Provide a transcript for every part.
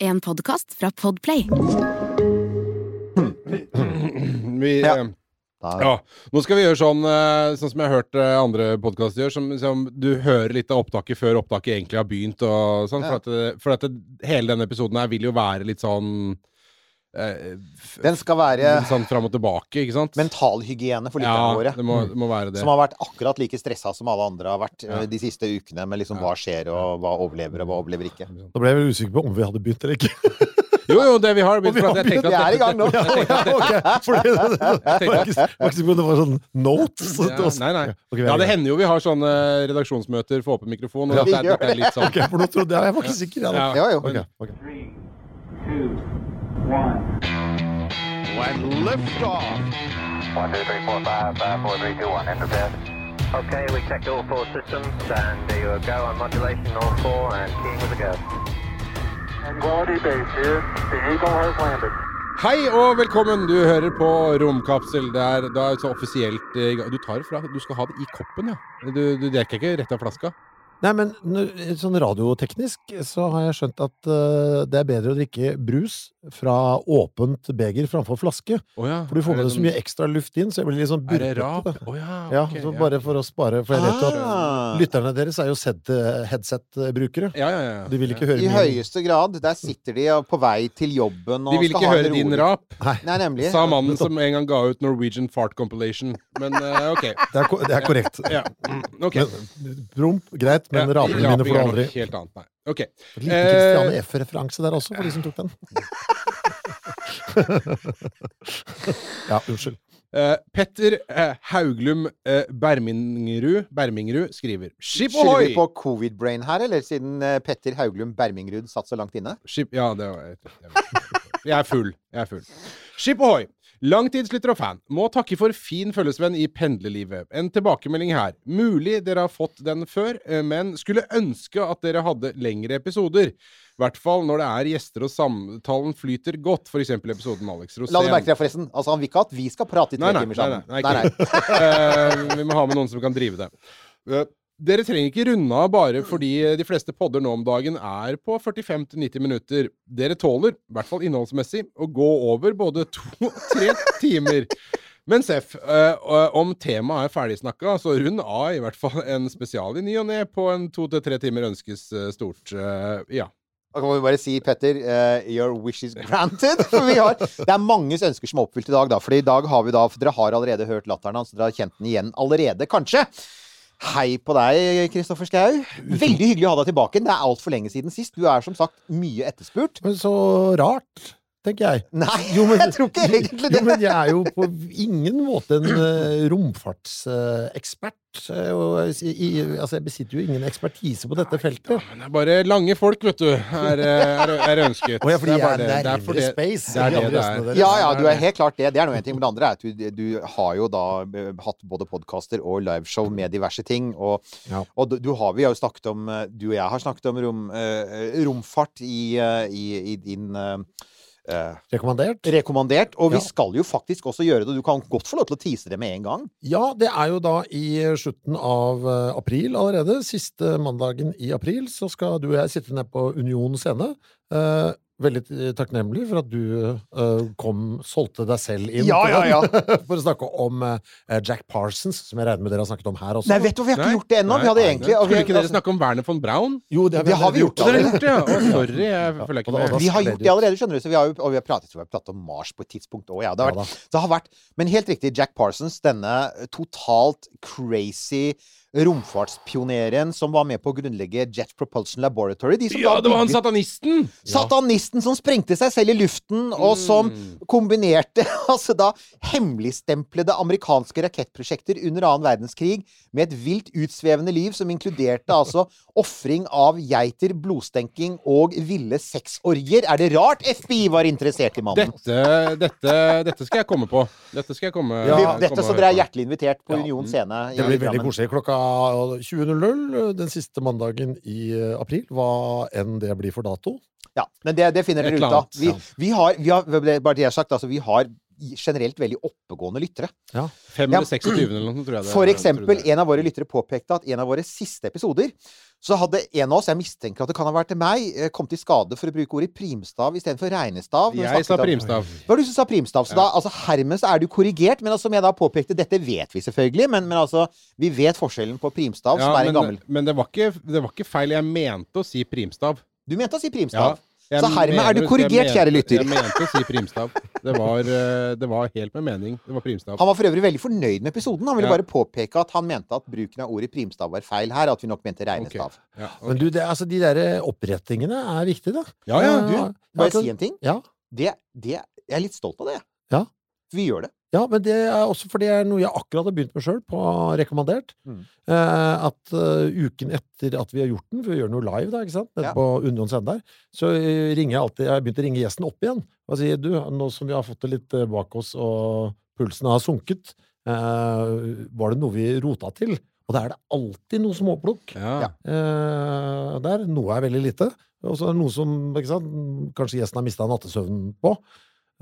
En podkast fra Podplay. Vi, Ja. eh, ja. Nå skal vi gjøre sånn, eh, sånn som jeg har hørt eh, andre podkaster gjøre, som, som du hører litt av opptaket før opptaket egentlig har begynt. Og sånn, Ja. For, at, for at det, hele denne episoden her vil jo være litt sånn den skal være sånn fram og tilbake, ikke sant? mentalhygiene for lytterne ja, våre. det må, det må være det. Som har vært akkurat like stressa som alle andre har vært Ja. eh, de siste ukene med liksom hva skjer, og hva overlever, og hva overlever ikke. Da ble jeg vel usikker på om vi hadde begynt eller ikke. Jo, jo, det vi har Og vi Vi er i gang nå. jeg tenkte at fordi det, det, det, var det sånn notes. Ja, nei, nei. Okay, Ja, det hender jo vi har sånne redaksjonsmøter for åpen mikrofon, og Ja. dette, er- er litt sånn Okay, for nå trodde jeg Jeg var ikke sikker. Jeg. Ja. Ja, jo. Ok, ok. Three, two, one. and lift off. One, two, three, four, five, five, four, three, two, one. Enter bed. Okay, we checked all four systems, and there you go on modulation, all four, and keying with a go. Quality base here. The Eagle has landed. Hei og velkommen! Du hører på Romkapsel. Det er da så offisielt eh, i gang. Du tar det fra Du skal ha det i koppen, ja. Du, du drikker ikke rett av flaska? Nei, men sånn radioteknisk så har jeg skjønt at uh, det er bedre å drikke brus fra åpent beger framfor flaske. Oh ja. For du får med deg så mye ekstra luft inn, så jeg blir litt sånn Er det rap? burpete. Å ja. Ja, så ja. bare for å spare, for jeg vet jo at Ah. lytterne deres er jo set- headset-brukere. Ja, ja, ja. De vil ikke høre I min høyeste grad. Der sitter de på vei til jobben og De vil ikke høre din rap, Nei, nemlig. sa mannen som en gang ga ut Norwegian Fart Compilation. Men uh, ok. Det er, det er korrekt. Ja. mm, ok. Men, promp, greit, men Ja, rapene mine får du aldri. Helt annet, nei. Ok. Et lite Eh, Christiane F-referanse der også, for de som tok den. ja, unnskyld. Uh, Petter uh, Hauglum uh, Bermingrud, Bermingrud skriver Skip Skylder vi på covid-brain her, eller siden eh, Petter Hauglum Bermingrud satt så langt inne? Skip, ja, det var jeg, jeg er full. Jeg er full. Skip ohoi! Langtidslytter og fan. Må takke for fin følgesvenn i pendlerlivet. En tilbakemelding her. Mulig dere har fått den før, eh, men skulle ønske at dere hadde lengre episoder. I hvert fall når det er gjester og samtalen flyter godt, f.eks. episoden med Alex Rosén. La du merke til det, forresten? Altså, han vil ikke at vi skal prate i tre nei, sammen. nei, nei. nei, nei, nei. uh, vi må ha med noen som kan drive det. Eh, dere trenger ikke runde av bare fordi de fleste podder nå om dagen er på 45-90 minutter. Dere tåler, i hvert fall innholdsmessig, å gå over både to og tre timer. Men Seff, eh, om temaet er ferdigsnakka, så rund av i hvert fall en spesial i ny og ne på en to til tre timer ønskes eh, stort. eh, ja. Da kan vi bare si, Petter, uh, your wish is granted. For vi har, det er manges ønsker som er oppfylt i dag, da. For i dag har vi da For dere har allerede hørt latteren hans, dere har kjent den igjen allerede, kanskje. Hei på deg, Kristoffer Schou. Veldig hyggelig å ha deg tilbake. Det er altfor lenge siden sist. Du er som sagt mye etterspurt. Men så rart, tenker jeg. Nei, Jo, men- jeg tror ikke egentlig det. Jo, men jeg er jo på ingen måte en uh, romfartsekspert. Uh, i, altså, jeg besitter jo ingen ekspertise på dette feltet. Men det er bare lange folk, vet du, er, eh, er, er ønsket. Og jeg, fordi Det er bare jeg er nærmere space det er det det er. Ja, ja, du er helt klart det. Det er nå en ting. Men det andre er at du, du har jo da hatt både podkaster og liveshow med diverse ting. Og, Ja. og du, du har, vi har jo snakket om Du og jeg har snakket om rom, romfart i, i, i din eh, Rekommandert? Rekommandert. Og vi Ja. skal jo faktisk også gjøre det. Du kan godt få lov til å tease det med en gang. Ja, det er jo da i slutten av eh, april allerede. Siste mandagen i april så skal du og jeg sitte nede på Union scene. Eh, veldig eh, takknemlig for at du eh, kom, solgte deg selv inn Ja, ja, ja, for å snakke om eh, Jack Parsons, som jeg regner med dere har snakket om her også. Nei, vet du vi har ikke gjort det ennå. Vi hadde egentlig Skulle ikke dere altså, snakke om Werner von Braun? Jo, det, Det har vi gjort dere allerede. gjort det, ja? Å, sorry, jeg følger ikke og da- med. og da- vi har gjort det allerede, skjønner du. Så vi har jo og vi har pratet, vi har pratet om Mars på et tidspunkt òg, ja. Det har, vært, det har vært Men helt riktig, Jack Parsons, denne totalt crazy romfartspioneren som var med på å grunnlegge Jet Propulsion Laboratory. De som Ja, da det var han satanisten! Satanisten som sprengte seg selv i luften, og som Mm. kombinerte altså da hemmeligstemplede amerikanske rakettprosjekter under annen verdenskrig med et vilt utsvevende liv som inkluderte altså ofring av geiter, blodstenking og ville sexorgier. Er det rart FBI var interessert i mannen? Dette, dette, dette skal jeg komme på. Dette skal jeg komme Ja, Dette, komme så dere er hjertelig invitert på Ja. Union scene. Det blir veldig koselig. Klokka 20.00 den siste mandagen i eh, april, hva enn det blir for dato. Ja, men det, det finner dere ut av. Vi, vi har, vi har, bare det jeg har sagt, altså, vi har generelt veldig oppegående lyttere. Ja, 5 eller 26 eller noe, tror jeg det For eksempel, jeg det en av våre lyttere påpekte at en av våre siste episoder, Så hadde en av oss, jeg mistenker at det kan ha vært meg, eh, kommet i skade for å bruke ordet primstav istedenfor regnestav. Jeg sa primstav. om- primstav. Det var du som sa primstav. Så da, altså, hermed så er du korrigert. Men altså, som jeg da påpekte, dette vet vi selvfølgelig, men, men altså, vi vet forskjellen på primstav, som Ja, er en gammel men det, var ikke, det var ikke feil. Jeg mente å si primstav. Du mente å si Ja. Jeg Så hermed er du korrigert, kjære lytter. Jeg mente å si primstav. Det var, eh, det var helt med mening. Det var primstav. Han var for øvrig veldig fornøyd med episoden. Han ville Ja. bare påpeke at han mente at bruken av ordet primstav var feil her. At vi nok mente regnestav. Okay. Ja, okay. Men du, det, altså, de der opprettingene er viktige, da. ja, ja, Du, må si en ting? Ja. Det, det, jeg er litt stolt av det. Ja. Vi gjør det. Ja, men det er også fordi det er noe jeg akkurat har begynt med sjøl, på rekommandert. Mm. Eh, at uh, uken etter at vi har gjort den, for vi gjør noe live da, ikke sant, nede Ja. på Union Sender, så eh, ringer jeg alltid Jeg har begynt å ringe gjesten opp igjen og sier du, nå som vi har fått det litt eh, bak oss og pulsen har sunket, eh, var det noe vi rota til? Og da er det alltid noe småplukk Ja. Ja. eh, der. Noe er veldig lite. Og så er det noe som ikke sant, kanskje gjesten har mista nattesøvnen på.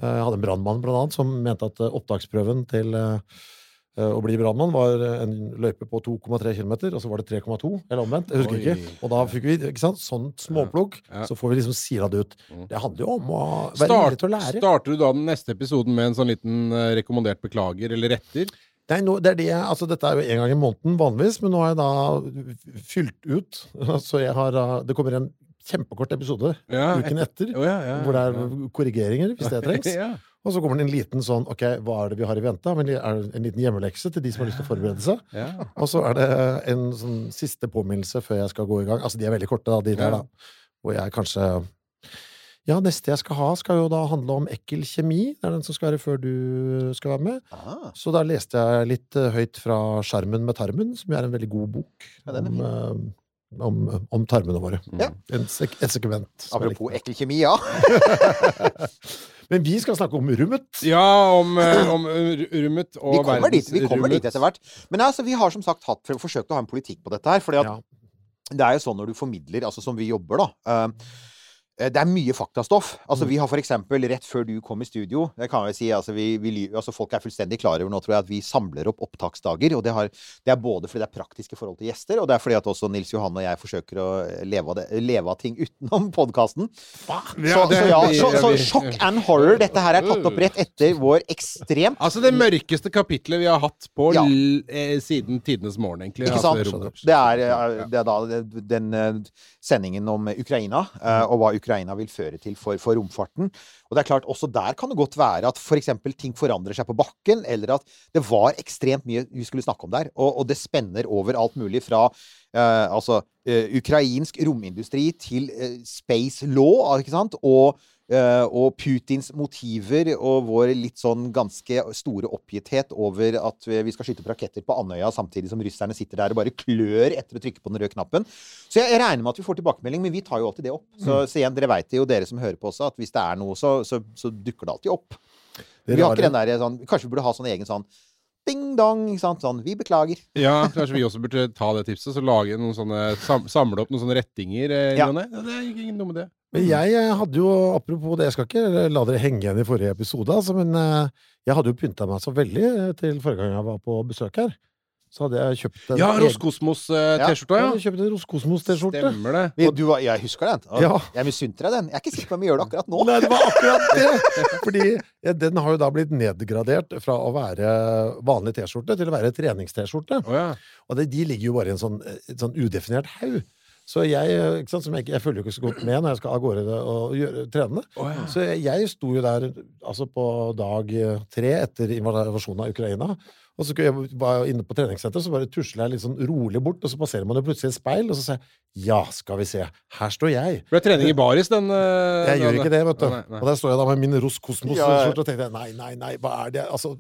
Eh, Jeg hadde en brannmann blant annet som mente at eh, opptaksprøven til eh, å bli brannmann var en løype på 2,3 km, og så var det 3,2, eller omvendt. Jeg husker Oi. ikke. Og da fikk vi ikke sant, sånn småplukk. Ja. Så får vi liksom sila det ut. Mm. Det handler jo om å være Start, villig til å lære. starter du da den neste episoden med en sånn liten eh, rekommendert beklager eller retter? Nei, nå, det er det, altså Dette er jo en gang i måneden vanligvis, men nå har jeg da fylt ut. Så jeg har, det kommer en kjempekort episode Ja, uken etter, oh, ja, ja, hvor det er korrigeringer, hvis det trengs. ja. Og så kommer det en liten sånn Ok, hva er det vi har i vente? Men det er en liten hjemmelekse til de som har lyst til å forberede seg. Ja. Og så er det en sånn siste påminnelse før jeg skal gå i gang. Altså, de er veldig korte, da, de der, da. Hvor jeg kanskje Ja, neste jeg skal ha, skal jo da handle om ekkel kjemi. Det er den som skal være før du skal være med. Ah, Så da leste jeg litt eh, høyt fra Skjermen med tarmen, som er en veldig god bok Ja, den er om, eh, om, om tarmene våre. Ja. En, sek et sekvent. apropos ekkel kjemi, ja. Men vi skal snakke om rummet. ja, om, eh, om eh, rummet og Vi kommer dit, vi kommer dit etter hvert. Men altså, vi har som sagt hatt, forsøkt å ha en politikk på dette her. For Ja. det er jo sånn når du formidler, altså som vi jobber, da eh, det er mye faktastoff. Altså Mm. Vi har for eksempel, rett før du kom i studio det kan jeg si, altså, vi, vi, altså Folk er fullstendig klar over nå, tror jeg, at vi samler opp opptaksdager. og Det, har, det er både fordi det er praktiske forhold til gjester, og det er fordi at også Nils Johan og jeg forsøker å leve av, det, leve av ting utenom podkasten. Så, Ja, så, ja, vi- så, så sjokk and horror. Dette her er tatt opp rett etter vår ekstremt Altså det mørkeste kapitlet vi har hatt på Ja. l eh, siden tidenes morgen, egentlig. Ikke Altså, sant? Det er, eh, det er da den eh, sendingen om Ukraina, eh, og hva Ukraina vil føre til for, for romfarten. Og det er klart, også der kan det godt være at f.eks. ting forandrer seg på bakken, eller at det var ekstremt mye vi skulle snakke om der. Og, og det spenner over alt mulig fra eh, altså eh, ukrainsk romindustri til eh, space law, ikke sant? Og og Putins motiver og vår litt sånn ganske store oppgitthet over at vi skal skyte opp raketter på Andøya samtidig som russerne sitter der og bare klør etter å trykke på den røde knappen. Så jeg, regner med at vi får tilbakemelding, men vi tar jo alltid det opp. Så, så igjen, dere veit det jo, dere som hører på også, at hvis det er noe, så, så, så dukker det alltid opp. Det Vi har ikke den der sånn Kanskje vi burde ha sånn egen sånn ding dong, ikke sant? Sånn vi beklager. Ja, kanskje vi også burde ta det tipset, så lage noen sånne sam samle opp noen sånne rettinger. Eh, Ja. Ja, det er ikke noe med det. Men jeg eh, hadde jo, apropos det, jeg skal ikke la dere henge igjen i forrige episode, altså, men eh, jeg hadde jo pynta meg så veldig eh, til forrige gang jeg var på besøk her. Så hadde jeg kjøpt en Ja, Roskosmos-T-skjorta, Jeg ja. hadde kjøpt en Roskosmos-T-skjorte. Stemmer det. Vi, du, jeg husker den. Og Ja. Jeg misunte deg den. Jeg er ikke sikker på om jeg gjør det akkurat nå. Nei, det var akkurat det! Fordi ja, den har jo da blitt nedgradert fra å være vanlig T-skjorte til å være treningst-T-skjorte. Oh, ja. Og det, de ligger jo bare i en sånn, en sånn udefinert haug. Så jeg, ikke sant, som jeg, jeg følger jo ikke så godt med når jeg skal av gårde og gjøre, trene. Oh, ja. Så jeg, jeg sto jo der altså på dag eh, tre etter invasjonen av Ukraina. Og så jeg var jeg inne på treningssenteret, så bare tusler jeg litt sånn rolig bort, og så passerer man jo plutselig et speil, og så sier jeg ja, skal vi se, her står jeg. Ble trening i baris, den eh, Jeg gjør ikke det, vet du. Nei, nei. Og der står jeg da med min Ross Ja, ja. Kosmos-skjorte og tenkte nei, nei, nei, hva er det? Altså,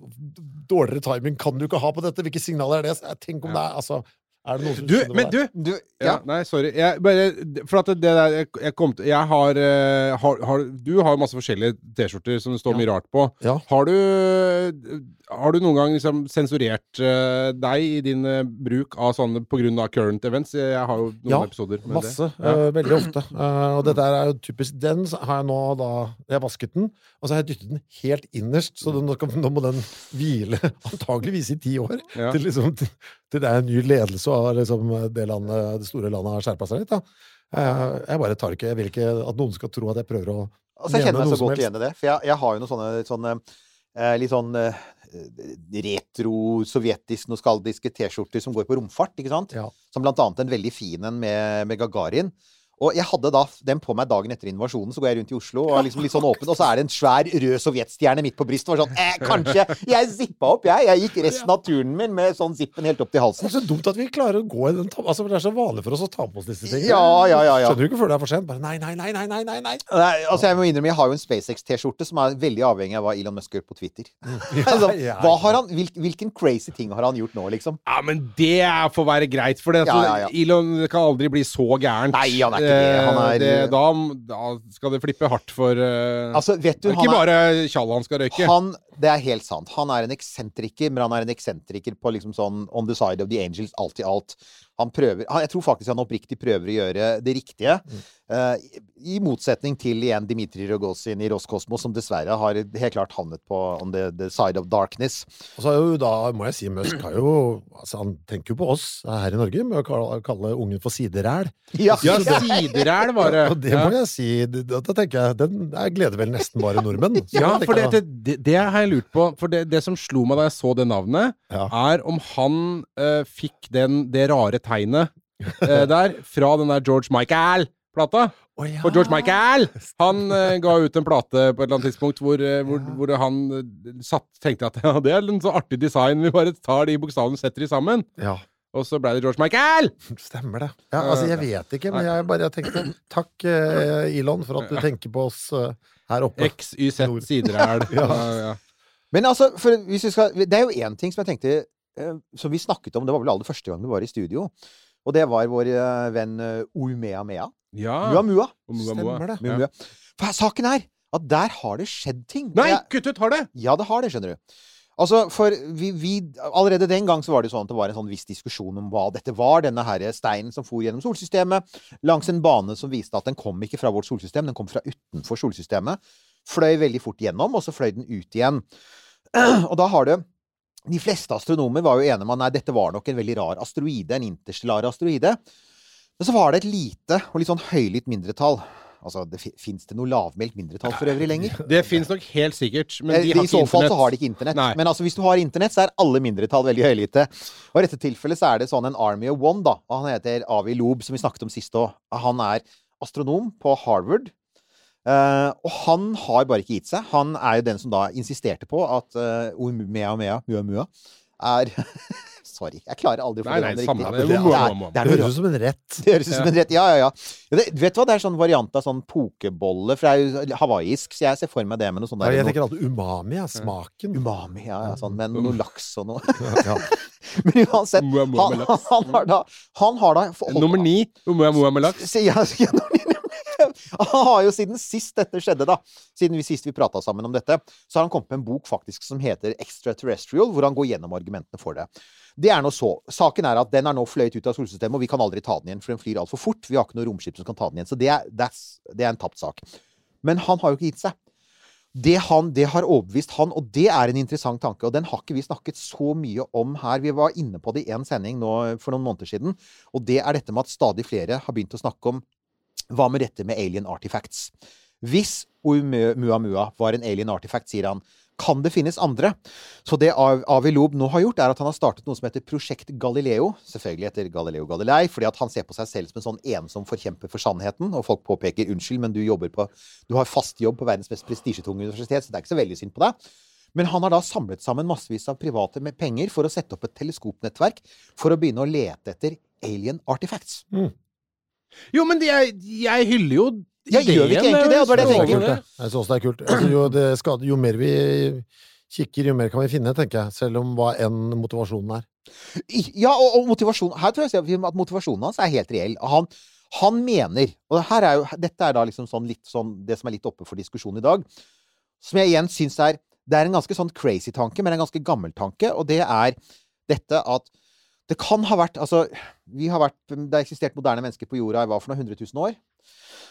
dårligere timing kan du ikke ha på dette. Hvilke signaler er det? Jeg tenker om det er altså Er det noen som Du, skjønner hva men det er? du! Du, Ja, ja. nei, sorry. Jeg bare, for at det der Jeg, jeg kom til Jeg har, eh, har, har Du har masse forskjellige T-skjorter som det står Ja. mye rart på. Ja. Har du har du noen gang liksom sensurert uh, deg i din uh, bruk av sånne pga. current events? Jeg har jo noen Ja, episoder med Masse. det. Ja. masse. veldig ofte. Eh, og dette er jo typisk Den har jeg nå da Jeg har vasket den, og så har jeg dyttet den helt innerst, så den, nå, må den hvile antageligvis i ti år. Ja. Til, liksom, til, til det er en ny ledelse, og liksom, det, landet, det store landet har skjerpa seg litt. Da. Eh, jeg bare tar ikke Jeg vil ikke at noen skal tro at jeg prøver å Altså, jeg kjenner meg så godt igjen i det. For jeg, jeg har jo noen sånne, sånne eh, litt sånn eh, retro, sovjetisk, nostalgiske T-skjorter som går på romfart, ikke sant? Ja. Som annet en veldig fin en med, med Gagarin. Og jeg hadde da den på meg dagen etter invasjonen. Så går jeg rundt i Oslo og er liksom litt sånn åpen, og så er det en svær rød sovjetstjerne midt på brystet. Og sånn, eh, kanskje Jeg zippa opp, jeg. Jeg gikk resten av turen min med sånn zippen helt opp til halsen. Det er så dumt at vi klarer å gå i den altså, Det er så vanlig for oss å ta på oss disse tingene. Ja, ja, ja, ja. Skjønner du ikke før det er for sent? Bare nei, nei, nei, nei, nei, nei, nei. Altså jeg må innrømme, jeg har jo en SpaceX-T-skjorte som er veldig avhengig av hva Elon Musk gjør på Twitter. altså, ja, hva har han, hvil, hvilken crazy ting har han gjort nå, liksom? Ja, men det får være greit, for det, Ja, altså, ja, ja. Elon kan aldri bli så gærent. Nei, han er ikke det. Han er- det da, da skal det flippe hardt for uh, Altså, vet du, ikke han er, bare tjall han skal røyke. han, Det er helt sant. Han er en eksentriker, men han er en eksentriker på liksom sånn on the side of the angels, alt i alt. Han prøver han, Jeg tror faktisk han oppriktig prøver å gjøre det riktige. Mm. Eh, i, motsetning til igjen Dmitrij Rogozin i Roskosmos, som dessverre har helt klart havnet på on the, the side of darkness. Og så er jo da, må jeg si, Musk har jo altså Han tenker jo på oss her i Norge med å kalle, kalle ungen for sideræl. Ja, Ja, sideræl, bare. Og det må jeg si, det- da, tenker jeg Den er gleder vel nesten bare nordmenn. Ja, for det, det, det, har jeg lurt på. For det, det som slo meg da jeg så det navnet, Ja. er om han uh, fikk den, det rare tegnet uh, der fra den der George Michael-plata. Oh, ja. For George Michael han uh, ga ut en plate på et eller annet tidspunkt hvor, uh, hvor, hvor han eh, satt, tenkte at ja, det er en så artig design, vi bare tar de bokstavene og setter de sammen. Ja, Og så ble det George Michael! stemmer det. Ja, altså, jeg vet ikke, men jeg bare tenkte Takk, Elon, for at du tenker på oss her oppe. XYZ Nord. sideræl. Ja. ja, ja. Men altså, for hvis vi skal, det er jo én ting som jeg tenkte Som vi snakket om, det var vel aller første gang vi var i studio. Og det var vår eh, venn Oumea Umea Mea. ja. Mua Mua. Mua Mua. Stemmer det. Mua Mua. For saken er at der har det skjedd ting. Nei, kutt ut! Har det! Ja, det har det, skjønner du. Altså, for vi, vi Allerede den gang så var det sånn at det var en sånn viss diskusjon om hva dette var. Denne her steinen som for gjennom solsystemet langs en bane som viste at den kom ikke fra vårt solsystem, den kom fra utenfor solsystemet. Fløy veldig fort gjennom, og så fløy den ut igjen. Og da har det De fleste astronomer var jo enige om at nei, dette var nok en veldig rar asteroide, en interstellar asteroide. Men så var det et lite og litt sånn høylytt mindretall. Altså, det Fins det noe lavmælt mindretall for øvrig lenger? Det fins nok helt sikkert, men Eh, de har ikke internett. I så fall så har de ikke internett. Nei. Men altså, hvis du har internett, så er alle mindretall veldig høylytte. Og i dette tilfellet så er det sånn en Army of One, da. Og han heter Avi Loob, som vi snakket om sist òg. Han er astronom på Harvard. Eh, og han har bare ikke gitt seg. Han er jo den som da insisterte på at uh, Mea Mea, Mua Mua, er Sorry, jeg klarer aldri å få det riktig. det. Det er- det er Det høres ut som en rett. Det høres ut som en rett. Ja, ja, ja. ja det, vet du hva, det er sånn variant av sånn pokebolle, for det er jo hawaiisk, så jeg ser for meg det med noe Ja, der jeg tenker alltid umami er smaken. Umami, ja, ja, sånn, men noe laks og noe. Ja. Men uansett, han, han har da Han har da Nummer ni. Mua Mua med laks. Ja, ja, nummer ni. Han har jo siden sist dette skjedde, da, siden vi sist vi prata sammen om dette, så har han kommet med en bok faktisk som heter Extraterrestrial, hvor han går gjennom argumentene for det. Det er nå så. Saken er at den er nå fløyet ut av solsystemet, og vi kan aldri ta den igjen, for den flyr altfor fort. Vi har ikke noe romskip som kan ta den igjen. Så det er, det er en tapt sak. Men han har jo ikke gitt seg. Det, han, det har overbevist han, og det er en interessant tanke. Og den har ikke vi snakket så mye om her. Vi var inne på det i en sending nå for noen måneder siden. Og det er dette med at stadig flere har begynt å snakke om hva med dette med alien artifacts? Hvis Oumuamua var en alien artifact, sier han, kan det finnes andre? Så det Avi Loeb nå har gjort, er at han har startet noe som heter Prosjekt Galileo. Selvfølgelig etter Galileo Galilei, fordi at han ser på seg selv som en sånn ensom forkjemper for sannheten. Og folk påpeker 'unnskyld, men du på Du har fast jobb på verdens mest prestisjetunge universitet, så det er ikke så veldig synd på deg'. Men han har da samlet sammen massevis av private med penger for å sette opp et teleskopnettverk for å begynne å lete etter alien artifacts. Jo, men er, jeg hyller jo Ja, gjør vi ikke egentlig det? Og det var det jeg Det er det. Jeg synes det er kult. Altså, jo, det skal, jo mer vi kikker, jo mer kan vi finne, tenker jeg. Selv om hva enn motivasjonen er. Ja, og, og motivasjon Her tror jeg at motivasjonen hans er helt reell. Han, han mener Og her er jo, dette er da liksom sånn litt sånn det som er litt oppe for diskusjon i dag, som jeg igjen syns er Det er en ganske sånn crazy tanke, men en ganske gammel tanke, og det er dette at det kan ha vært Altså, har vært Det har eksistert moderne mennesker på jorda i hva for noe 100 000 år.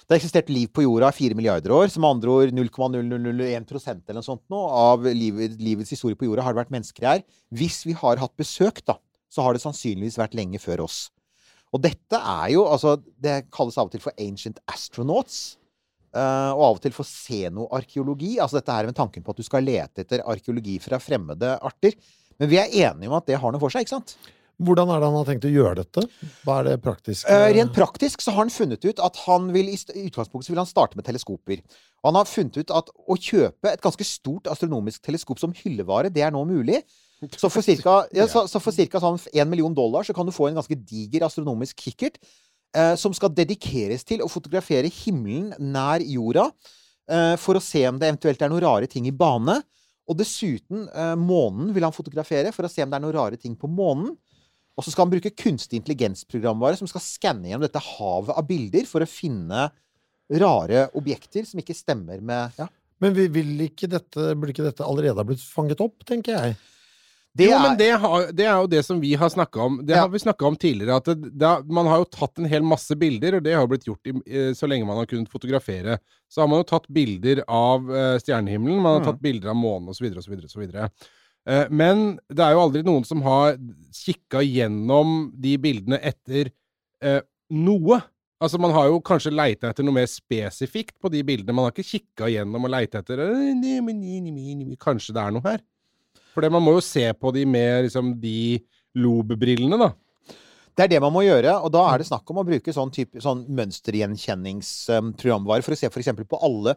Det har eksistert liv på jorda i 4 milliarder år. Som andre ord 0,0001% eller noe sånt nå, av livet, livets historie på jorda har det vært mennesker her. Hvis vi har hatt besøk, da, så har det sannsynligvis vært lenge før oss. Og dette er jo altså Det kalles av og til for ancient astronauts. eh, og av og til for xenoarkeologi. Altså dette her med tanken på at du skal lete etter arkeologi fra fremmede arter. Men vi er enige om at det har noe for seg, ikke sant? Hvordan er det han har tenkt å gjøre dette? Hva er det praktisk? Uh, rent praktisk så har han funnet ut at han vil i utgangspunktet så vil han starte med teleskoper. Og han har funnet ut at å kjøpe et ganske stort astronomisk teleskop som hyllevare, det er nå mulig. Så for cirka, ja, så, så for sånn 1 million dollar så kan du få en ganske diger astronomisk kikkert eh, som skal dedikeres til å fotografere himmelen nær jorda eh, for å se om det eventuelt er noen rare ting i bane. Og dessuten eh, månen vil han fotografere for å se om det er noen rare ting på månen. Og så skal han bruke kunstig intelligens-programvare som skal skanne gjennom dette havet av bilder for å finne rare objekter som ikke stemmer med ja. Men vi vil ikke dette, burde ikke dette allerede ha blitt fanget opp, tenker jeg? Det jo, men er, det, har, det er jo det som vi har snakka om. Det Ja. har vi snakka om tidligere. At det, det, man har jo tatt en hel masse bilder, og det har jo blitt gjort i, eh, så lenge man har kunnet fotografere. Så har man jo tatt bilder av eh, stjernehimmelen, man har Mm. tatt bilder av månen osv. osv. Eh, men det er jo aldri noen som har kikka gjennom de bildene etter eh, noe. Altså, man har jo kanskje leita etter noe mer spesifikt på de bildene. Man har ikke kikka gjennom og leita etter Kanskje det er noe her? For man må jo se på de med liksom de lobebrillene, da. det er det man må gjøre, og da er det snakk om å bruke sånn, type, sånn mønstergjenkjenningsprogramvare for å se f.eks. på alle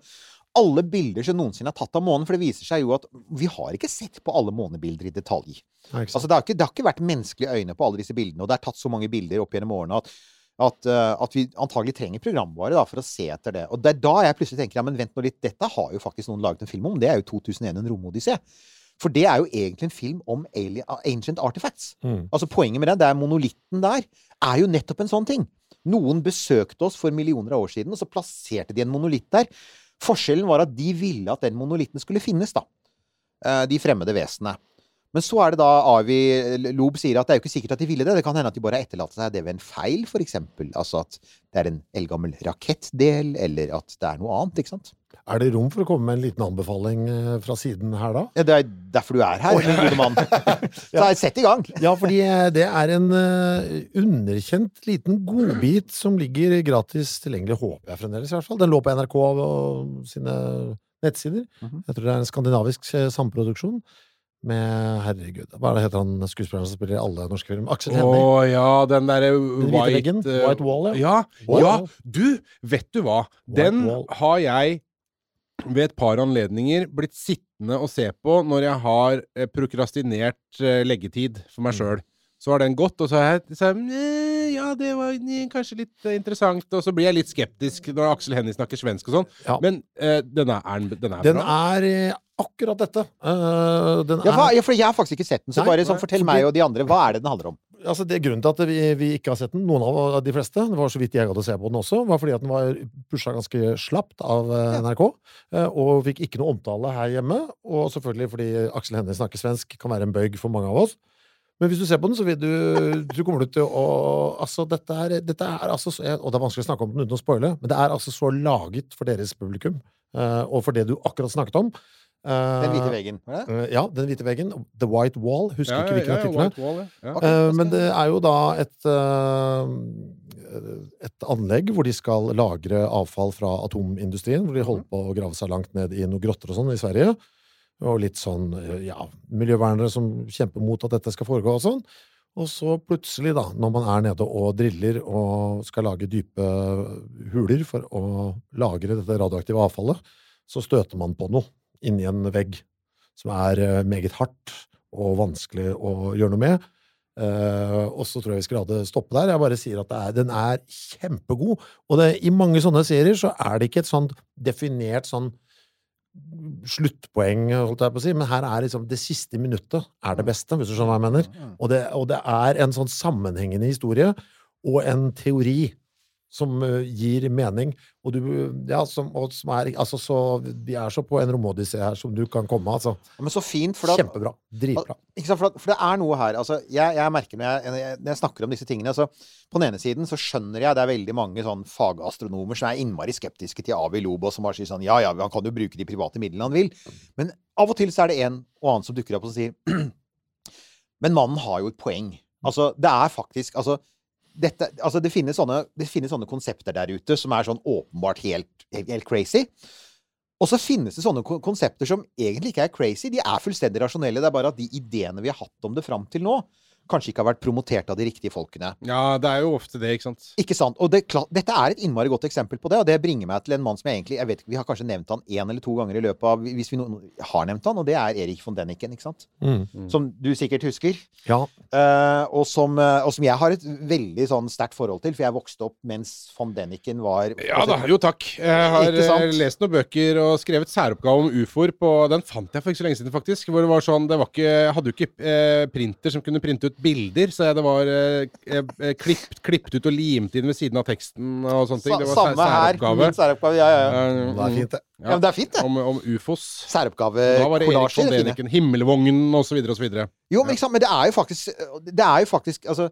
alle bilder som noensinne er tatt av månen. For det viser seg jo at vi har ikke sett på alle månebilder i detalj. Nei. Altså, det, har ikke, det har ikke vært menneskelige øyne på alle disse bildene, og det er tatt så mange bilder opp gjennom årene at, at, eh, at vi antagelig trenger programvare da, for å se etter det. Og det er da jeg plutselig tenker ja, men vent nå litt, dette har jo faktisk noen laget en film om. Det er jo 2001 en romodyssé. For det er jo egentlig en film om alien, ancient artifacts. Mm. Altså Poenget med det, det er monolitten der, er jo nettopp en sånn ting. Noen besøkte oss for millioner av år siden, og så plasserte de en monolitt der. Forskjellen var at de ville at den monolitten skulle finnes, da. Eh, De fremmede vesenene. Men så er det da Avi Lob sier at det er jo ikke sikkert at de ville det. Det kan hende at de bare har etterlatt seg det ved en feil, eksempel. Altså at det er en eldgammel rakettdel, eller at det er noe annet, ikke sant. Er det rom for å komme med en liten anbefaling eh, fra siden her, da? Ja, det er derfor du er her, min gode mann. Så sett i gang. Ja, fordi eh, det er en eh, underkjent liten godbit som ligger gratis tilgjengelig, håper jeg fremdeles i hvert fall. Den lå på NRK og sine nettsider. Mhm. Jeg tror det er en skandinavisk samproduksjon med Herregud, hva er det heter han skuespilleren som spiller i alle norske filmer? Aksel Å ja, den derre white veggen, eh, White Wall, ja. ja. White Ja, Wall. du, vet du hva? Den Wall. har jeg ved et par anledninger blitt sittende og se på når jeg har eh, prokrastinert eh, leggetid for Mm. meg sjøl. Så har den gått, og så har jeg sagt ja, det var kanskje litt interessant, og så blir jeg litt skeptisk når Aksel Hennie snakker svensk og sånn. Ja. Men uh, den er, er, den- er Den bra. er eh, akkurat dette. Uh, den Ja, hva, er ja, for jeg har faktisk ikke sett den, så Nei, bare sånn, fortell meg og de andre, hva er det den handler om? Altså det Grunnen til at vi, vi ikke har sett den, noen av de fleste, det var så vidt jeg hadde sett på den også, var fordi at den var pusha ganske slapt av NRK, og fikk ikke noe omtale her hjemme. Og selvfølgelig fordi Aksel Hennie snakker svensk, kan være en bøyg for mange av oss. Men hvis du ser på den, så vil du Du kommer du til å Altså, dette er, dette er altså så- Og det er vanskelig å snakke om den uten å spoile, men det er altså så laget for deres publikum, eh, og for det du akkurat snakket om. Eh, Den hvite veggen. var det? eh, Ja, Den hvite veggen. The White Wall. Husker Ja, ikke hvilken ja, av ja, titlene. Ja. Eh, men det er jo da et et anlegg hvor de skal lagre avfall fra atomindustrien. Hvor de holder på å grave seg langt ned i noen grotter og sånn i Sverige. Og litt sånn eh, ja, miljøvernere som kjemper mot at dette skal foregå og sånn. Og så plutselig, da, når man er nede og driller og skal lage dype huler for å lagre dette radioaktive avfallet, så støter man på noe inni en vegg som er eh, meget hardt og vanskelig å gjøre noe med. Uh, og så tror jeg vi skal la det stoppe der. Jeg bare sier at er, den er kjempegod. Og det, i mange sånne serier så er det ikke et sånn definert sånn sluttpoeng, holdt jeg på å si, men her er liksom det siste minuttet er det beste, hvis du skjønner hva jeg mener. Og det, og det er en sånn sammenhengende historie og en teori som eh, gir mening, og du Ja, som, og som er Altså, så Vi er så på en romodyssé her som du kan komme, altså. Men så fint, for at Kjempebra. Dritbra. For, at, for det er noe her altså, jeg, jeg merker når jeg, når jeg, snakker om disse tingene altså, På den ene siden så skjønner jeg det er veldig mange sånn fagastronomer som er innmari skeptiske til Avi Lobo, som bare sier sånn Ja, ja, han kan jo bruke de private midlene han vil. Men av og til så er det en og annen som dukker opp og sier Men mannen har jo et poeng. Altså, det er faktisk Altså, dette, altså det, finnes sånne, det finnes sånne konsepter der ute som er sånn åpenbart helt, helt, crazy. Og så finnes det sånne konsepter som egentlig ikke er crazy. De er fullstendig rasjonelle. Det er bare at de ideene vi har hatt om det fram til nå, kanskje ikke har vært promotert av de riktige folkene. Ja, det er jo ofte det, ikke sant. Ikke sant? Og det, dette er et innmari godt eksempel på det, og det bringer meg til en mann som jeg egentlig jeg vet ikke, Vi har kanskje nevnt han én eller to ganger i løpet av Hvis vi no, har nevnt han, og det er Erik von Deniken, ikke sant? Mm. Som du sikkert husker. Ja. Uh, og, som, uh, og som jeg har et veldig sånn sterkt forhold til, for jeg vokste opp mens von Deniken var Ja da, jo takk. Jeg har eh, lest noen bøker og skrevet særoppgave om ufoer på Den fant jeg for ikke så lenge siden, faktisk. Hvor det var sånn Det var ikke Jeg hadde jo ikke eh, printer som kunne printe ut bilder, så jeg, det var eh, klippet, klippet ut og limt inn ved siden av teksten og sånne ting. Det var Samme særoppgave. her. særoppgave. Min særoppgave. Ja, ja, ja. Eh, Det er fint, det. ja men det er fint, det. Om, om ufos. Da var det Erik von. Deniken. Himmelvognen osv. osv. Jo, men, sant? men det er jo faktisk Det er jo faktisk Altså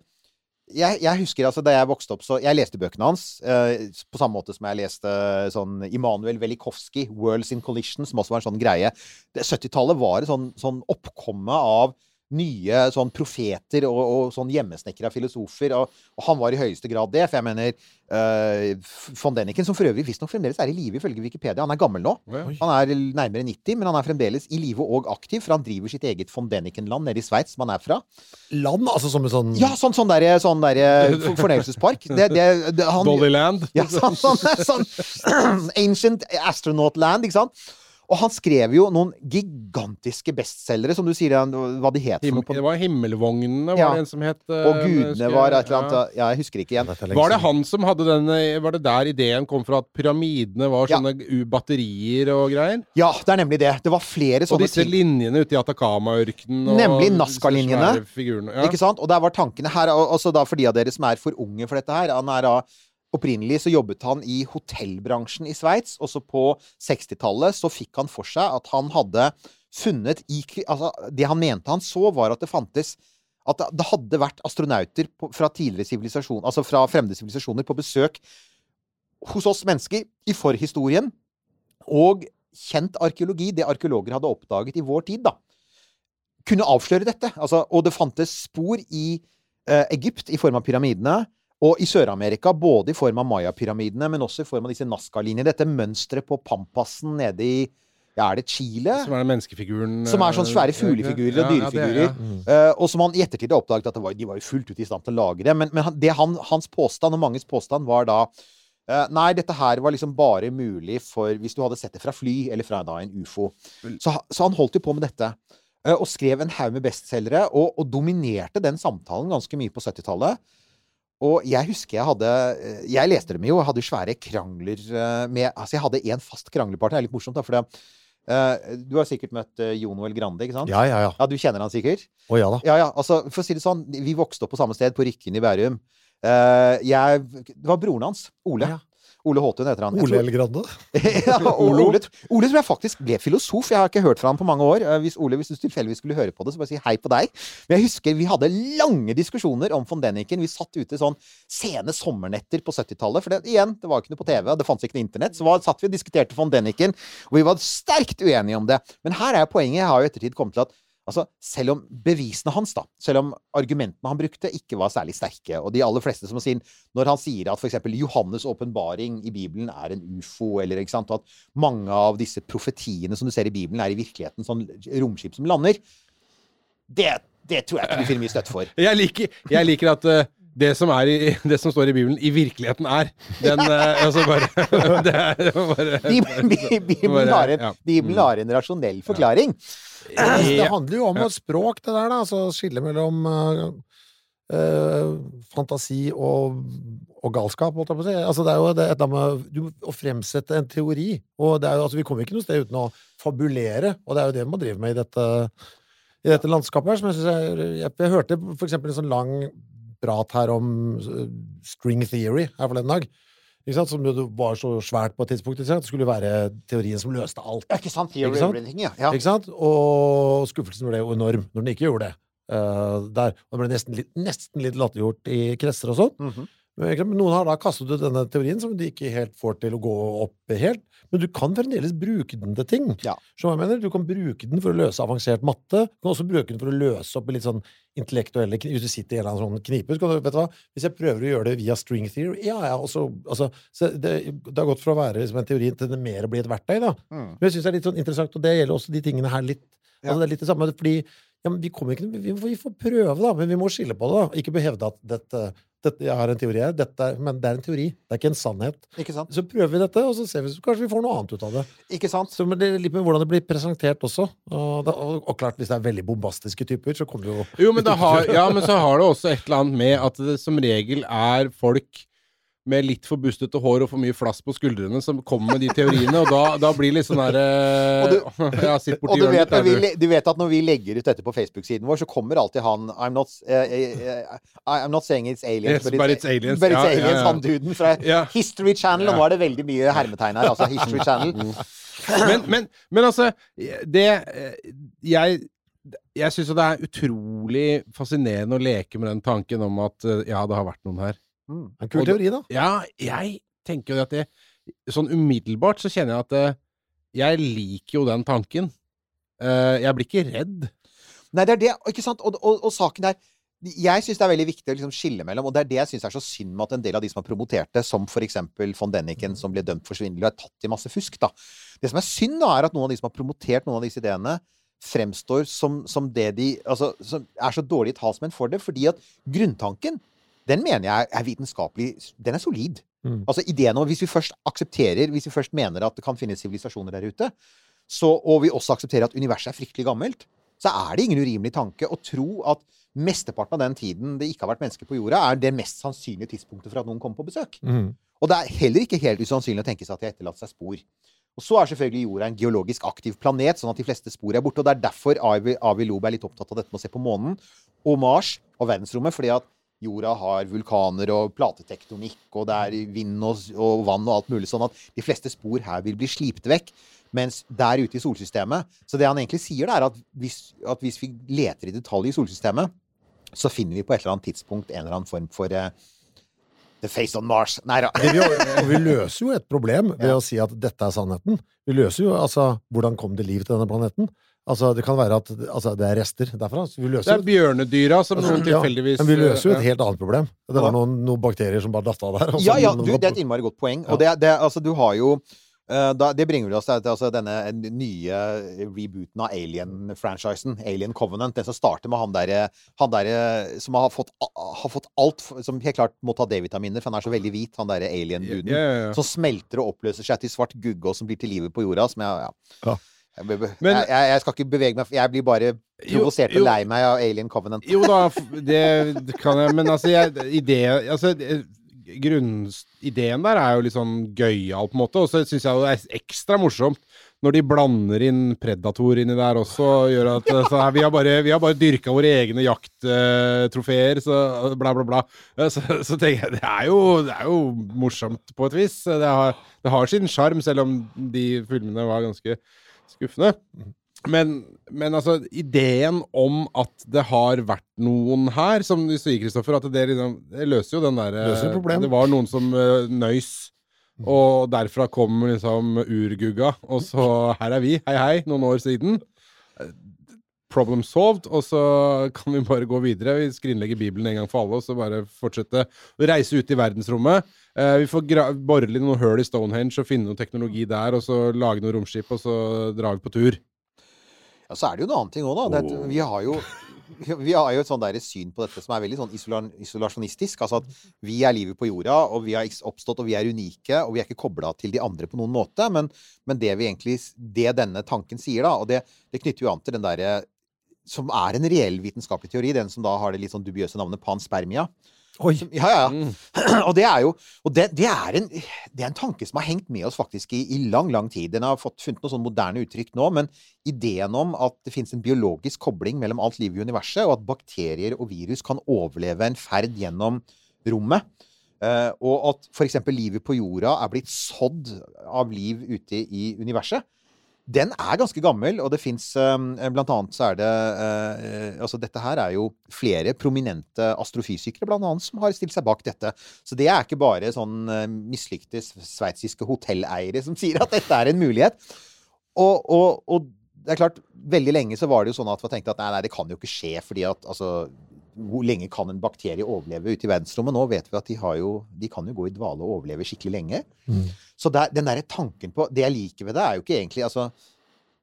jeg, jeg husker altså da jeg vokste opp, så Jeg leste bøkene hans eh, på samme måte som jeg leste sånn Immanuel Velikovskij, 'Worlds in Collision', som også var en sånn greie. 70-tallet var et sånn, sånn oppkomme av nye sånn profeter og, og sånn hjemmesnekra filosofer, og, og han var i høyeste grad det. For jeg mener uh, von Deniken, som for øvrig visstnok fremdeles er i live ifølge Wikipedia. Han er gammel nå. Oi. Han er nærmere 90, men han er fremdeles i live og aktiv, for han driver sitt eget von Deniken-land nede i Sveits, som han er fra. Land, altså som en sånn Ja, sånn, sånn derre sånn der, fornøyelsespark. Det, det, det, han, Dollyland. ja, sånn, sånn, sånn Ancient Astronaut Land, ikke sant? Og han skrev jo noen gigantiske bestselgere, som du sier, hva de het Him det var Himmelvognene, var Ja. det en som het. eh, Og gudene husker- var et eller annet Ja, jeg husker ikke igjen. Var det han som hadde den eh, Var det der ideen kom fra at pyramidene var sånne ja. batterier og greier? Ja, det er nemlig det. Det var flere sånne ting. Og disse ting. linjene ute i Atacama-ørkenen. Nemlig Nazca-linjene. Ja. Ikke sant? Og der var tankene her og- Altså da for de av dere som er for unge for dette her Han er da Opprinnelig så jobbet han i hotellbransjen i Sveits, og så på 60-tallet så fikk han for seg at han hadde funnet i Altså, det han mente han så, var at det fantes At det- hadde vært astronauter på, fra tidligere sivilisasjon, altså fra fremmede sivilisasjoner, på besøk hos oss mennesker i forhistorien, og kjent arkeologi, det arkeologer hadde oppdaget i vår tid, da kunne avsløre dette. Altså, og det fantes spor i eh, Egypt i form av pyramidene, og i Sør-Amerika både i form av Maya-pyramidene, men også i form av disse Nazca-linjene. Dette mønsteret på Pampasen nede i ja, er det Chile? Som er den menneskefiguren. Som er sånn svære eh, fuglefigurer og ja, ja, det- dyrefigurer. ja. Eh, og som han i ettertid har oppdaget at det var, de var jo fullt ut i stand til å lage det. Men, men det han, hans påstand, og manges påstand, var da eh, Nei, dette her var liksom bare mulig for hvis du hadde sett det fra fly, eller fra da en ufo. Så, så han holdt jo på med dette. eh, og skrev en haug med bestselgere, og, og dominerte den samtalen ganske mye på 70-tallet. Og jeg husker jeg hadde eh, Jeg leste dem jo, og hadde svære krangler eh, med Altså, jeg hadde én fast kranglepartner. Det er litt morsomt, da, for det, Uh, du har sikkert møtt uh, Jon Noel Grande, ikke sant? Ja, ja, ja. Ja, du kjenner han sikkert? Å ja da. Ja, ja, altså, for å si det sånn, vi vokste opp på samme sted, på Rykken i Bærum. Uh, jeg, det var broren hans, Ole. Ja. Ole Håtun heter han. Ole L. Grande. ja, og Ole, Ole tror jeg faktisk ble filosof. Jeg har ikke hørt fra ham på mange år. Eh, Hvis Ole, hvis du tilfeldigvis skulle høre på det, så bare si hei på deg. Men jeg husker vi hadde lange diskusjoner om von Denniken. Vi satt ute sånn sene sommernetter på 70-tallet. For det, igjen, det var ikke noe på TV, det fantes ikke noe internett. Så var, satt vi og diskuterte von Denniken, og vi var sterkt uenige om det. Men her er poenget. Jeg har jo ettertid kommet til at Altså, selv om bevisene hans, da, selv om argumentene han brukte, ikke var særlig sterke, og de aller fleste som sier Når han sier at f.eks. Johannes' åpenbaring i Bibelen er en ufo, eller ikke sant, og at mange av disse profetiene som du ser i Bibelen, er i virkeligheten sånn romskip som lander Det, det tror jeg ikke du finner mye støtte for. Jeg liker, jeg liker at eh, det som, er i, det som står i Bibelen, i virkeligheten er den eh, Altså bare Det er bare Bibelen, har, en, ja. Bibelen har en rasjonell forklaring. Det handler jo om språk, det der, da. Altså skille mellom eh, eh, fantasi og, og galskap, holdt jeg på å si. Altså, det er jo det, dette med du, å fremsette en teori. Og det er jo, altså, vi kommer ikke noe sted uten å fabulere, og det er jo det man driver med i dette, i dette landskapet her. Som jeg, synes jeg, jeg, jeg hørte for eksempel en sånn lang prat her om eh, string theory her forleden dag. ikke sant? som var så svært på et tidspunkt. Det skulle være teorien som løste alt. Ja, ikke sant? Theory Ikke sant? everything, ja. ja. Ikke sant? Og skuffelsen ble jo enorm når den ikke gjorde det. Uh, der. Og det ble nesten litt, nesten litt latterliggjort i kretser og sånn. Mm egentlig, Noen har da kastet ut denne teorien som de ikke helt får til å gå opp helt. Men du kan fremdeles bruke den til ting. Ja. Som jeg mener, Du kan bruke den for å løse avansert matte. Du kan også bruke den for å løse opp litt sånn intellektuelle Hvis du sitter i en eller annen sånn knipe, så kan du, vet du hva, hvis jeg prøver å gjøre det via string theory Ja, ja, også, altså, så det, det har gått fra å være liksom en teori til det mer å bli et verktøy. da. Mm. Men jeg synes det er litt sånn interessant, og det gjelder også de tingene her litt. Ja. Altså, det er litt det samme, fordi ja, men vi, kommer ikke, vi, vi får prøve, da, men vi må skille på det. da. Ikke behevde at dette, dette, jeg har en teori her, dette, men det er en teori. Det er ikke en sannhet. Ikke sant? Så prøver vi dette, og så ser vi så kanskje vi får noe annet ut av det. Ikke sant? Så men det er litt med hvordan det blir presentert også. Og, da, og, og klart, hvis det er veldig bombastiske typer, så kommer det jo Jo, men, det har, ja, men så har det også et eller annet med at det som regel er folk med litt for bustete hår og for mye flass på skuldrene som kommer med de teoriene, og da, da blir litt sånn derre Ja, sitt borti du hjørnet vet, ditt, vi, du. vet at når vi legger ut dette på Facebook-siden vår, så kommer alltid han I'm not, uh, uh, I'm not saying it's aliens, Yes, but it's aliens. But it's Ja, ja, aliens ja. Han duden fra Ja. History Channel, og nå er det veldig mye hermetegn her. Altså History Channel. Men, men, men altså Det Jeg jeg syns det er utrolig fascinerende å leke med den tanken om at ja, det har vært noen her. Mm. En kul teori, da. Ja, jeg tenker jo at det Sånn umiddelbart så kjenner jeg at eh, jeg liker jo den tanken. Eh, jeg blir ikke redd. Nei, det er det, ikke sant? Og, og, og saken der Jeg syns det er veldig viktig å liksom skille mellom, og det er det jeg syns er så synd med at en del av de som har promotert det, som eksempel von Deniken, som ble dømt for svindel og er tatt i masse fusk, da. Det som er synd, da, er at noen av de som har promotert noen av disse ideene, fremstår som, som det de Altså, som er så dårlige talsmenn for det, fordi at grunntanken, den mener jeg er vitenskapelig Den er solid. Mm. Altså ideen om Hvis vi først aksepterer, hvis vi først mener at det kan finnes sivilisasjoner der ute, så, og vi også aksepterer at universet er fryktelig gammelt, så er det ingen urimelig tanke å tro at mesteparten av den tiden det ikke har vært mennesker på jorda, er det mest sannsynlige tidspunktet for at noen kommer på besøk. Mm. Og det er heller ikke helt usannsynlig å tenke seg at de har etterlatt seg spor. Og så er selvfølgelig jorda en geologisk aktiv planet, sånn at de fleste spor er borte. Og det er derfor Avi, Avi Loeb er litt opptatt av dette med å se på månen og Mars og verdensrommet, fordi at jorda har vulkaner og platetektonikk, og det er vind og, og vann og alt mulig, sånn at de fleste spor her vil bli slipt vekk. Mens der ute i solsystemet Så det han egentlig sier, det er at hvis, at hvis vi leter i detalj i solsystemet, så finner vi på et eller annet tidspunkt en eller annen form for uh, The face on Mars. Nei da. Vi, vi løser jo et problem ved å si at dette er sannheten. Vi løser jo altså Hvordan kom det liv til denne planeten? Altså, Det kan være at altså, det er rester derfra. Så vi Det er bjørnedyra som noen Ja, Men vi løser jo eh, et helt annet problem. Det var noen, noen bakterier som bare datt av der. og så Ja, ja, du, det er et innmari godt poeng. Og det, det, altså, du har jo eh, da, Det bringer oss til altså, denne nye rebooten av Alien-franchisen. Alien Covenant. Den som starter med han derre der, som har fått, har fått alt Som helt klart må ta D-vitaminer, for han er så veldig hvit, han derre alien-duden. Yeah, yeah, yeah. Som smelter og oppløser seg til svart gugge, og som blir til livet på jorda. Som jeg, ja. Ja. Jeg, Men- jeg, jeg, skal ikke bevege meg Jeg blir bare provosert og lei meg av Alien Covenant. Jo da, det, kan jeg, men altså, jeg, ide, altså Grunnideen der er jo litt sånn gøyal, på en måte, og så syns jeg det er ekstra morsomt når de blander inn Predator inni der også, gjør at så her, vi, har bare, vi har bare dyrka våre egne jakttrofeer, så bla, bla, bla. Så, så tenker jeg det er, jo, det er jo morsomt på et vis. Det har, det har sin sjarm, selv om de filmene var ganske skuffende. Men, men altså, ideen om at det har vært noen her, som du sier, Kristoffer, at det, liksom, det løser jo den derre problem. Det var noen som uh, nøys, og derfra kom liksom urgugga, og så her er vi, hei hei, noen år siden. Problem solved, og så kan vi bare gå videre. Vi skrinlegger Bibelen en gang for alle, og så bare fortsette å reise ut i verdensrommet. Eh, vi får bore litt noen høl i Stonehenge og finne noe teknologi der, og så lage noe romskip, og så drar vi på tur. Ja, så er det jo en annen ting òg, da. Det, vi har jo vi har jo et sånn der syn på dette som er veldig sånn isolasjonistisk. Altså at vi er livet på jorda, og vi har oppstått, og vi er unike, og vi er ikke kobla til de andre på noen måte. Men, men det vi egentlig Det denne tanken sier, da, og det, det knytter jo an til den derre Som er en reell vitenskapelig teori, den som da har det litt sånn dubiøse navnet panspermia. Oi! Som, ja, ja, ja. Og det er jo Og det, det, er en, det er en tanke som har hengt med oss faktisk i, i lang, lang tid. Den har fått, funnet noe sånn moderne uttrykk nå, men ideen om at det finnes en biologisk kobling mellom alt liv i universet, og at bakterier og virus kan overleve en ferd gjennom rommet Eh, og at f.eks. livet på jorda er blitt sådd av liv ute i universet. Den er ganske gammel, og det fins Blant annet så er det eh, Altså, dette her er jo flere prominente astrofysikere, blant annet, som har stilt seg bak dette. Så det er ikke bare sånn uh, mislykte sveitsiske hotelleiere som sier at dette er en mulighet. Og, og, og det er klart, veldig lenge så var det jo sånn at man tenkte at nei, nei, det kan jo ikke skje, fordi at altså hvor lenge kan en bakterie overleve ute i verdensrommet? Nå vet vi at de, har jo, de kan jo gå i dvale og overleve skikkelig lenge. Mm. Så der, den derre tanken på Det jeg liker ved det, er jo ikke egentlig altså,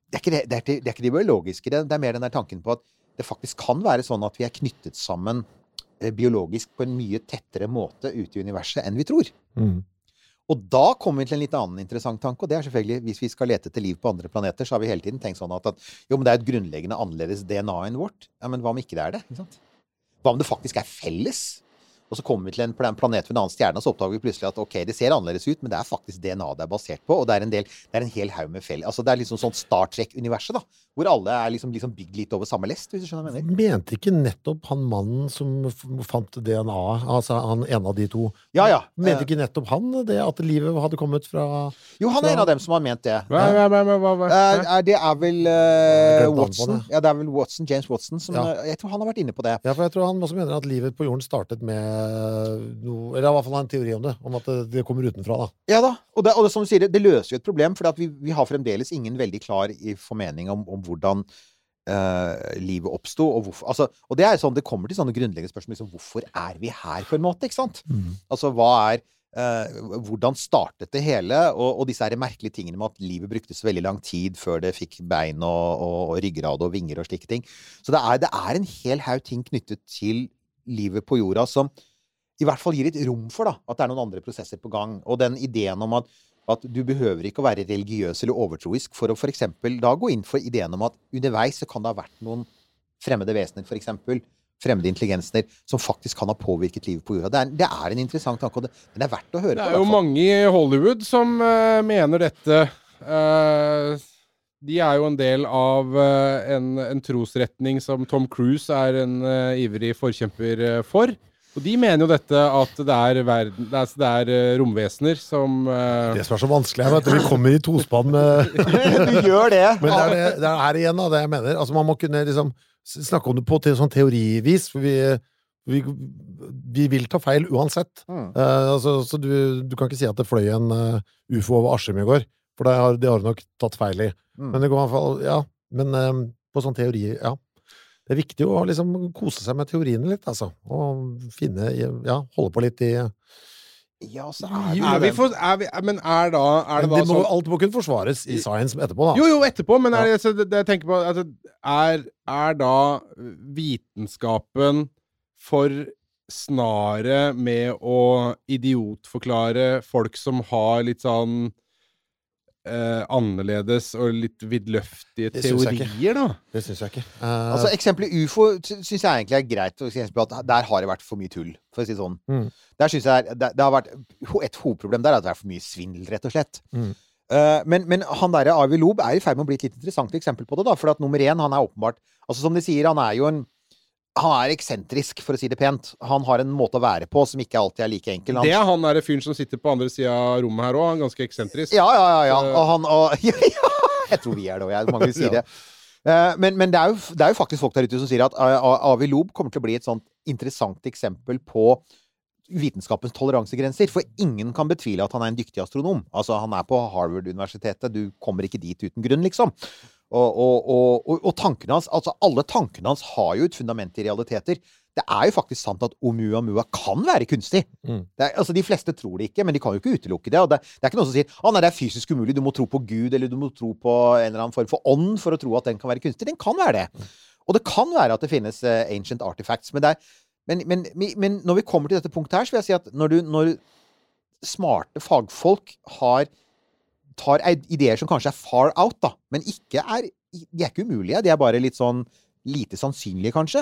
det, er ikke det, det, er det er ikke det biologiske. Det, det er mer den der tanken på at det faktisk kan være sånn at vi er knyttet sammen eh, biologisk på en mye tettere måte ute i universet enn vi tror. Mm. Og da kommer vi til en litt annen interessant tanke, og det er selvfølgelig hvis vi skal lete etter liv på andre planeter, så har vi hele tiden tenkt sånn at, at jo, men det er et grunnleggende annerledes DNA enn vårt. Ja, men hva om ikke det er det? Ikke sant? Hva om det faktisk er felles? Og så kommer vi til en planet ved en annen stjerne, og så oppdager vi plutselig at ok, det ser annerledes ut, men det er faktisk DNA det er basert på, og det er en, del, det er en hel haug med fell. Altså det er liksom sånn Star Trek-universet, da. Hvor alle er liksom, liksom bygd litt over samme lest, hvis du skjønner hva jeg mener. Mente ikke nettopp han mannen som fant DNA, altså han ene av de to Ja, ja. Mente Eh, ikke nettopp han det at livet hadde kommet fra Jo, han er en av dem som har ment det. Hva, hva, hva, hva, hva, hva? Eh, er- det er vel eh, på Watson. det. Ja, det er vel Watson, James Watson som Ja. eh, Jeg tror han har vært inne på det. Ja, for jeg tror han også mener at livet på jorden startet med noe Eller i hvert fall har en teori om det, om at det, det kommer utenfra, da. Ja da. Og det, og det, som du sier, det løser jo et problem, for vi, vi har fremdeles ingen veldig klar formening om, om hvordan Uh, livet oppsto, og hvorfor altså, Og det er sånn, det kommer til sånne grunnleggende spørsmål liksom, Hvorfor er vi her, på en måte? ikke sant? Altså, hva er uh, Hvordan startet det hele? Og, og disse her merkelige tingene med at livet brukte så veldig lang tid før det fikk bein og, og, og ryggrad og vinger og slike ting. Så det er, det er en hel haug ting knyttet til livet på jorda som i hvert fall gir litt rom for da, at det er noen andre prosesser på gang. Og den ideen om at, at du behøver ikke å være religiøs eller overtroisk for å f.eks. da gå inn for ideen om at underveis så kan det ha vært noen fremmede vesener, f.eks. Fremmede intelligenser som faktisk kan ha påvirket livet på jorda. Det er, det er en interessant tanke, og det, er verdt å høre på. Det er på, jo mange i Hollywood som uh, mener dette. Eh, de er jo en del av eh, en, en trosretning som Tom Cruise er en uh, ivrig forkjemper eh, for. Og de mener jo dette at det er, verden, det er, det er romvesener som uh... Det som er så vanskelig er at vi kommer i tospann med du gjør det! Men det er, det, det er her igjen da, det jeg mener. Altså, man må kunne liksom snakke om det på til sånn teorivis, for vi, vi, vi vil ta feil uansett. Mm. Uh, altså, så du, du kan ikke si at det fløy en uh, ufo over Askim i går, for det har, det har du nok tatt feil i. Mm. Men det går i hvert fall, ja. Men um, på sånn teori, ja. Det er viktig å liksom kose seg med teoriene litt, altså. Og finne, ja, holde på litt i Ja, så er det er vi for, er vi, Men er da, er det Men da det må, sånn alt må kunne forsvares i science etterpå, da. Jo, jo, etterpå, men er det, så det, det jeg tenker på altså, er, er da vitenskapen for snare med å idiotforklare folk som har litt sånn eh, annerledes og litt vidløftige Det synes jeg ikke. teorier, da? Det syns jeg ikke. Eh, Altså, Eksempelet ufo syns jeg egentlig er greit. For eksempel at der har det vært for mye tull, for å si det sånn. Mm. Der synes jeg det, det har vært Et hovedproblem der er at det er for mye svindel, rett og slett. Mm. Eh, men, men han derre Arvi Loeb er i ferd med å bli et litt interessant eksempel på det. da, For at nummer én, han er åpenbart Altså Som de sier, han er jo en Han er eksentrisk, for å si det pent. Han har en måte å være på som ikke alltid er like enkel. Han, Det er han derre fyren som sitter på andre sida av rommet her òg. Ganske eksentrisk. ja, ja, ja. ja. Og han og, ja, ja, Jeg tror vi er det òg, jeg. Mange vil si det. Eh, Men, men det, er jo, det er jo faktisk folk der ute som sier at A- Avi Loeb kommer til å bli et sånt interessant eksempel på vitenskapens toleransegrenser. For ingen kan betvile at han er en dyktig astronom. Altså, han er på Harvard-universitetet. Du kommer ikke dit uten grunn, liksom. Og, og, og, og, tankene hans Altså, alle tankene hans har jo et fundament i realiteter. Det er jo faktisk sant at Oumuamua kan være kunstig. Mm. Det er, altså, de fleste tror det ikke, men de kan jo ikke utelukke det. Og det, det er ikke noen som sier å nei, det er fysisk umulig, du må tro på Gud, eller du må tro på en eller annen form for ånd for å tro at den kan være kunstig. Den kan være det. Og det kan være at det finnes uh, ancient artifacts. Men, er, men, men, men, men når vi kommer til dette punktet her, så vil jeg si at når, du, når smarte fagfolk har tar ideer som kanskje er far out, da, men ikke er De er ikke umulige, de er bare litt sånn lite sannsynlige, kanskje.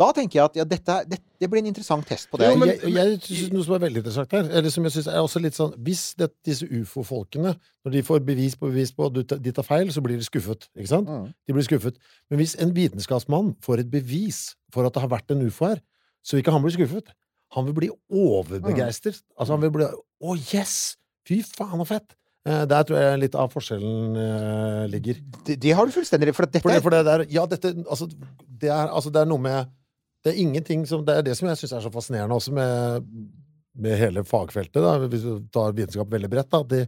Da tenker jeg at ja, dette, det, det blir en interessant test på det. Jo, men- jeg, jeg synes noe som er veldig interessant her, eller som jeg synes er også litt sånn Hvis det, disse ufo-folkene, når de får bevis på bevis på at de tar feil, så blir de skuffet. Ikke sant? Mm. De blir skuffet. Men hvis en vitenskapsmann får et bevis for at det har vært en ufo her, så vil ikke han bli skuffet. Han vil bli overbegeistret. Altså, han vil bli Å, yes! Fy faen, så fett! Eh, Der tror jeg litt av forskjellen uh, ligger. Det, det har du fullstendig For dette For det, for det der, ja, dette, altså, det er, altså, det er noe med Det er ingenting som Det er det som jeg syns er så fascinerende også med, med hele fagfeltet, da, hvis du tar vitenskap veldig bredt. Da, det,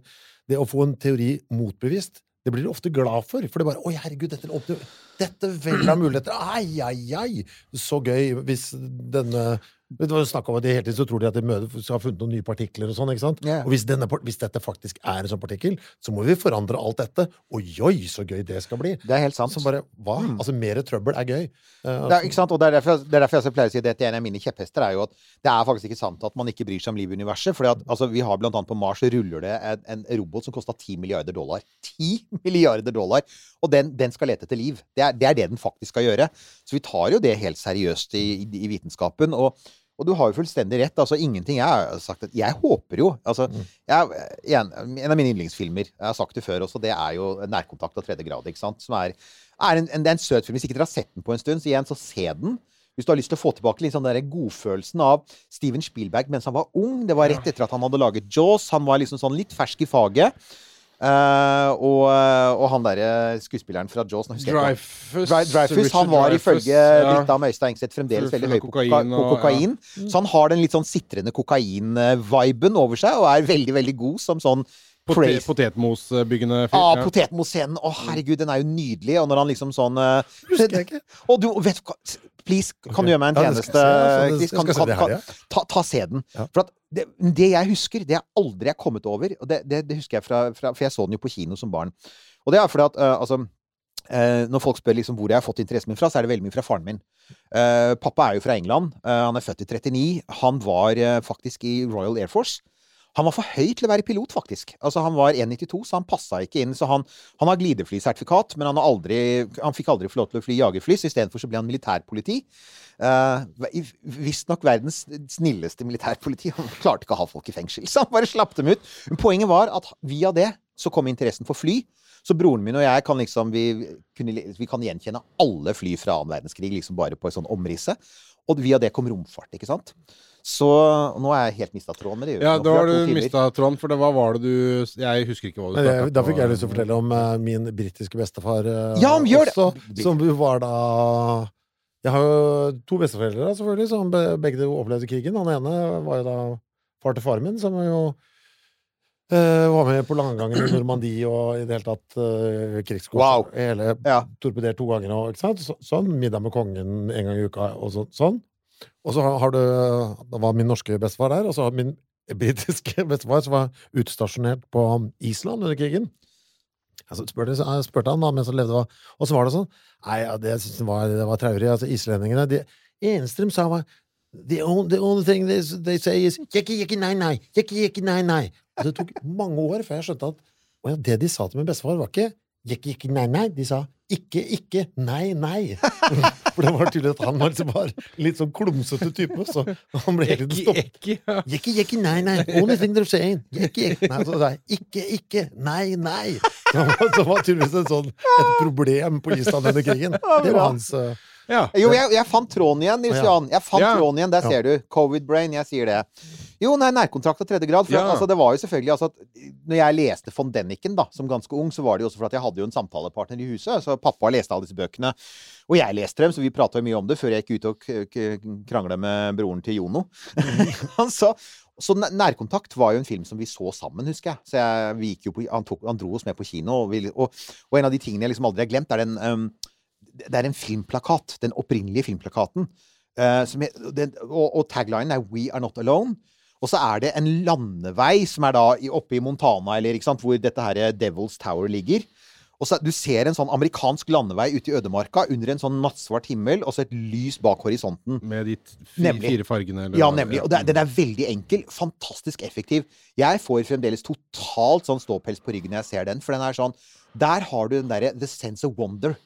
det å få en teori motbevist, det blir du ofte glad for. For det bare Oi, herregud, dette, åpner- dette vel av muligheter. Ai, ai, ai! Så gøy hvis denne det var jo snakk om at de hele tiden så tror de at de skal ha funnet noen nye partikler og sånn. ikke sant? Yeah. Og hvis, denne, hvis dette faktisk er en sånn partikkel, så må vi forandre alt dette. Oi, oi, så gøy det skal bli. Det er helt sant. Så bare, hva? Mm. Altså, mer trøbbel er gøy. Uh, Det er, ikke sant? Og det er derfor, det er derfor jeg pleier å si det til en av mine kjepphester, er jo at det er faktisk ikke sant at man ikke bryr seg om livet i universet. fordi altså, vi har blant annet på Mars ruller det en, en robot som kosta 10 milliarder dollar. 10 milliarder dollar! Og den, den skal lete etter liv. Det er, det er det den faktisk skal gjøre. Så vi tar jo det helt seriøst i, i, i vitenskapen. og og du har jo fullstendig rett. altså Ingenting jeg har sagt at Jeg håper jo altså, jeg, en, en av mine yndlingsfilmer, jeg har sagt det før også, det er jo 'Nærkontakt av tredje grad'. ikke sant? Som er, er en, en, det er en søt film. Hvis ikke dere har sett den på en stund, så igjen, så se den. Hvis du har lyst til å få tilbake liksom den der godfølelsen av Steven Spielberg mens han var ung. Det var rett etter at han hadde laget Jaws. Han var liksom sånn litt fersk i faget. Eh, og, og han derre skuespilleren fra Jaws Dreyfus, Dreyfus han var ifølge ja. Britta Møystad Engseth fremdeles veldig høy på kokain og- kokain. Så han har den litt sånn sitrende kokain-viben over seg, og er veldig, veldig god som sånn Potet. Potetmosbyggende fyr. Ah, ja. potetmosscenen. Å, herregud, den er jo nydelig. Og når han liksom sånn uh, Husker jeg ikke. Og du, vet du hva Please, kan okay. du gjøre meg en tjeneste? jeg se, det- Chris? jeg Kan, kan, her, ja. ta, ta se den. Ja. For det, det jeg husker, det jeg aldri jeg kommet over. Og det, det, det husker jeg fra, fra For jeg så den jo på kino som barn. Og det er fordi at uh, altså uh, når folk spør liksom hvor jeg har fått interessen min fra, så er det veldig mye fra faren min. Uh, pappa er jo fra England. Han er født i 39. Han var faktisk i Royal Air Force. Han var for høy til å være pilot, faktisk. Altså, han var 1,92, så han passa ikke inn. Så han, han har glideflysertifikat, men han, aldri, han fikk aldri få lov til å fly jagerfly, så istedenfor så ble han militærpoliti. Uh, Visstnok verdens snilleste militærpoliti. Han klarte ikke å ha folk i fengsel, så han bare slapp dem ut. Poenget var at via det så kom interessen for fly. Så broren min og jeg kan liksom Vi, kunne, vi kan gjenkjenne alle fly fra annen verdenskrig liksom bare på et sånn omrisse. Og via det kom romfart, ikke sant? Så nå er jeg helt mista tråden med det. Ja, da har du mista tråden, for det, hva var det du Jeg husker ikke hva du Men om. da fikk jeg lyst til å fortelle om uh, min britiske bestefar uh, Ja, men gjør det! også. Som var da Jeg har jo to besteforeldre, selvfølgelig, som begge opplevde krigen. Han ene var jo da far til faren min, som jo eh, var med på landgangen i Normandie og i det hele tatt uh, krigskorps. Wow. Hele Ja. torpedert to ganger og ikke sant? Så, sånn. Middag med kongen en gang i uka og så, sånn. Og så har- du Da var min norske bestefar der, og så har min britiske bestefar som var utstasjonert på Island under krigen. Altså, spurte, jeg spurte han da mens han levde, og så var det sånn Nei, ja, det jeg var, det var traurig. Altså, islendingene Det eneste de sa, var The only, the only thing they, they say is Jekki, jekki, nei, nei. Jekki, jekki, nei, nei. Og det tok mange år før jeg skjønte at ja, det de sa til min bestefar, var ikke gikk, gikk, nei, nei. De sa ikke, ikke, nei, nei. For det var tydelig at han var liksom bare litt sånn klumsete type, så han ble hele tiden stoppet. Jekki, jekki, nei, nei. Only thing they're saying. Jekki, jekki. Nei, så sa jeg ikke, ikke, nei, nei. Som var, var tydeligvis en sånn, et problem på Island under krigen. Det var hans eh, ja. Jo, jeg, jeg fant tråden igjen, Nils Johan. Jeg fant Ja. tråden igjen, Der ser du. Covid-brain, jeg sier det. Jo, nei, nærkontrakt av tredje grad. For Ja. altså, det var jo selvfølgelig altså, Når jeg leste von Denniken da, som ganske ung, så var det jo også for at jeg hadde jo en samtalepartner i huset. Så pappa leste alle disse bøkene. Og jeg leste dem, så vi prata mye om det før jeg gikk ut og krangla med broren til Jono. Han sa så Nærkontakt var jo en film som vi så sammen, husker jeg. Så jeg, på, han, tok, han dro oss med på kino. Og, vi, og, og en av de tingene jeg liksom aldri har glemt, er den um, Det er en filmplakat. Den opprinnelige filmplakaten. Uh, som den, og, og taglinen er 'We are not alone'. Og så er det en landevei som er da oppe i Montana, eller sant, hvor dette her Devil's Tower ligger. Og så Du ser en sånn amerikansk landevei ute i ødemarka under en sånn nattsvart himmel, og så et lys bak horisonten. Med de fire fargene. eller Ja, nemlig. Og det, den er veldig enkel. Fantastisk effektiv. Jeg får fremdeles totalt sånn ståpels på ryggen når jeg ser den, for den er sånn Der har du den derre The Sense of Wonder,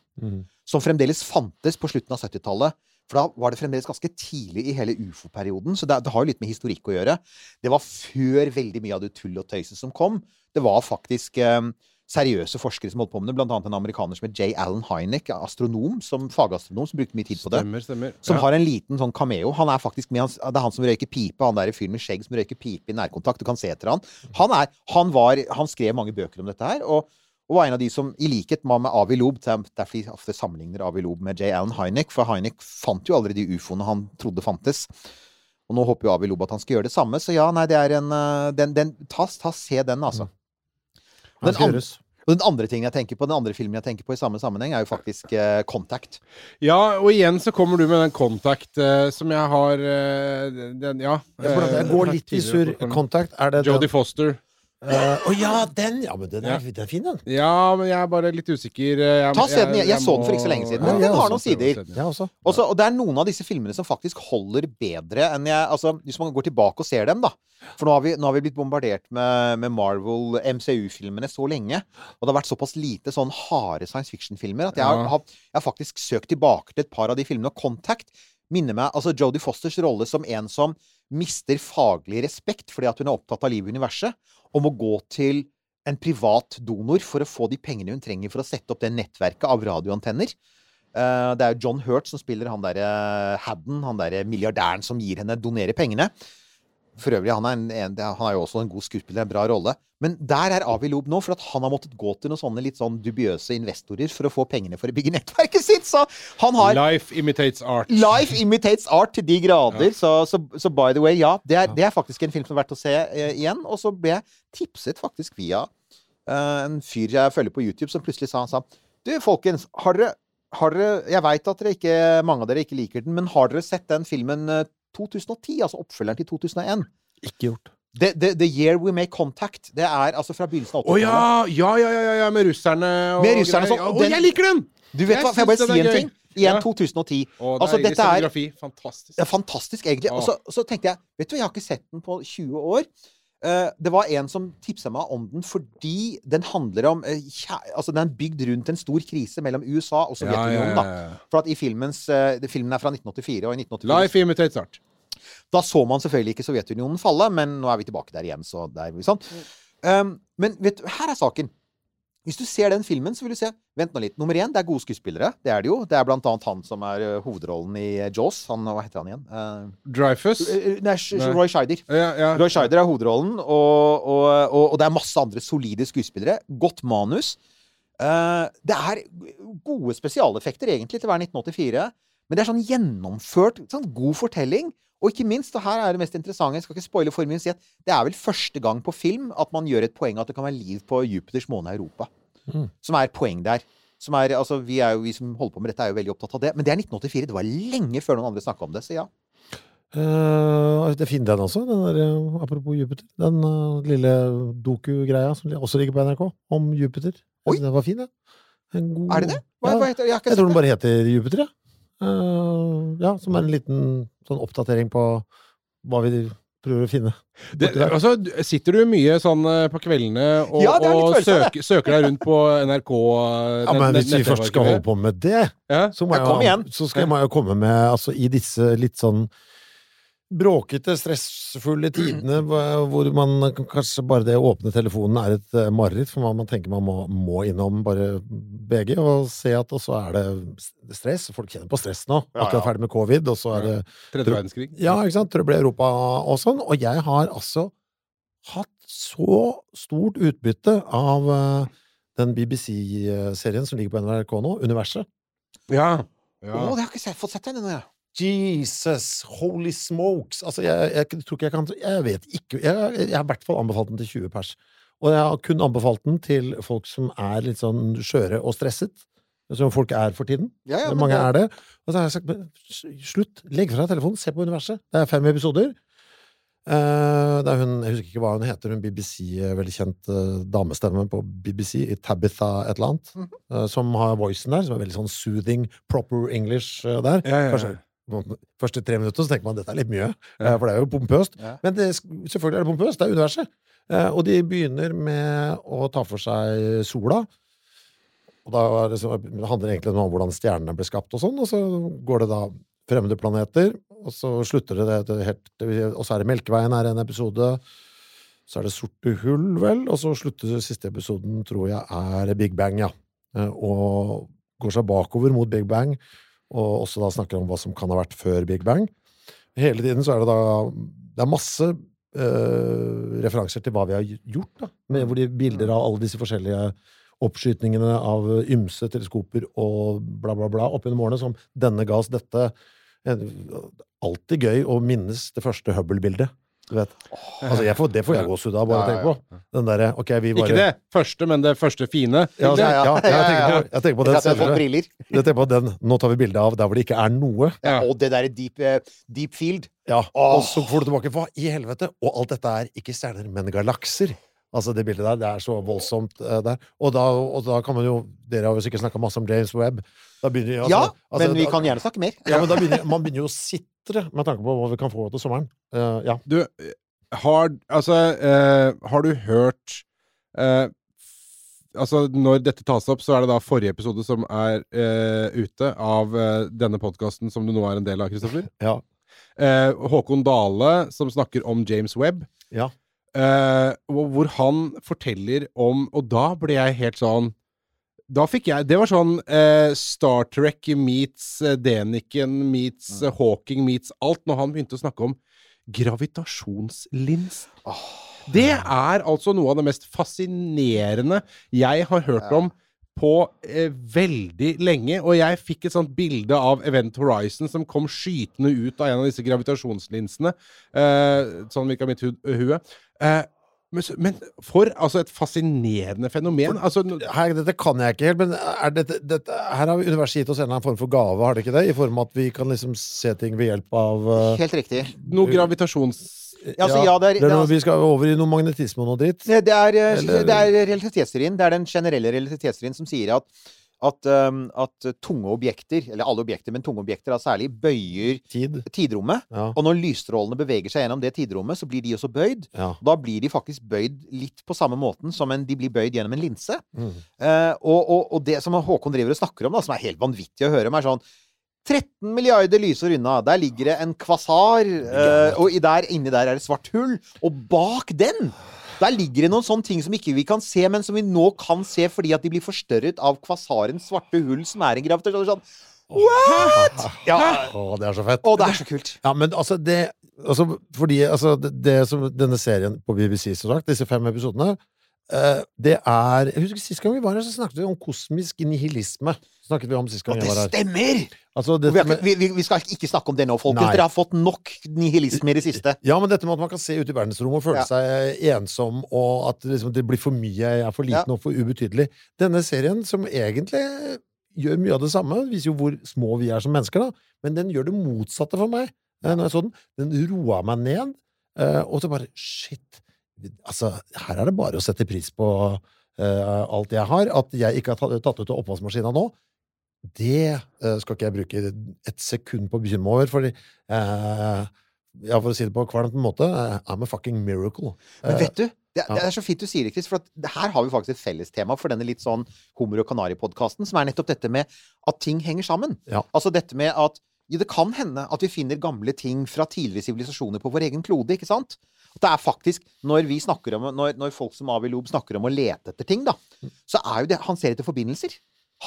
som fremdeles fantes på slutten av 70-tallet. For da var det fremdeles ganske tidlig i hele ufo-perioden, så det, det har jo litt med historikk å gjøre. Det var før veldig mye av det tullet og tøyset som kom. Det var faktisk eh, seriøse forskere som holdt på med det, blant annet en amerikaner som het J. Allen Hynek, astronom, som fagastronom, som brukte mye tid på det. Stemmer, stemmer. Som Ja. har en liten sånn cameo. Han er faktisk med, han- det er han som røyker pipe. Han der fyren med skjegg som røyker pipe i nærkontakt. Du kan se etter han. Han, er, han, var, han skrev mange bøker om dette her. Og, og var en av de som, i likhet med med Avi Loeb er derfor de ofte sammenligner Avi Loeb med J. Allen Hynek. For Hynek fant jo aldri de ufoene han trodde fantes. Og nå håper jo Avi Loeb at han skal gjøre det samme. Så ja, nei, det er en eh, den, den, ta, ta, Se den, altså. Det Den skal. Og den andre tingen jeg tenker på, den andre filmen jeg tenker på i samme sammenheng, er jo faktisk eh, Contact. Ja, og igjen så kommer du med den Contact eh, som jeg har eh, den, Ja. Jeg, Jeg eh, går litt i surr. Contact, er det Jodie Foster. Eh, Å ja, den! Ja, men den er, den er fin, den. Ja, men jeg er bare litt usikker. eh, Jeg, Ta og se den. Jeg, jeg så den for ikke så lenge siden. Men ja, den har også noen sider. Jeg også. Også, og det er noen av disse filmene som faktisk holder bedre enn jeg Altså, hvis man går tilbake og ser dem, da. For nå har vi, nå har vi blitt bombardert med, med Marvel, MCU-filmene, så lenge. Og det har vært såpass lite sånn harde science fiction-filmer at jeg, har, Ja. har, jeg har faktisk søkt tilbake til et par av de filmene. Og Contact minner meg Altså Jodie Fosters rolle som en som mister faglig respekt fordi at hun er opptatt av livet i universet, og må gå til en privat donor for å få de pengene hun trenger for å sette opp det nettverket av radioantenner. Eh, det er jo John Hurt som spiller han derre Hadden, han derre milliardæren som gir henne donerer pengene. For øvrig, han er, en, han er jo også en god skuespiller, en bra rolle. Men der er Avi Loeb nå, for at han har måttet gå til noen sånne litt sånn dubiøse investorer for å få pengene for å bygge nettverket sitt. Så han har Life imitates art. Life imitates art til de grader. Så, så, så by the way, ja. Det er, det er faktisk en film som er verdt å se eh, igjen. Og så ble jeg tipset faktisk via eh, en fyr jeg følger på YouTube, som plutselig sa han sa Du, folkens, har dere, har dere Jeg veit at dere ikke, mange av dere ikke liker den, men har dere sett den filmen eh, 2010? Altså oppfølgeren til 2001? Ikke gjort. The, the, the Year We Make Contact. Det er altså fra begynnelsen av Å 80-tallet. ja! Ja, ja, ja, ja! Med russerne og Med russerne greier. sånn, og den, oh, jeg liker den! Du vet Jeg hva, Får jeg bare si en gøy. ting? Igjen Ja. 2010. Oh, det Altså, er dette er- Fantastisk. Det er fantastisk, egentlig. Og så, så tenkte jeg Vet du, jeg har ikke sett den på 20 år. Uh, det var en som tipsa meg om den fordi den handler om uh, kjæ- Altså, den er bygd rundt en stor krise mellom USA og Sovjetunionen. Ja, ja, ja, da. For at i filmens uh, Filmen er fra 1984, og i 1984 Life imitates art. Da så man selvfølgelig ikke Sovjetunionen falle, men nå er vi tilbake der igjen, så der er vi sånn. Um, men vet du, her er saken. Hvis du ser den filmen, så vil du se Vent nå litt. Nummer én, det er gode skuespillere. Det er det jo. Det er blant annet han som er eh, hovedrollen i eh, Jaws. Han, hva heter han igjen? Uh, Dreyfus. nei, Roy Scheider. Ja, ja. Roy Scheider er hovedrollen, og, og, og, og det er masse andre solide skuespillere. Godt manus. Uh, det er gode spesialeffekter, egentlig, til å være 1984. Men det er sånn gjennomført, sånn god fortelling. Og ikke minst, og her er det mest interessante, jeg skal ikke spoile for mye, si at det er vel første gang på film at man gjør et poeng at det kan være liv på Jupiters måne Europa. Mm. Som er poeng der. Som er, altså, vi, er jo, vi som holder på med dette, er jo veldig opptatt av det. Men det er 1984. Det var lenge før noen andre snakka om det. Så ja. Uh, det er fin den også, den der, eh, apropos Jupiter. Den uh, lille doku-greia som også ligger på NRK, om Jupiter. Oi. Den var fin, ja. En god- Er det det? Hva, Ja. hva heter? Jeg Jeg tror den bare heter Jupiter, jeg. Eh, ja, som er en liten sånn oppdatering på hva vi prøver å finne. Det, altså, sitter du mye sånn eh, på kveldene og, Ja, og søker, søker deg rundt på NRK eh, Ja, men hvis vi først skal holde på med det, Ja. så, må jeg, så skal jeg, må jeg jo komme med altså, I disse litt sånn bråkete, stressfulle tidene hvor man kanskje bare det å åpne telefonen er et eh, mareritt, for hva man tenker man må, må innom bare VG og se at og så er det stress. Folk kjenner på stress nå. Ja, Akkurat ja. ferdig med covid, og så er det Tredje verdenskrig. Ja, ikke sant? Trøbbel i Europa og sånn. Og jeg har altså hatt så stort utbytte av eh, den BBC-serien som ligger på NRK nå, Universet. Ja. Å, ja. det har jeg ikke sett, fått sett den ennå, jeg. Jesus, holy smokes! Altså, jeg, jeg tror ikke jeg kan Jeg vet ikke. Jeg, jeg har i hvert fall anbefalt den til 20 pers. Og jeg har kun anbefalt den til folk som er litt sånn skjøre og stresset. Som folk er for tiden. Ja, ja, Mange det- er det. Og så har jeg sagt slutt, legg fra deg telefonen, se på Universet. Det er fem episoder. Uh, det er hun, jeg husker ikke hva hun heter, hun BBC, eh, veldig kjent uh, damestemme på BBC, i Tabitha et eller annet, mm -hmm. uh, som har voicen der, som er veldig sånn soothing, proper English der. Ja, ja, ja. Kanskje første tre minutter så tenker man at dette er litt mye, Ja. eh, for det er jo pompøst. Ja. Men det, selvfølgelig er det pompøst, det er universet. Eh, Og de begynner med å ta for seg sola. Og da det, det handler egentlig om hvordan stjernene ble skapt og sånn, og så går det da fremmede planeter, og så slutter det, det helt Og så er det Melkeveien her en episode. Så er det Sorte hull, vel, og så slutter siste episoden, tror jeg, er Big Bang, ja. Eh, Og går seg bakover mot Big Bang, og også da snakker om hva som kan ha vært før Big Bang. Hele tiden så er det da Det er masse eh, referanser til hva vi har gjort, da. Med hvor de bilder av alle disse forskjellige oppskytningene av ymse teleskoper og bla, bla, bla opp gjennom årene, som denne ga oss dette. Alltid gøy å minnes det første Hubble-bildet. Du vet. Altså, jeg får, det får jeg gåsehud av, bare å Ja, ja, tenke på. Den der, Ok, vi bare Ikke det første, men det første fine. Ja, altså, ja, jeg tenker på, jeg tenker på den senere. Jeg tenker på den Nå tar vi bilde av der hvor det ikke er noe. Ja. Og det derre deep, eh, deep field. Ja. Og så får du tilbake Hva i helvete? Og alt dette er ikke stjerner, men galakser. Altså Det bildet der, det er så voldsomt uh, der. Og da, og da kan man jo Dere har jo sikkert snakka masse om James Webb. Da begynner, altså, Ja, altså, men vi da- kan gjerne snakke mer. Ja, men da begynner, Man begynner jo å sitre med tanke på hva vi kan få til sommeren. Uh, ja. Du, har Altså, uh, har du hørt eh, Altså, når dette tas opp, så er det da forrige episode som er eh, ute av denne podkasten som du nå er en del av, Kristoffer. Ja. Eh, Håkon Dale, som snakker om James Webb. Ja. Og hvor han forteller om Og da ble jeg helt sånn Da fikk jeg Det var sånn uh, Star Trek meets uh, Deniken meets uh, Hawking meets alt, når han begynte å snakke om gravitasjonslins. Det er altså noe av det mest fascinerende jeg har hørt om på eh, veldig lenge, og jeg fikk et sånt bilde av Event Horizon som kom skytende ut av en av disse gravitasjonslinsene. Eh, sånn virka mitt hu hue. Eh, men, men for altså et fascinerende fenomen. Altså, Her, dette kan jeg ikke helt, men er dette, dette, her har universet gitt oss en eller annen form for gave, har det ikke det? I form av at vi kan liksom se ting ved hjelp av uh, Helt riktig. noe gravitasjons... Ja, altså, ja, det er, det er noe, det er, Vi skal over i noe magnetisme og noe dritt. det er, eh, Eller- det er realitetsteorien. Det er den generelle realitetsteorien som sier at at, um, at tunge objekter, eller alle objekter, men tunge objekter da særlig, bøyer Tid. tidrommet. Ja. Og når lysstrålene beveger seg gjennom det tidrommet, så blir de også bøyd. ja. Da blir de faktisk bøyd litt på samme måten som en, de blir bøyd gjennom en linse. Mm. Uh, og, og, og det som Håkon driver og snakker om, da, som er helt vanvittig å høre om, er sånn 13 milliarder lysår unna, der ligger det en kvasar, uh, og i der, inni der er det svart hull. Og bak den, der ligger det noen sånne ting som ikke vi kan se, men som vi nå kan se fordi at de blir forstørret av kvasarens svarte hull, som er en gravitasjon. Sånn, What?! Ja, Å, det er så fett. å, det er så kult. Ja, men altså, det altså, Fordi altså, det, det som denne serien på BBC, som sagt, disse fem episodene Det er Jeg husker Sist gang vi var her, så snakket vi om kosmisk nihilisme. Snakket vi om sist gang Og det var her. stemmer! Altså, vi, dette har, med, vi, vi, vi skal ikke snakke om det nå, folkens. Nei. Dere har fått nok nihilisme i det siste. ja, men dette med at man kan se ut i verdensrommet og føle Ja. seg ensom, og at liksom, det blir for mye, jeg er for liten Ja. og for ubetydelig. Denne serien, som egentlig gjør mye av det samme, viser jo hvor små vi er som mennesker, da, men den gjør det motsatte for meg. eh, Når jeg så den. Den roa meg ned, eh, og så bare Shit. Altså, her er det bare å sette pris på uh, alt jeg har. At jeg ikke har tatt, ut av oppvaskmaskina nå, det uh, skal ikke jeg bruke et sekund på å bekymre meg over, fordi uh, ja, for å si det på en kvalm måte, I'm a fucking miracle. Men vet du, det, ja. det er så fint du sier det, Chris, for her har vi faktisk et fellestema for denne litt sånn hummer og kanari-podkasten, som er nettopp dette med at ting henger sammen. Ja. Altså dette med at ja, det kan hende at vi finner gamle ting fra tidligere sivilisasjoner på vår egen klode, ikke sant? At det er faktisk, når vi snakker om, når, når folk som Avi Loeb snakker om å lete etter ting, da, så er jo det Han ser etter forbindelser.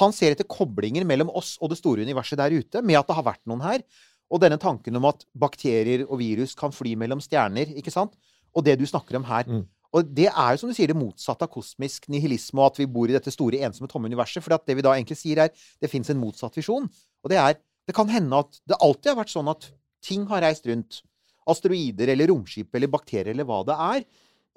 Han ser etter koblinger mellom oss og det store universet der ute, med at det har vært noen her. Og denne tanken om at bakterier og virus kan fly mellom stjerner, ikke sant? Og det du snakker om her. Mm. Og det er jo, som du sier, det motsatte av kosmisk nihilisme, og at vi bor i dette store, ensomme, tomme universet. For det vi da egentlig sier, er det fins en motsatt visjon. Og det er Det kan hende at det alltid har vært sånn at ting har reist rundt. Asteroider eller romskip eller bakterier eller hva det er.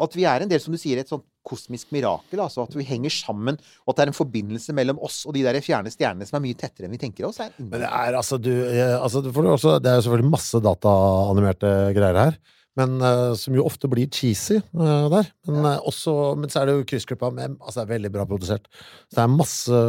At vi er en del, som du sier, et sånt kosmisk mirakel. Altså at vi henger sammen, og at det er en forbindelse mellom oss og de der fjerne stjernene som er mye tettere enn vi tenker oss. Er Men det er altså du eh, altså, også, det er jo selvfølgelig masse dataanimerte greier her. Men eh, som jo ofte blir cheesy eh, der. Men, eh, også, men så er det jo kryssklippa med Altså, det er veldig bra produsert. Så det er masse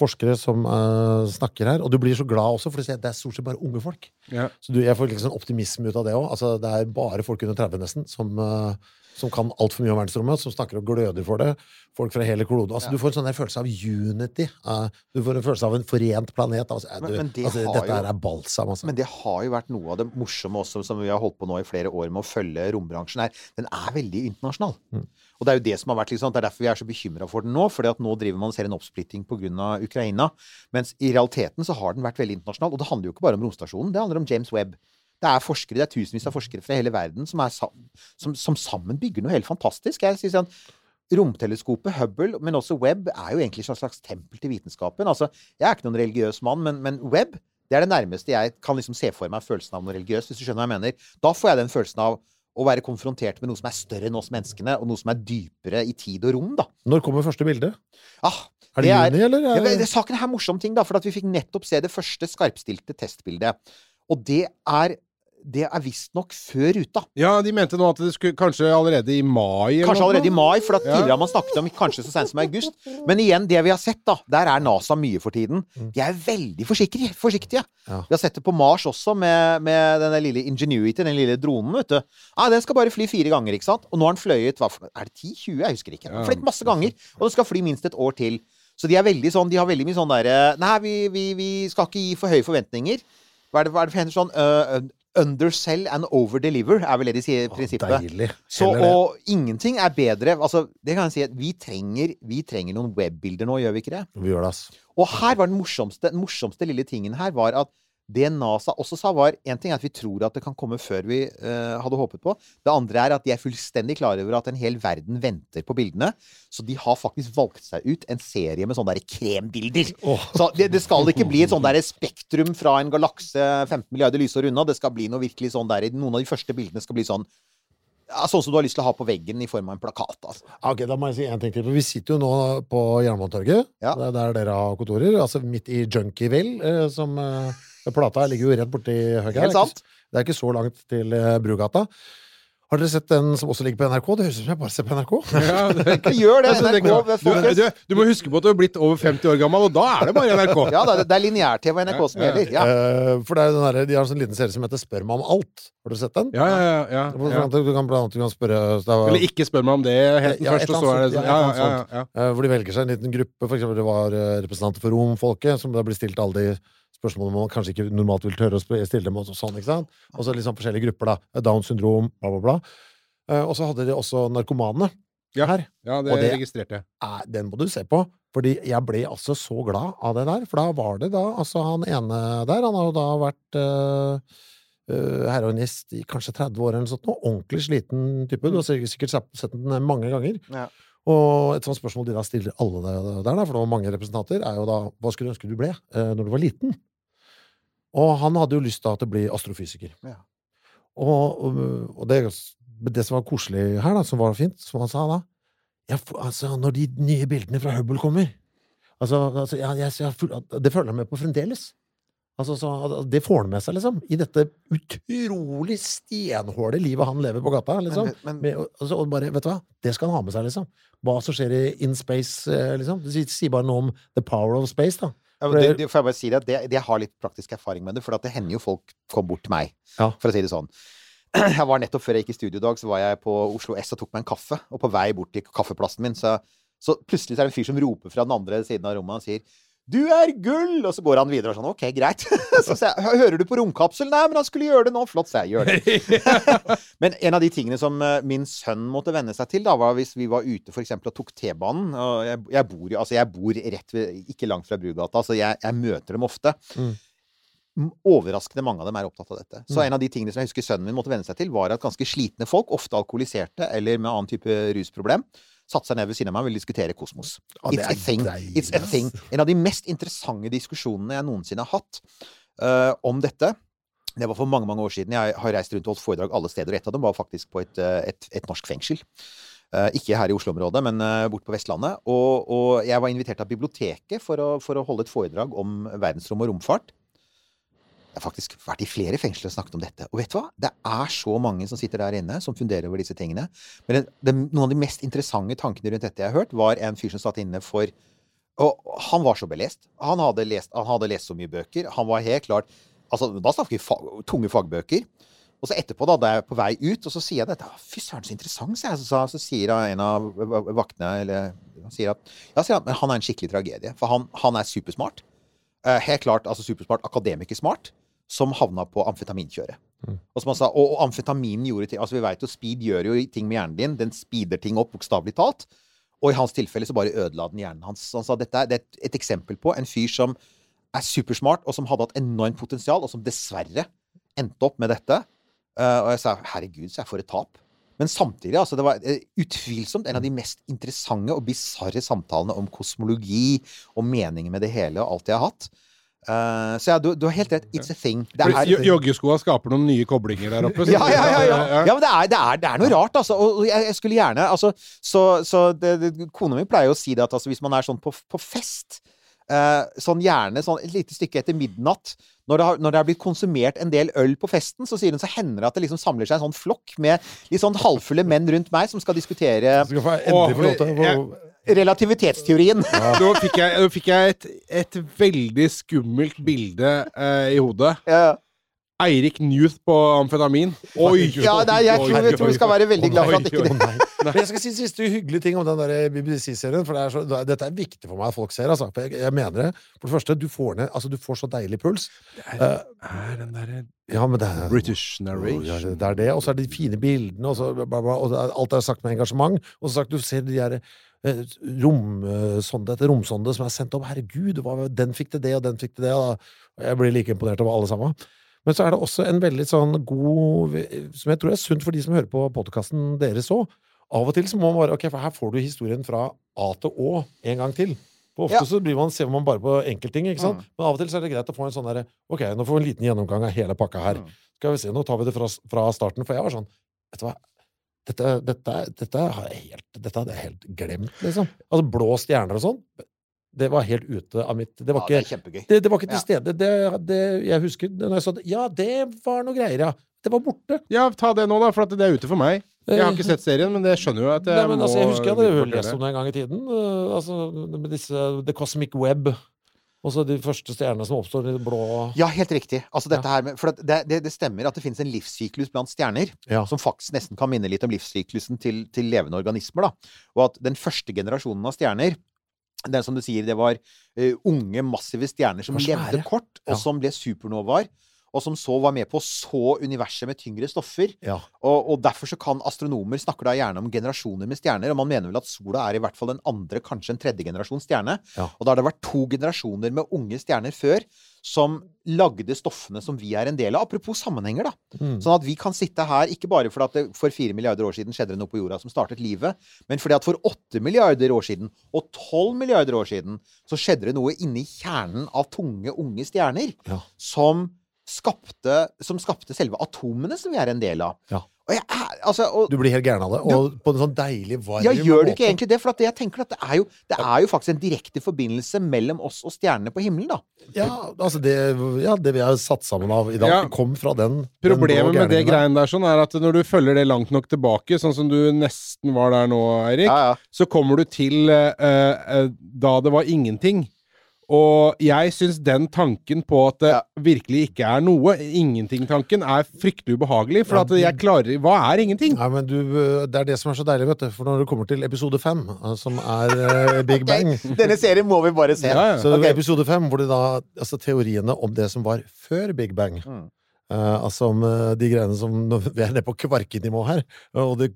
forskere som uh, snakker her. Og du blir så glad også, for det er stort sett bare unge folk. Ja. Så du, jeg får liksom optimisme ut av det òg. Altså, det er bare folk under 30 nesten som, eh, som kan altfor mye om verdensrommet, som snakker og gløder for det. Folk fra hele kloden. Altså, Ja. Du får en sånn følelse av unity. eh, du får en følelse av en forent planet. Altså, eh, Men- du, men det altså, dette jo- er balsam, altså. Men det har jo vært noe av det morsomme også, som vi har holdt på nå i flere år med å følge rombransjen her. Den er veldig internasjonal. Mm. Og det er jo det som har vært liksom, det er derfor vi er så bekymra for den nå. fordi at nå driver man ser en oppsplitting pga. Ukraina. Mens i realiteten så har den vært veldig internasjonal. Og det handler jo ikke bare om romstasjonen, det handler om James Webb. Det er forskere, det er tusenvis av forskere fra hele verden som, er, som, som sammen bygger noe helt fantastisk. Jeg sier sånn, Romteleskopet, Hubble, men også Webb, er jo egentlig et slags tempel til vitenskapen. Altså, jeg er ikke noen religiøs mann, men, men Webb det er det nærmeste jeg kan liksom se for meg følelsen av noe religiøst. hvis du skjønner hva jeg mener. Da får jeg den følelsen av å være konfrontert med noe som er større enn oss menneskene, og noe som er dypere i tid og rom, da. Når kommer første bilde? Ah, Er det, juni, eller? Er Ja, det... saken er morsom ting, da, for at vi fikk nettopp se det første skarpstilte testbildet. Og det er det er visstnok før ruta. Ja, de mente nå at det skulle kanskje allerede i mai eller Kanskje noe? allerede i mai, for tidligere har man snakket om kanskje så sent som i august. Men igjen, det vi har sett, da, der er NASA mye for tiden. De er veldig forsiktige. forsiktige. Ja. Vi har sett det på Mars også, med, med denne lille Ingenuity, den lille dronen, vet du. Ja, den skal bare fly fire ganger, ikke sant? Og nå har den fløyet hva, for- Er det 10-20? Jeg husker ikke. Den har fløyet masse ganger. Og den skal fly minst et år til. Så de er veldig sånn, de har veldig mye sånn derre Nei, vi, vi, vi skal ikke gi for høye forventninger. Hva er det, hva er det for hender sånn? Uh, undersell and overdeliver, er vel det de sier i prinsippet. Deilig. Så, det. og ingenting er bedre altså, Det kan jeg si at vi trenger, vi trenger noen webbilder nå, gjør vi ikke det? Vi gjør det, ass. Og her var den morsomste, den morsomste lille tingen her var at det NASA også sa, var En ting er at vi tror at det kan komme før vi uh, hadde håpet på. Det andre er at de er fullstendig klar over at en hel verden venter på bildene. Så de har faktisk valgt seg ut en serie med sånne der krembilder. Oh. Så det, det skal ikke bli et sånn der spektrum fra en galakse 15 milliarder lysår unna. Det skal bli noe virkelig sånn der Noen av de første bildene skal bli sånn ja, Sånn som du har lyst til å ha på veggen i form av en plakat. Altså. Ok, Da må jeg si en ting til. Vi sitter jo nå på Jernbanetorget. Ja. Er der dere har kontorer. Altså midt i Junkieville, eh, som eh, Plata ligger jo rett borti høyre. Helt sant. Det er ikke så langt til eh, Brugata. Har dere sett den som også ligger på NRK? Det høres ut som jeg bare ser på NRK. Ja, det, ikke... gjør det! Altså, NRK, du, du, du må huske på at du er blitt over 50 år gammel, og da er det bare NRK. Ja, det er, lineær-TV NRK som gjelder. Ja. Uh, For det er den der, De har en sånn liten serie som heter Spør meg om alt. Har du sett den? Ja, ja, ja, ja. Du kan blant annet du kan spørre var- Eller ikke spør meg om det helt Ja, først, og så er det sånn. Ja, ja, ja. Eh, Hvor de velger seg en liten gruppe. For eksempel det var representanter for romfolket, som da blir stilt alle de spørsmålene man kanskje ikke normalt vil tørre å stille dem. Og sånn, ikke sant? Og så liksom forskjellige grupper, da. Down syndrom, bla, bla, bla. Eh, Og så hadde de også narkomanene Ja. her. ja, det, Og det- registrerte jeg. Den må du se på. Fordi jeg ble altså så glad av det der. For da var det da altså han ene der. Han har jo da vært uh, heroinist i kanskje 30 år eller noe sånt. Noe ordentlig sliten type. Du har sikkert sett den mange ganger. Ja. Og et sånt spørsmål de da stiller alle der, der, for det var mange representanter, er jo da hva skulle du ønske du ble uh, når du var liten? Og han hadde jo lyst da til å bli astrofysiker. Ja. Og, og, og det, det som var koselig her, da, som var fint, som han sa da ja, altså, Når de nye bildene fra Hubble kommer altså, altså, jeg, jeg, jeg, Det følger han med på fremdeles. Altså, så, det får han med seg, liksom. I dette utrolig stenhåle livet han lever på gata. liksom. Men- men- Med, altså, og bare, vet du hva? Det skal han ha med seg, liksom. Hva som skjer i in space, eh, liksom. Det sier bare noe om the power of space, da. Ja, det, det, får jeg bare si det, det, det har litt praktisk erfaring med det, for at det hender jo folk kom bort til meg, Ja. for å si det sånn. Jeg var nettopp Før jeg gikk i studio i dag, så var jeg på Oslo S og tok meg en kaffe. Og på vei bort til kaffeplassen min, så, så plutselig så er det en fyr som roper fra den andre siden av rommet og sier 'Du er gull!' Og så går han videre og sånn 'Ok, greit'. Så jeg 'Hører du på romkapselen?' 'Nei, men han skulle gjøre det nå.' Flott, sier jeg. Gjør det. Men en av de tingene som eh, min sønn måtte venne seg til, da, var hvis vi var ute for eksempel og tok T-banen. jeg, jeg, bor, altså jeg bor rett ved, ikke langt fra Brugata, så jeg, jeg møter dem ofte. Mm. Overraskende mange av dem er opptatt av dette. Så en av de tingene som jeg husker sønnen min måtte venne seg til, var at ganske slitne folk, ofte alkoholiserte eller med annen type rusproblem, satte seg ned ved siden av meg og ville diskutere kosmos. Ah, It's a thing. deilig, It's a thing. En av de mest interessante diskusjonene jeg noensinne har hatt uh, om dette det var for mange mange år siden. Jeg har reist rundt og holdt foredrag alle steder. og Et av dem var faktisk på et, eh, et, et norsk fengsel. Uh, ikke her i Oslo-området, men uh, bort på Vestlandet. Og, og jeg var invitert av biblioteket for å, for å holde et foredrag om verdensrom og romfart. Jeg har faktisk vært i flere fengsler og snakket om dette. Og vet du hva? Det er så mange som sitter der inne, som funderer over disse tingene. Men det, det, noen av de mest interessante tankene rundt dette jeg har hørt, var en fyr som satt inne for Og han var så belest. Han hadde lest, han hadde lest så mye bøker. Han var helt klart Altså, da snakker vi fag, tunge fagbøker. Og så etterpå, da, da er jeg på vei ut, og så sier jeg dette. «Å, Fy søren, så interessant, sier jeg. Så, så sier en av vaktene eller, han sier at, Ja, sier han, men han er en skikkelig tragedie. For han, han er supersmart. Eh, helt klart altså supersmart, akademikersmart, som havna på amfetaminkjøret. Og, som han sa, og, og amfetamin gjorde ting Altså, vi vet jo, speed gjør jo ting med hjernen din. Den speeder ting opp, bokstavelig talt. Og i hans tilfelle så bare ødela den hjernen hans. Så han sa dette er, det er et, et eksempel på en fyr som er supersmart, og som hadde hatt enormt potensial, og som dessverre endte opp med dette. Uh, og jeg sa herregud, så jeg får et tap. Men samtidig, altså, det var eh, utvilsomt en av de mest interessante og bisarre samtalene om kosmologi og meningen med det hele og alt jeg har hatt. Eh, så ja, du, du har helt rett. It's a thing. Joggeskoa skaper noen nye koblinger der oppe. så- ja, ja, ja, ja. ja men det er, det, er, det er noe rart, altså. Og jeg, jeg skulle gjerne altså, Så, så det, kona mi pleier jo å si det at altså, hvis man er sånn på, på fest Sånn gjerne sånn et lite stykke etter midnatt, når det, har, når det har blitt konsumert en del øl på festen, så sier hun så hender det at det liksom samler seg en sånn flokk med litt sånn halvfulle menn rundt meg som skal diskutere skal og, relativitetsteorien. Nå fikk jeg, nå fikk jeg et, et veldig skummelt bilde eh, i hodet. Ja. Eirik Newth på amfetamin. Oi! Ja, nei, jeg tror, jeg tror vi skal være veldig glad for at ikke det. Men jeg skal si siste hyggelige ting om den der BBC-serien. For det er så, det er- dette er viktig for meg at folk ser. Altså. Jeg, jeg mener det. For det første, du får, ned, altså, du får så deilig puls. Det Er den derre Ja, er British narration. Ja, det er det, og så er det de fine bildene, og, så, bla, bla, bla, og er- alt er sagt med engasjement. Og så sagt, du ser de der eh, romsonde etter romsonde som er sendt opp. Herregud, den fikk til det, og den fikk til det. Og jeg blir like imponert over alle sammen. Men så er det også en veldig sånn god Som jeg tror er sunt for de som hører på podkasten deres òg. Av og til så må man bare Ok, for her får du historien fra A til Å en gang til. For ofte Ja. så blir man, ser man bare på enkeltting, ikke sant? Men av og til så er det greit å få en sånn derre Ok, nå får vi en liten gjennomgang av hele pakka her. Skal vi se, nå tar vi det fra, fra starten. For jeg var sånn Vet du hva? Dette, dette, dette, har jeg helt, dette hadde jeg helt glemt, liksom. Altså blå stjerner og sånn. Det var helt ute av mitt Det var Ja, ikke, det det, det var ikke til stede. Det, det, jeg husker når jeg sa det. Ja, det var noe greier, ja. Det var borte. Ja, ta det nå, da, for at det er ute for meg. Jeg har ikke sett serien, men det skjønner jo at jeg Nei, men må altså, jeg husker jeg hadde lest om det en gang i tiden. Uh, altså, med disse The Cosmic Web. Og så de første stjernene som oppstår i det blå Ja, helt riktig. Altså dette her med, for det, det, det stemmer at det finnes en livssyklus blant stjerner Ja. som faktisk nesten kan minne litt om livssyklusen til, til levende organismer. Da. Og at den første generasjonen av stjerner den som du sier, det var uh, unge, massive stjerner som levde kort, og Ja. som ble supernovaer. Og som så var med på å så universet med tyngre stoffer. Ja. Og, og derfor så kan astronomer snakker da gjerne om generasjoner med stjerner, og man mener vel at sola er i hvert fall den andre, kanskje en tredje generasjons stjerne. Ja. Og da har det vært to generasjoner med unge stjerner før som lagde stoffene som vi er en del av. Apropos sammenhenger, da. Mm. Sånn at vi kan sitte her, ikke bare fordi at det for fire milliarder år siden skjedde det noe på jorda som startet livet, men fordi at for åtte milliarder år siden og tolv milliarder år siden så skjedde det noe inni kjernen av tunge, unge stjerner Ja. som skapte, som skapte selve atomene som vi er en del av. Ja. Og jeg er, altså, og, Du blir helt gæren av det. Og på en sånn deilig, varm ja, gjør du ikke egentlig det? For at jeg tenker at det er, jo, det er jo faktisk en direkte forbindelse mellom oss og stjernene på himmelen, da. Ja, altså det, ja, det vi har satt sammen av i dag, Ja. kom fra den. den Problemet den med det greien der. sånn, er at når du følger det langt nok tilbake, sånn som du nesten var der nå, Eirik, Ja, ja. så kommer du til uh, uh, da det var ingenting. Og jeg syns den tanken på at det Ja. virkelig ikke er noe, ingenting-tanken, er fryktelig ubehagelig. For at jeg klarer Hva er ingenting? Ja, men du, Det er det som er så deilig, vet du. For når det kommer til episode fem, eh, som er eh, Big Bang Denne serien må vi bare se. Ja, ja. Så okay. episode fem, hvor det da Altså teoriene om det som var før Big Bang. Mm. Uh, altså om uh, de greiene som Vi er nede på kvarkenivå her, og det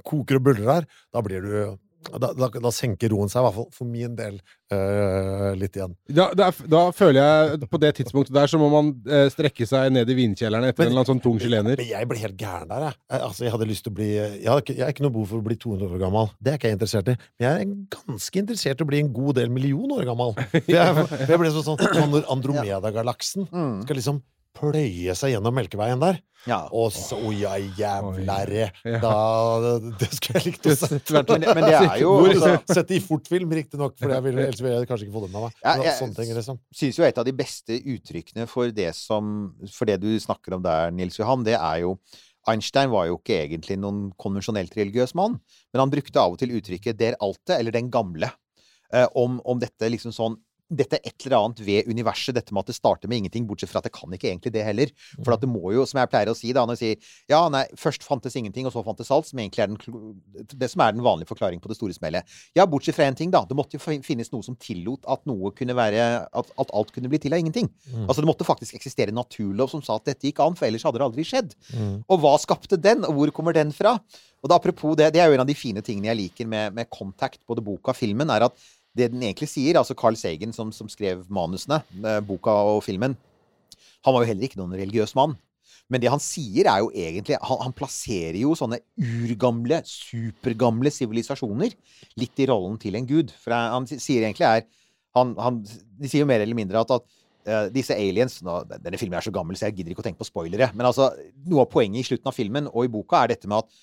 koker og buldrer her. Da blir du da, da, da senker roen seg, i hvert fall for min del, øh, litt igjen. Da, da, da føler jeg På det tidspunktet der så må man øh, strekke seg ned i vinkjelleren etter en eller annen sånn tung chilener. Men jeg ble helt gæren der, jeg. jeg. Altså, jeg hadde lyst til å bli Jeg har ikke, ikke noe behov for å bli 200 år gammel. Det er ikke jeg interessert i. Men jeg er ganske interessert i å bli en god del million år gammel. For jeg, for jeg ble sånn, sånn når Andromeda-galaksen Mm. skal liksom pløye seg gjennom Melkeveien der. Ja. Og så oh, ja, jævlære! Ja. Da Det skulle jeg likt å se. Men, det- men det er jo altså, Sett det i fortfilm, riktignok, for jeg ville, ellers ville jeg kanskje ikke få det med meg. Ja, jeg- Sånne ting, liksom. synes jo et av de beste uttrykkene for det som For det du snakker om der, Nils Johan, det er jo Einstein var jo ikke egentlig noen konvensjonelt religiøs mann, men han brukte av og til uttrykket 'der alte', eller 'den gamle', eh, om, om dette liksom sånn dette er et eller annet ved universet, dette med at det starter med ingenting, bortsett fra at det kan ikke egentlig det heller. For at det må jo, som jeg pleier å si da, når jeg sier ja, nei, først fantes ingenting, og så fantes alt, som egentlig er den, det som er den vanlige forklaringen på det store smellet. Ja, bortsett fra én ting, da. Det måtte jo finnes noe som tillot at noe kunne være At, at alt kunne bli til av ingenting. Altså det måtte faktisk eksistere en naturlov som sa at dette gikk an, for ellers hadde det aldri skjedd. Og hva skapte den, og hvor kommer den fra? Og da apropos det, det er jo en av de fine tingene jeg liker med, med Contact, både boka og filmen, er at det den egentlig sier, altså Carl Sagen som, som skrev manusene, eh, boka og filmen, han var jo heller ikke noen religiøs mann. Men det han sier, er jo egentlig Han, han plasserer jo sånne urgamle, supergamle sivilisasjoner litt i rollen til en gud. For han, sier egentlig er han, han, De sier jo mer eller mindre at, at uh, disse aliens nå, Denne filmen er så gammel, så jeg gidder ikke å tenke på spoilere. Men altså, noe av poenget i slutten av filmen og i boka er dette med at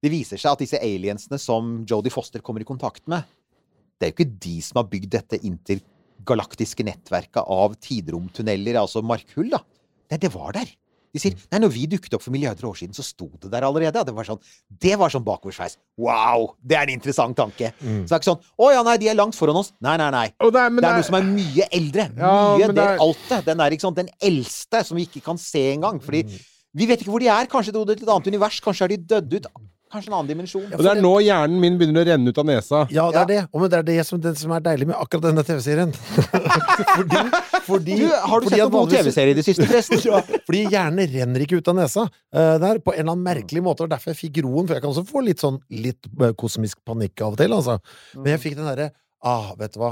det viser seg at disse aliensene som Jodie Foster kommer i kontakt med, det er jo ikke de som har bygd dette intergalaktiske nettverket av tidromtunneler, altså markhull, da. Nei, det var der. De sier nei, når vi dukket opp for milliarder år siden, så sto det der allerede. ja. det var sånn, det var sånn bakoversveis. Wow! Det er en interessant tanke. Så det er ikke sånn å ja, nei, de er langt foran oss. Nei, nei, nei. Oh, det er, Det er noe som er mye eldre. Ja, mye det det er- alte. Den er ikke sånn den eldste, som vi ikke kan se engang. Fordi vi vet ikke hvor de er. Kanskje de er et annet univers. Kanskje er de dødd ut. Kanskje en annen dimensjon. Og det er nå hjernen min begynner å renne ut av nesa. Ja, det Ja. er det. Og men det er det som, det som er deilig med akkurat denne TV-serien. fordi, fordi Du, har du fordi sett noen god TV-serie i det siste, forresten? ja, fordi hjernen renner ikke ut av nesa uh, der, på en eller annen merkelig måte. Og derfor jeg fikk roen. For jeg kan også få litt sånn litt eh, kosmisk panikk av og til, altså. Men jeg fikk den derre Ah, vet du hva,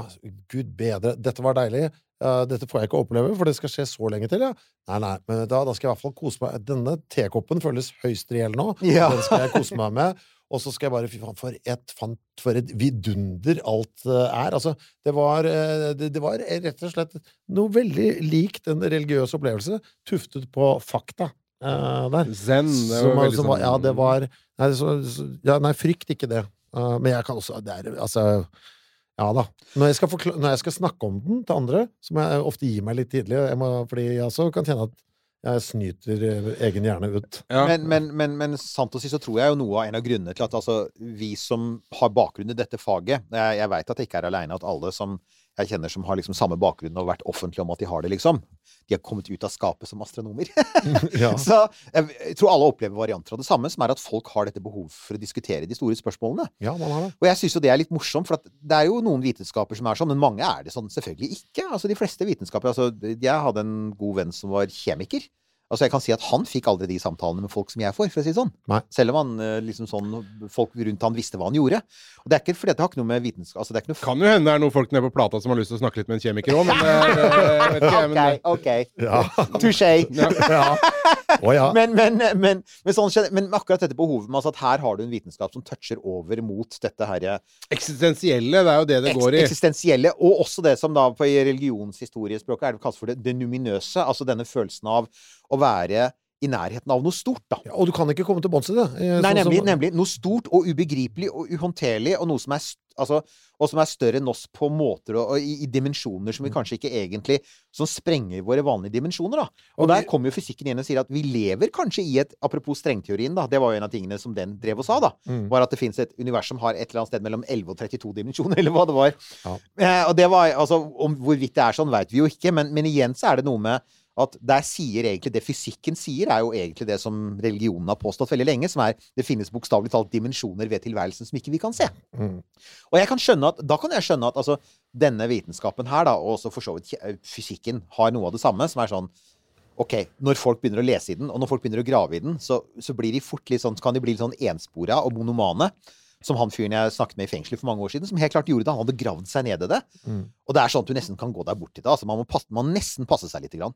gud bedre, dette var deilig. Dette får jeg ikke oppleve, for det skal skje så lenge til, ja. Nei, nei, men da, da skal jeg i hvert fall kose meg. Denne tekoppen føles høyst reell nå. Ja. Den skal jeg kose meg med. Og så skal jeg bare Fy faen, for et, for et vidunder alt eh, er. Altså, det var, eh, det, det var rett og slett noe veldig likt en religiøs opplevelse, tuftet på fakta. Uh, der. Zen. Det Som, var veldig som var, sånn ja, det var Nei, så, ja, nei frykt ikke det. Uh, men jeg kan også Det er altså Ja da. Når jeg, når jeg skal snakke om den til andre, så må jeg ofte gi meg litt tidlig, jeg må, fordi jeg også kan kjenne at jeg snyter eh, egen hjerne ut. Ja. Men, men, men, men sant å si så tror jeg jo noe av en av grunnene til at altså, vi som har bakgrunn i dette faget Jeg, jeg veit at jeg ikke er aleine, at alle som jeg kjenner som har liksom samme bakgrunn og vært offentlige om at de har det, liksom, de har kommet ut av skapet som astronomer. Ja. Så jeg, tror alle opplever varianter av det samme, som er at folk har dette behovet for å diskutere de store spørsmålene. ja, man har det. Og jeg syns jo det er litt morsomt, for at det er jo noen vitenskaper som er sånn, men mange er det sånn selvfølgelig ikke. Altså de fleste vitenskaper altså, Jeg hadde en god venn som var kjemiker. Altså Jeg kan si at han fikk aldri de samtalene med folk som jeg får, for å si sånn. Nei. Selv om han eh, liksom sånn folk rundt han visste hva han gjorde. Og det er ikke fordi det har ikke noe med vitenskap altså, det er ikke noe Kan jo hende det er noen folk nede på plata som har lyst til å snakke litt med en kjemiker òg, men ikke, jeg, men OK, OK. Ja. Touché. ja. Å ja. Men, men, men, men, sånn, men akkurat dette behovet med altså at her har du en vitenskap som toucher over mot dette her Eksistensielle, det er jo det det går i. eksistensielle, og også det som da på religionshistoriespråket er det kalles for det, det numinøse. Altså denne følelsen av å være i nærheten av noe stort, da. Ja, Og du kan ikke komme til bunns i det. eh, Nei, sånn som- nemlig, nemlig. Noe stort og ubegripelig og uhåndterlig, og noe som er, altså, og som er større enn oss på måter og, og i, i dimensjoner som vi kanskje ikke egentlig Som sprenger våre vanlige dimensjoner, da. Og, Og der vi- kommer jo fysikken inn og sier at vi lever kanskje i et Apropos strengteorien, da. Det var jo en av tingene som den drev og sa, da. Mm. Var at det fins et univers som har et eller annet sted mellom 11 og 32 dimensjoner, eller hva det var. Ja. Eh, og det var altså Om hvorvidt det er sånn, veit vi jo ikke, men, men igjen så er det noe med at der sier egentlig Det fysikken sier, er jo egentlig det som religionen har påstått veldig lenge, som er det finnes bokstavelig talt dimensjoner ved tilværelsen som ikke vi kan se. Mm. Og jeg kan skjønne at, da kan jeg skjønne at altså, denne vitenskapen her, da, og også for så vidt fysikken, har noe av det samme, som er sånn Ok, når folk begynner å lese i den, og når folk begynner å grave i den, så, så blir de fort litt sånn, så kan de bli litt sånn enspora og monomane. Som han fyren jeg snakket med i fengselet for mange år siden, som helt klart gjorde det. Han hadde gravd seg ned i det. Mm. Og det er sånn at du nesten kan gå deg bort til det. Altså, man må, passe, man må nesten passe seg litt. Grann.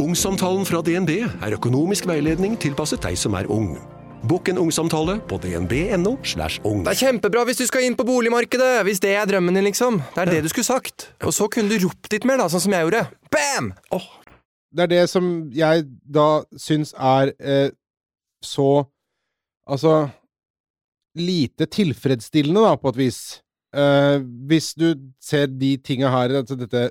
Ungsamtalen fra DNB er økonomisk veiledning tilpasset deg som er ung. Bokk en ungsamtale på dnb.no. slash ung. Det er kjempebra hvis du skal inn på boligmarkedet, hvis det er drømmen din, liksom. Det er det du skulle sagt. Og så kunne du ropt litt mer, da, sånn som jeg gjorde. Bam! Oh. Det er det som jeg da syns er eh, så Altså lite tilfredsstillende, da, på et vis. Eh, hvis du ser de tinga her, altså dette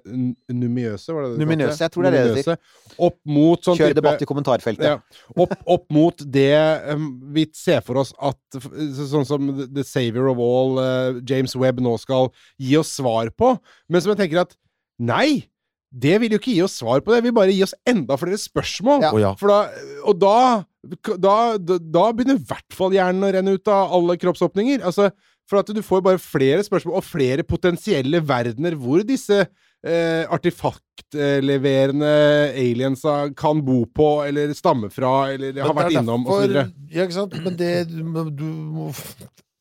numiøse, var det det du Numinøse, jeg tror det er det det sier Opp mot sånn Kjør type debatt i kommentarfeltet. ja, opp, opp mot det um, vi ser for oss at Sånn som The- Savior of All, uh, James Webb, nå skal gi oss svar på. Men som jeg tenker at Nei! Det vil jo ikke gi oss svar på det. Det vil bare gi oss enda flere spørsmål. Ja. Å ja. For da, og da, da, da, da begynner i hvert fall hjernen å renne ut av alle kroppsåpninger. Altså, for at du får bare flere spørsmål, og flere potensielle verdener hvor disse eh, artefaktleverende aliensa kan bo på, eller stamme fra, eller har vært innom, osv. Ja, ikke sant? Men det du, må-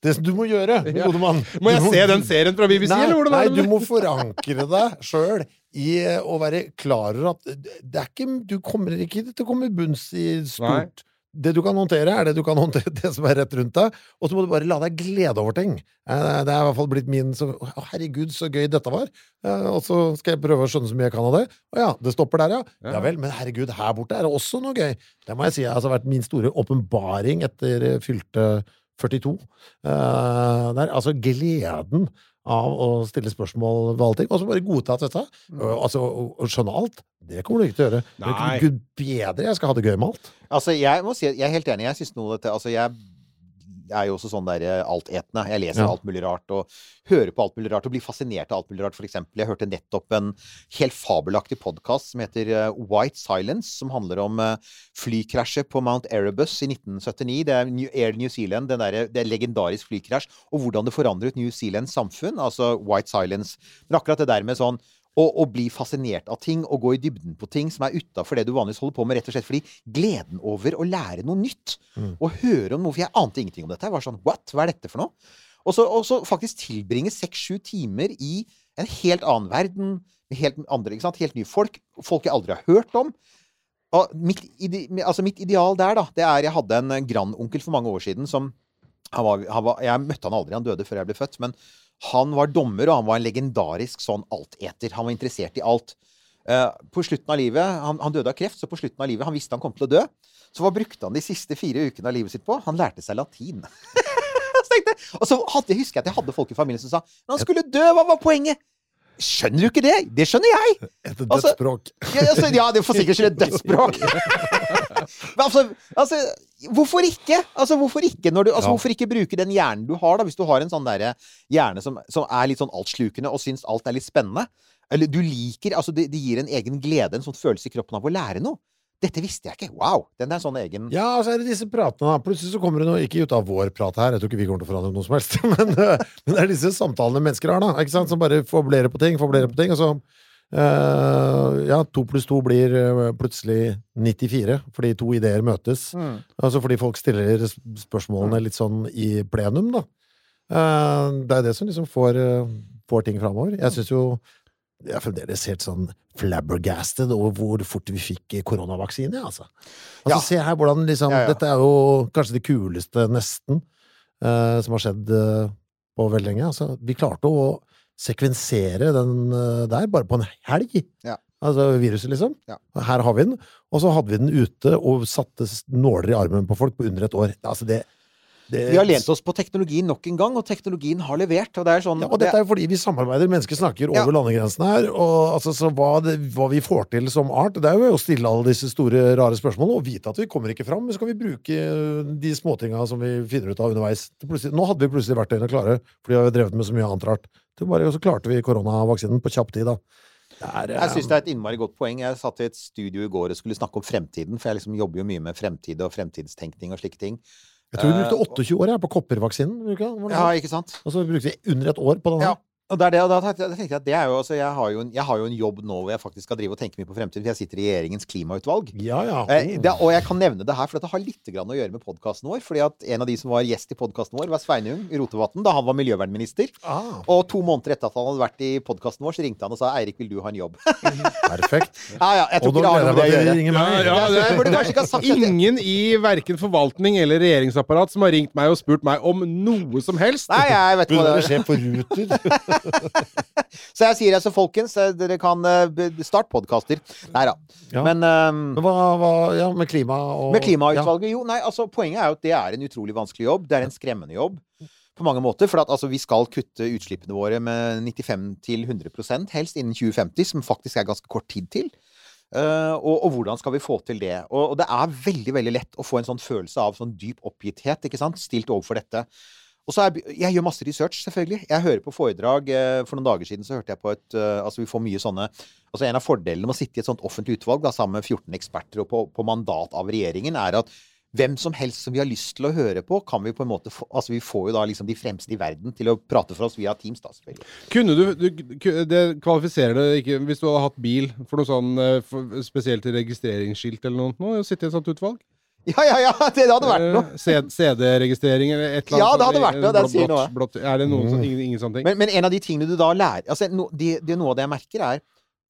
Det du må gjøre, Ja. gode Må jeg må, se den serien fra BBC, Nei, eller hvordan nei er det? Nei, du må forankre deg sjøl i eh, å være klar over at det er ikke Du kommer ikke til å komme bunns i stort. Det du kan håndtere, er det du kan håndtere, det som er rett rundt deg. Og så må du bare la deg glede over ting. Eh, Det er i hvert fall blitt min så, Å, herregud, så gøy dette var. Eh, Og så skal jeg prøve å skjønne så mye jeg kan av det. Å ja, det stopper der, ja. Ja. Ja vel, men herregud, her borte er det også noe gøy. Det må jeg si det har vært min store åpenbaring etter eh, fylte 42. Eh, der, altså gleden av å stille spørsmål ved allting, og så bare godta at dette og, altså, å, skjønne alt, det kommer du ikke til å gjøre. Det Nei. ikke Gud bedre jeg skal ha det gøy med alt. Altså, jeg må si at jeg er helt enig. Jeg synes noe av dette Altså, jeg er jo også sånn der eh, altetende. Jeg leser Ja. alt mulig rart og hører på alt mulig rart og blir fascinert av alt mulig rart. Eksempel, jeg hørte nettopp en helt fabelaktig podkast som heter eh, White Silence, som handler om eh, flykrasjet på Mount Erebus i 1979. Det er New, Air New Zealand, den der, det er legendarisk flykrasj, og hvordan det forandret New Zealands samfunn. Altså White Silence. Men akkurat det der med sånn å, og, bli fascinert av ting og gå i dybden på ting som er utafor det du vanligvis holder på med, rett og slett fordi gleden over å lære noe nytt Mm. og høre om noe For jeg ante ingenting om dette. Jeg var sånn What? Hva er dette for noe? Og så, og så faktisk tilbringe seks-sju timer i en helt annen verden, helt andre, ikke sant? Helt nye folk. Folk jeg aldri har hørt om. Og mitt, ide, altså mitt ideal der, da, det er Jeg hadde en grandonkel for mange år siden som han var, han var, Jeg møtte han aldri, han døde før jeg ble født. Men han var dommer, og han var en legendarisk sånn alteter. Han var interessert i alt. Eh, på slutten av livet, han, han døde av kreft, så på slutten av livet, han visste han kom til å dø. Så hva brukte han de siste fire ukene av livet sitt på? Han lærte seg latin. så tenkte, og så hadde, husker jeg at jeg hadde folk i familien som sa Men han skulle dø, hva var poenget? Skjønner du ikke det? Det skjønner jeg! Et Altså- dødsspråk. Ja, altså, ja det er for sikkerhets skyld et dødsspråk. Altså, altså Hvorfor ikke? Altså, hvorfor ikke, når du, altså, Ja. hvorfor ikke bruke den hjernen du har, da? Hvis du har en sånn der hjerne som, som er litt sånn altslukende og syns alt er litt spennende. Eller du liker Altså, det, det gir en egen glede, en sånn følelse i kroppen av å lære noe. Dette visste jeg ikke. Wow! Den er en sånn egen Ja, og så er det disse pratene, da. Plutselig så kommer det noe, ikke ut av vår prat her, jeg tror ikke vi kommer til å forandre noe som helst, men, øh, men det er disse samtalene mennesker har, da. Ikke sant? Som bare fablerer på ting, fablerer på ting, og så Uh, Ja, to pluss to blir øh, plutselig 94, fordi to ideer møtes. Mm. Altså fordi folk stiller spørsmålene litt sånn i plenum, da. Uh, det er det som liksom får, får ting framover. Jeg syns jo jeg er fremdeles helt sånn flabbergasted over hvor fort vi fikk koronavaksine, altså. Altså, Ja. Se her hvordan liksom Ja, ja. Dette er jo kanskje det kuleste, nesten, eh, som har skjedd eh, på veldig lenge. Altså, vi klarte å sekvensere den eh, der bare på en helg. Ja. Altså viruset, liksom. Ja. Her har vi den. Og så hadde vi den ute og satte nåler i armen på folk på under et år. Altså, det, det Vi har lent oss på teknologien nok en gang, og teknologien har levert. Og det er sånn ja, og dette er jo fordi vi samarbeider, mennesker snakker Ja. over landegrensene her. Og altså, så hva, det, hva vi får til som art, det er jo å stille alle disse store, rare spørsmålene og vite at vi kommer ikke fram. Men så kan vi bruke eh, de småtinga som vi finner ut av underveis. Nå hadde vi plutselig verktøyene klare, fordi vi har drevet med så mye annet rart. Bare, så klarte vi koronavaksinen på kjapp tid, da. Er, eh, Jeg syns det er et innmari godt poeng. Jeg satt i et studio i går og skulle snakke om fremtiden, for jeg liksom jobber jo mye med fremtid og fremtidstenkning og slike ting. Jeg tror vi Eh, brukte 28 år jeg, på koppervaksinen. Ja, ikke sant? Og så brukte vi under et år på den. Ja. Og det er det, og da tenkte jeg- at det er jo, altså, jeg, har jo en, jeg har jo en jobb nå hvor jeg faktisk skal drive og tenke mye på fremtiden, for jeg sitter i regjeringens klimautvalg. Ja, ja. Eh, det, og jeg kan nevne det her, for det har litt grann å gjøre med podkasten vår. fordi at en av de som var gjest i podkasten vår, var Sveinung Rotevatn da han var miljøvernminister. Ah, Og to måneder etter at han hadde vært i podkasten vår, så ringte han og sa 'Eirik, vil du ha en jobb?' perfekt. ja, ja, jeg tror Og ikke det har noe med det å gjøre. ringer meg. Ja, Ja, det burde ingen i verken forvaltning eller regjeringsapparat som har ringt meg og spurt meg om noe som helst. Nei, jeg vet ikke Burde hva det er. sjef for Ruter. Så jeg sier altså, folkens, eh, dere kan eh, starte podkaster. Nei da. Ja. Men um, Men hva, hva Ja, med klima og Med klimautvalget, jo. Nei, altså, poenget er jo at det er en utrolig vanskelig jobb. Det er en skremmende jobb på mange måter. For at, altså, vi skal kutte utslippene våre med 95-100% helst innen 2050, som faktisk er ganske kort tid til. Uh, og, og hvordan skal vi få til det? Og, og det er veldig veldig lett å få en sånn følelse av sånn dyp oppgitthet ikke sant? stilt overfor dette. Og så er, Jeg gjør masse research, selvfølgelig. Jeg hører på foredrag. eh, For noen dager siden så hørte jeg på et eh, Altså, vi får mye sånne altså En av fordelene med å sitte i et sånt offentlig utvalg da, sammen med 14 eksperter og på, på mandat av regjeringen, er at hvem som helst som vi har lyst til å høre på, kan vi på en måte få Altså, vi får jo da liksom de fremste i verden til å prate for oss via Teams, da, selvfølgelig. Kunne du, du Det kvalifiserer det ikke hvis du hadde hatt bil for noe sånn eh, spesielt registreringsskilt eller noe? Å Sitte i et sånt utvalg? Ja, ja, ja! Det hadde vært noe. Eh, CD-registrering eller et eller annet? Ja, det hadde vært noe, det sier noe. Er det noen, sånn- ingen, ingen sånne ting? Men, men en av de tingene du da lærer altså, no, det, det, Noe av det jeg merker, er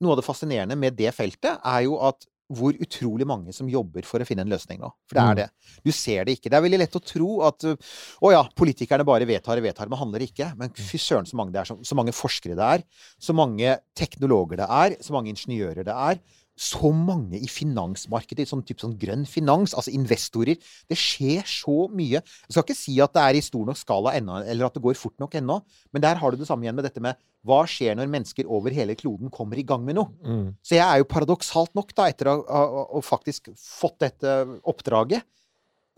Noe av det fascinerende med det feltet, er jo at hvor utrolig mange som jobber for å finne en løsning nå. For det Mm. er det. Du ser det ikke. Det er veldig lett å tro at uh, Å ja, politikerne bare vedtar og vedtar, men handler ikke. Men fy søren så mange det er. Så, så mange forskere det er. Så mange teknologer det er. Så mange ingeniører det er. Så mange i finansmarkedet, sånn type sånn grønn finans, altså investorer. Det skjer så mye. Jeg skal ikke si at det er i stor nok skala ennå, eller at det går fort nok ennå, men der har du det samme igjen med dette med hva skjer når mennesker over hele kloden kommer i gang med noe? Mm. Så jeg er jo paradoksalt nok, da, etter å ha faktisk fått dette oppdraget,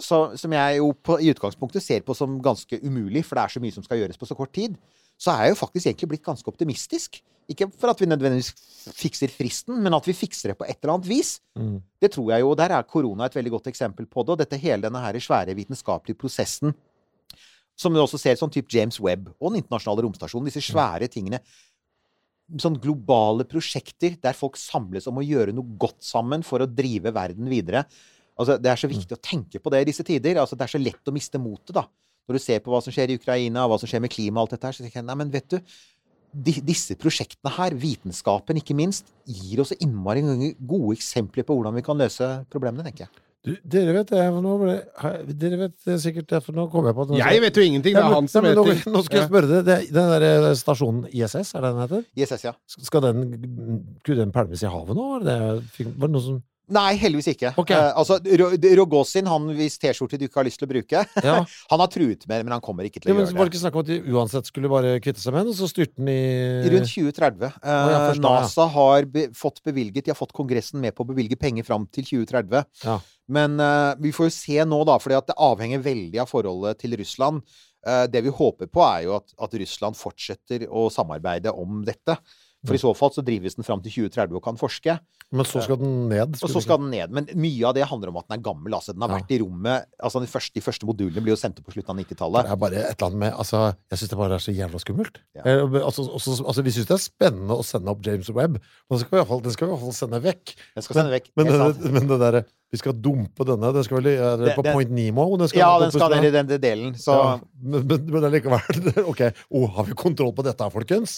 så, som jeg jo på, i utgangspunktet ser på som ganske umulig, for det er så mye som skal gjøres på så kort tid, så er jeg jo faktisk egentlig blitt ganske optimistisk. Ikke for at vi nødvendigvis fikser fristen, men at vi fikser det på et eller annet vis. Mm. Det tror jeg jo, og der er korona et veldig godt eksempel på det. Og dette hele denne her svære vitenskapelige prosessen, som du også ser sånn type James Webb og Den internasjonale romstasjonen, disse svære tingene. Sånn globale prosjekter der folk samles om å gjøre noe godt sammen for å drive verden videre. Altså, det er så viktig å tenke på det i disse tider. Altså, det er så lett å miste motet, da. Når du ser på hva som skjer i Ukraina, hva som skjer med klima og alt dette her, så tenker jeg nei, men vet du disse prosjektene her, vitenskapen ikke minst, gir oss innmari gode eksempler på hvordan vi kan løse problemene, tenker jeg. Du, dere vet det, for nå ble, Dere vet det sikkert det, for nå kom jeg på at nå Jeg vet jo ingenting, det er han som vet nå, ting. nå skal jeg spørre deg. Det, den der eh, stasjonen ISS, er det den heter? ISS, ja. Skal den Kunne den pælmes i havet nå? Var det, var det noe som Nei, heldigvis ikke. Okay. Uh, altså, Ro- Rogozin, han hvis T-skjorte du ikke har lyst til å bruke, Ja. han har truet med det, men han kommer ikke til Ja, å men gjøre Var det det. ikke snakk om at de uansett skulle bare kvitte seg med den, og så styrte den i Rundt 2030. Uh, Å, ja, forstår. NASA har be fått bevilget De har fått Kongressen med på å bevilge penger fram til 2030. Ja. Men uh, vi får jo se nå, da, for det avhenger veldig av forholdet til Russland. Eh, det vi håper på, er jo at, at Russland fortsetter å samarbeide om dette. For i så fall så drives den fram til 2030 og kan forske. Men så skal den ned? Og så skal den ned. Men mye av det handler om at den er gammel. Altså, den har Ja. vært i rommet altså de første, de første modulene blir jo sendt opp på slutten av 90-tallet. Det er bare et eller annet med altså, Jeg syns det bare er så jævla skummelt. Ja. Eh, altså, også, altså, vi syns det er spennende å sende opp James Webb, men den skal vi i hvert fall, den skal vi i hvert fall sende vekk. Den skal sende vekk. Men, men, men det derre Vi skal dumpe denne. Den skal vel er det på den, Point Nemo? Den skal Ja, den skal ned i den delen. Så Ja, men, men, men likevel, Ok, oh, har vi kontroll på dette folkens?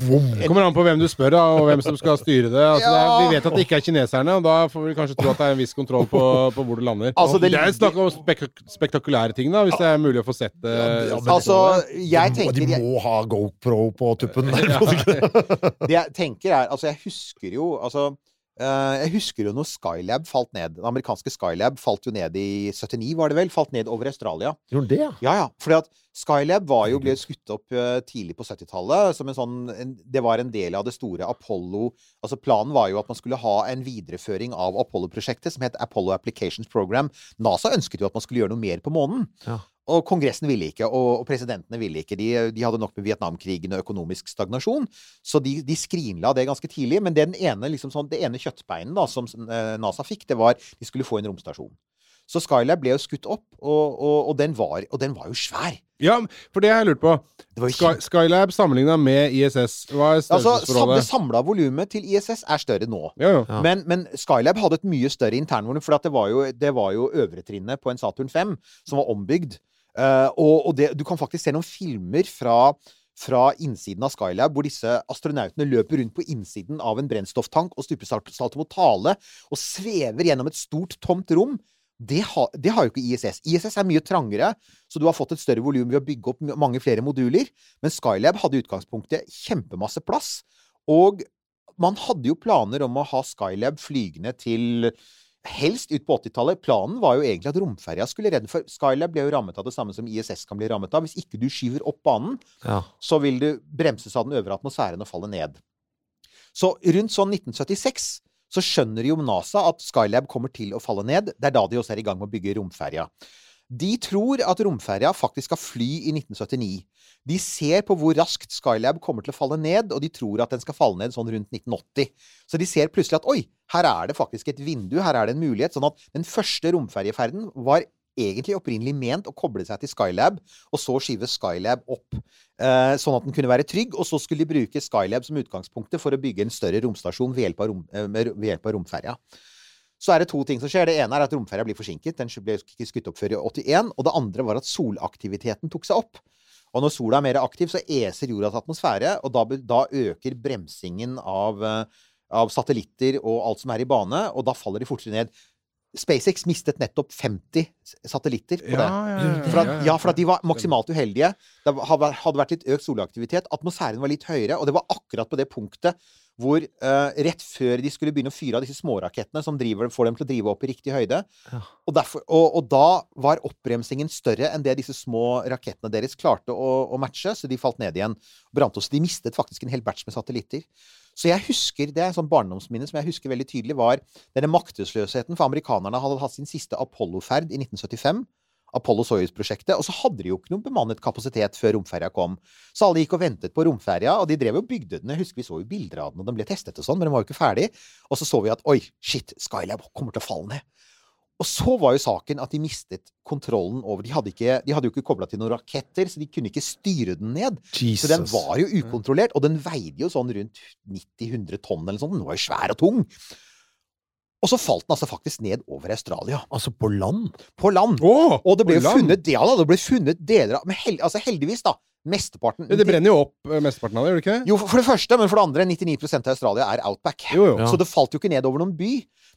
Boom. Det kommer an på hvem du spør, da, og hvem som skal styre det. Altså, det er, vi vet at det ikke er kineserne, og da får vi kanskje tro at det er en viss kontroll på, på hvor det lander. Altså, det det er snakk om spek spektakulære ting, da, hvis det er mulig å få sett det. Ja, altså, jeg de, må, de må ha GoPro på tuppen. Det jeg tenker er Altså, jeg husker jo Altså eh, jeg husker jo når Skylab falt ned. Den amerikanske Skylab falt jo ned i 79, var det vel? Falt ned over Australia. Gjorde det, ja? Ja, ja. Fordi at Skylab var jo, ble skutt opp eh, tidlig på 70-tallet. som en sånn, en, Det var en del av det store Apollo Altså Planen var jo at man skulle ha en videreføring av Apollo-prosjektet som het Apollo Applications Program. NASA ønsket jo at man skulle gjøre noe mer på månen. Ja. Og Kongressen ville ikke, og, presidentene ville ikke. De, de hadde nok med Vietnamkrigen og økonomisk stagnasjon. Så de, de skrinla det ganske tidlig. Men det, den ene, liksom sånn, det ene kjøttbeinet da, som eh, NASA fikk, det var de skulle få en romstasjon. Så Skylab ble jo skutt opp, og, og, og, den, var, og den var jo svær. Ja, for det har jeg lurt på. Det Sky, Skylab sammenligna med ISS, hva er Altså, sam- det størrelsesforholdet? samla volumet til ISS er større nå. Ja, ja. Men, men Skylab hadde et mye større internvolum, for at det var jo, det var jo øvretrinnet på en Saturn 5 som var ombygd. Eh, og og det, du kan faktisk se noen filmer fra, fra innsiden av Skylab hvor disse astronautene løper rundt på innsiden av en brennstofftank og stupesalt mot tale og svever gjennom et stort, tomt rom. Det, ha, det har jo ikke ISS. ISS er mye trangere, så du har fått et større volum ved å bygge opp mange flere moduler. Men Skylab hadde i utgangspunktet kjempemasse plass. Og man hadde jo planer om å ha Skylab flygende til Helst ut på 80-tallet. Planen var jo egentlig at romferja skulle redde For Skylab ble jo rammet av det samme som ISS kan bli rammet av. Hvis ikke du skyver opp banen, Ja. så vil du bremses av den øvre atmosfæren og falle ned. Så rundt sånn 1976 så skjønner jo NASA at Skylab kommer til å falle ned. Det er da de også er i gang med å bygge romferja. De tror at romferja faktisk skal fly i 1979. De ser på hvor raskt Skylab kommer til å falle ned, og de tror at den skal falle ned sånn rundt 1980. Så de ser plutselig at oi, her er det faktisk et vindu, her er det en mulighet. Sånn at den første romferjeferden var egentlig opprinnelig ment å koble seg til Skylab, og så skyve Skylab opp, eh, sånn at den kunne være trygg. Og så skulle de bruke Skylab som utgangspunktet for å bygge en større romstasjon ved hjelp av, rom, eh, av romferja. Så er det to ting som skjer. Det ene er at romferja blir forsinket. Den ble ikke skutt opp før i 81. Og det andre var at solaktiviteten tok seg opp. Og når sola er mer aktiv, så eser jordas atmosfære, og da, da øker bremsingen av, eh, av satellitter og alt som er i bane, og da faller de fortere ned. SpaceX mistet nettopp 50 satellitter på det. Ja, ja, ja, For at, ja, for at de var maksimalt uheldige. Det hadde hadde vært litt økt solaktivitet. Atmosfæren var litt høyere, og det var akkurat på det punktet hvor uh, rett før de skulle begynne å fyre av disse smårakettene som driver, får dem til å drive opp i riktig høyde. Og, derfor, og, og da var oppbremsingen større enn det disse små rakettene deres klarte å, å matche, så de falt ned igjen. Brant oss. De mistet faktisk en hel batch med satellitter. Så jeg husker, det er sånn barndomsminne som jeg husker veldig tydelig, var denne maktesløsheten. For amerikanerne hadde hatt sin siste Apollo-ferd i 1975. Apollo-Soyuz-prosjektet. Og så hadde de jo ikke noen bemannet kapasitet før romferja kom. Så alle gikk og ventet på romferja, og de drev og bygde den. Jeg husker vi så jo bilder av den, og den ble testet og sånn, men den var jo ikke ferdig. Og så så vi at oi, shit, Skylab kommer til å falle ned. Og så var jo saken at de mistet kontrollen over De hadde, ikke, de hadde jo ikke kobla til noen raketter, så de kunne ikke styre den ned. Så den var jo ukontrollert, og den veide jo sånn rundt 90-100 tonn eller noe sånt. Den var jo svær og tung. Og så falt den altså faktisk ned over Australia. Altså på land? På land. Oh, og det ble jo funnet, ja, da, det ble funnet deler av Men hel, altså heldigvis, da. Mesteparten det brenner jo opp eh, mesteparten av det, gjør det ikke? Jo, for for det første, men for det andre, 99% av Australia er outback. Jo, jo. Ja. Så det falt jo ikke ned over noen by.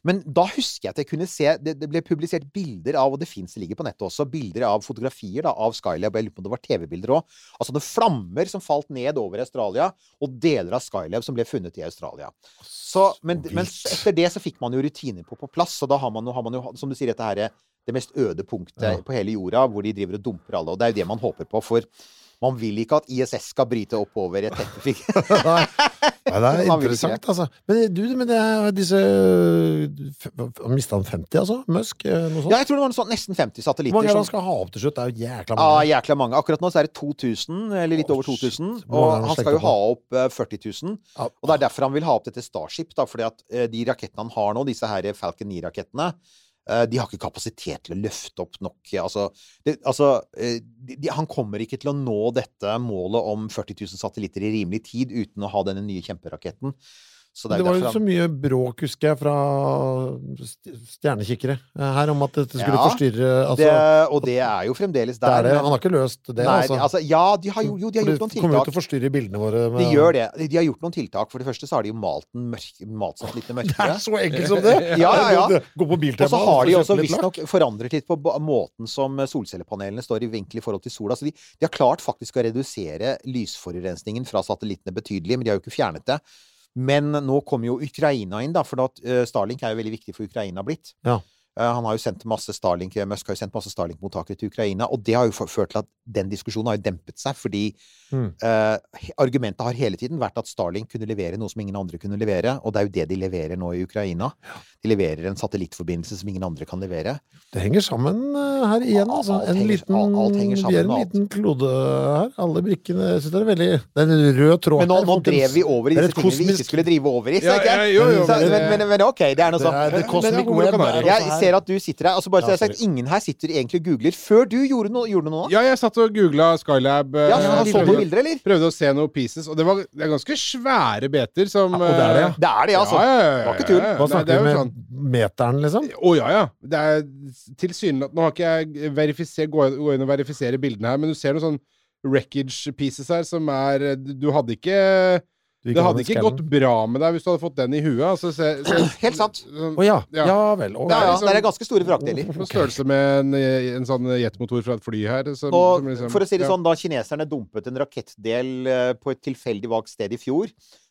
Men da husker jeg at jeg kunne se Det, det ble publisert bilder av, og det fins, det ligger på nettet også, bilder av fotografier da, av Skylab. Jeg lurer på om det var TV-bilder òg. Altså det flammer som falt ned over Australia, og deler av Skylab som ble funnet i Australia. Så, men, men etter det så fikk man jo rutiner på, på plass, og da har man, har man jo, som du sier, dette her det mest øde punktet Ja. på hele jorda, hvor de driver og dumper alle. Og det er jo det man håper på, for man vil ikke at ISS skal bryte oppover et teppefik. Nei, Nei, det er interessant, altså. Men du, men det er disse Mista han 50, altså? Musk? eh, Noe sånt? Ja, jeg tror det var sånn nesten 50 satellitter. Hvor mange er det han skal ha opp til slutt? Det er jo jækla mange. Ja, jækla mange. Akkurat nå så er det 2000, eller litt over shit. 2000. Hvor mange er Og han skal jo ha opp eh, 40 000. Og det er derfor han vil ha opp dette Starship, da. Fordi at de rakettene han har nå, disse her Falcon 9-rakettene, eh, de har ikke kapasitet til å løfte opp nok Altså, det, altså eh, de, Han kommer ikke til å nå dette målet om 40 000 satellitter i rimelig tid uten å ha denne nye kjemperaketten. Så det Det var jo så mye bråk, husker jeg, fra stjernekikkere her om at dette skulle Ja, forstyrre altså, det, Og det er jo fremdeles det der. er det. Han har ikke løst det, Nei, altså. altså. Ja, de har, jo, jo, de har gjort noen tiltak. kommer jo til å forstyrre bildene våre. De gjør det. De har gjort noen tiltak. For det første så har de jo malt den mørk, malt satellittene Det er så enkelt som det! Ja, ja, ja. Gå, på biltema. Og så har de også visstnok forandret litt på måten som solcellepanelene står i vinkel i forhold til sola. Så de, de har klart faktisk å redusere lysforurensningen fra satellittene betydelig, men de har jo ikke fjernet det. Men nå kommer jo Ukraina inn, da, for eh, Starlink er jo veldig viktig for Ukraina blitt. Ja. Eh, han har jo sendt masse Starlink, eh, Musk har jo sendt masse Starlink-mottakere til Ukraina, og det har jo ført til at den diskusjonen har jo dempet seg, fordi Mm. uh, argumentet har hele tiden vært at Starlink kunne levere noe som ingen andre kunne levere, og det er jo det de leverer nå i Ukraina. De leverer en satellittforbindelse som ingen andre kan levere. Det henger sammen her igjen, altså. Alt En henger- liten, alt- henger sammen vi er en liten klode her. Alle brikkene Jeg synes det er veldig Det er en rød tråd Men nå, her, nå drev vi over i disse tingene tingene vi ikke skulle drive over i. Ja, så ja, jo, jo, men- men, men, ok, det er noe Det sånn. er det Er ser at du sitter her. Altså bare så jeg har sagt, Ingen her sitter egentlig og googler før du gjorde noe, gjorde noe nå. Ja, jeg satt og googla Skylab. eh, Ja, så ja, så du bilder, eller? Prøvde å se noen pieces, og det, var, det er ganske svære beter som og det er det, ja. Det er det, altså. Ja, ja, ja, ja, Det var ikke tull. ja, ja. Hva snakker du med sånn meteren, liksom? Å ja, ja. Det er tilsynelatende Nå har ikke jeg gå, gå inn og verifisere bildene her, men du ser noen sånn wreckage pieces her som er Du hadde ikke Det hadde ikke gått bra med deg hvis du hadde fått den i huet. Altså, se, se, Helt sant. sånn, oh, ja. Ja. ja. vel. å, Ja, ja, liksom- det er ganske store vrakdeler. på størrelse med en, en sånn jetmotor fra et fly her. Som, Og som liksom- for å si det ja. sånn, da kineserne dumpet en rakettdel eh, på et tilfeldig valgt sted i fjor,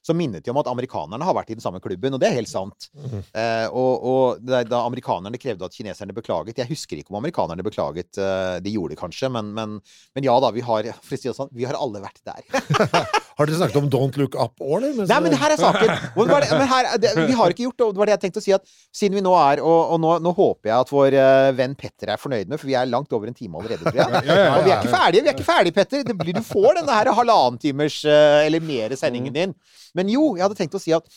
så minnet de om at amerikanerne har vært i den samme klubben, og det er helt sant. Mm. Eh, og og da, amerikanerne krevde at kineserne beklaget Jeg husker ikke om amerikanerne beklaget. eh, de gjorde det kanskje, men, men, men ja da, vi har sånn, vi har alle vært der. Har dere snakket om Don't Look Up òg, eller? Nei, men her er saken. Det men her, det, vi har ikke gjort det. og Det var det jeg tenkte å si. at Siden vi nå er Og, og nå, nå håper jeg at vår eh, venn Petter er fornøyd med, for vi er langt over en time allerede, tror jeg. Og vi er ikke ferdige, vi er ikke ferdige, Petter. Det blir, du får denne her halvannen timers eh, eller mer sendingen din. Men jo, jeg hadde tenkt å si at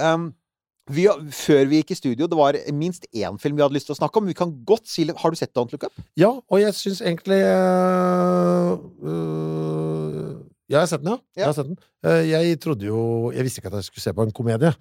um, vi, før vi gikk i studio, det var minst én film vi hadde lyst til å snakke om. Vi kan godt si Har du sett Don't Look Up? Ja, og jeg syns egentlig uh, uh, Ja, jeg har sett den, ja. Jeg, har sett den. Uh, jeg trodde jo Jeg visste ikke at jeg skulle se på en komedie.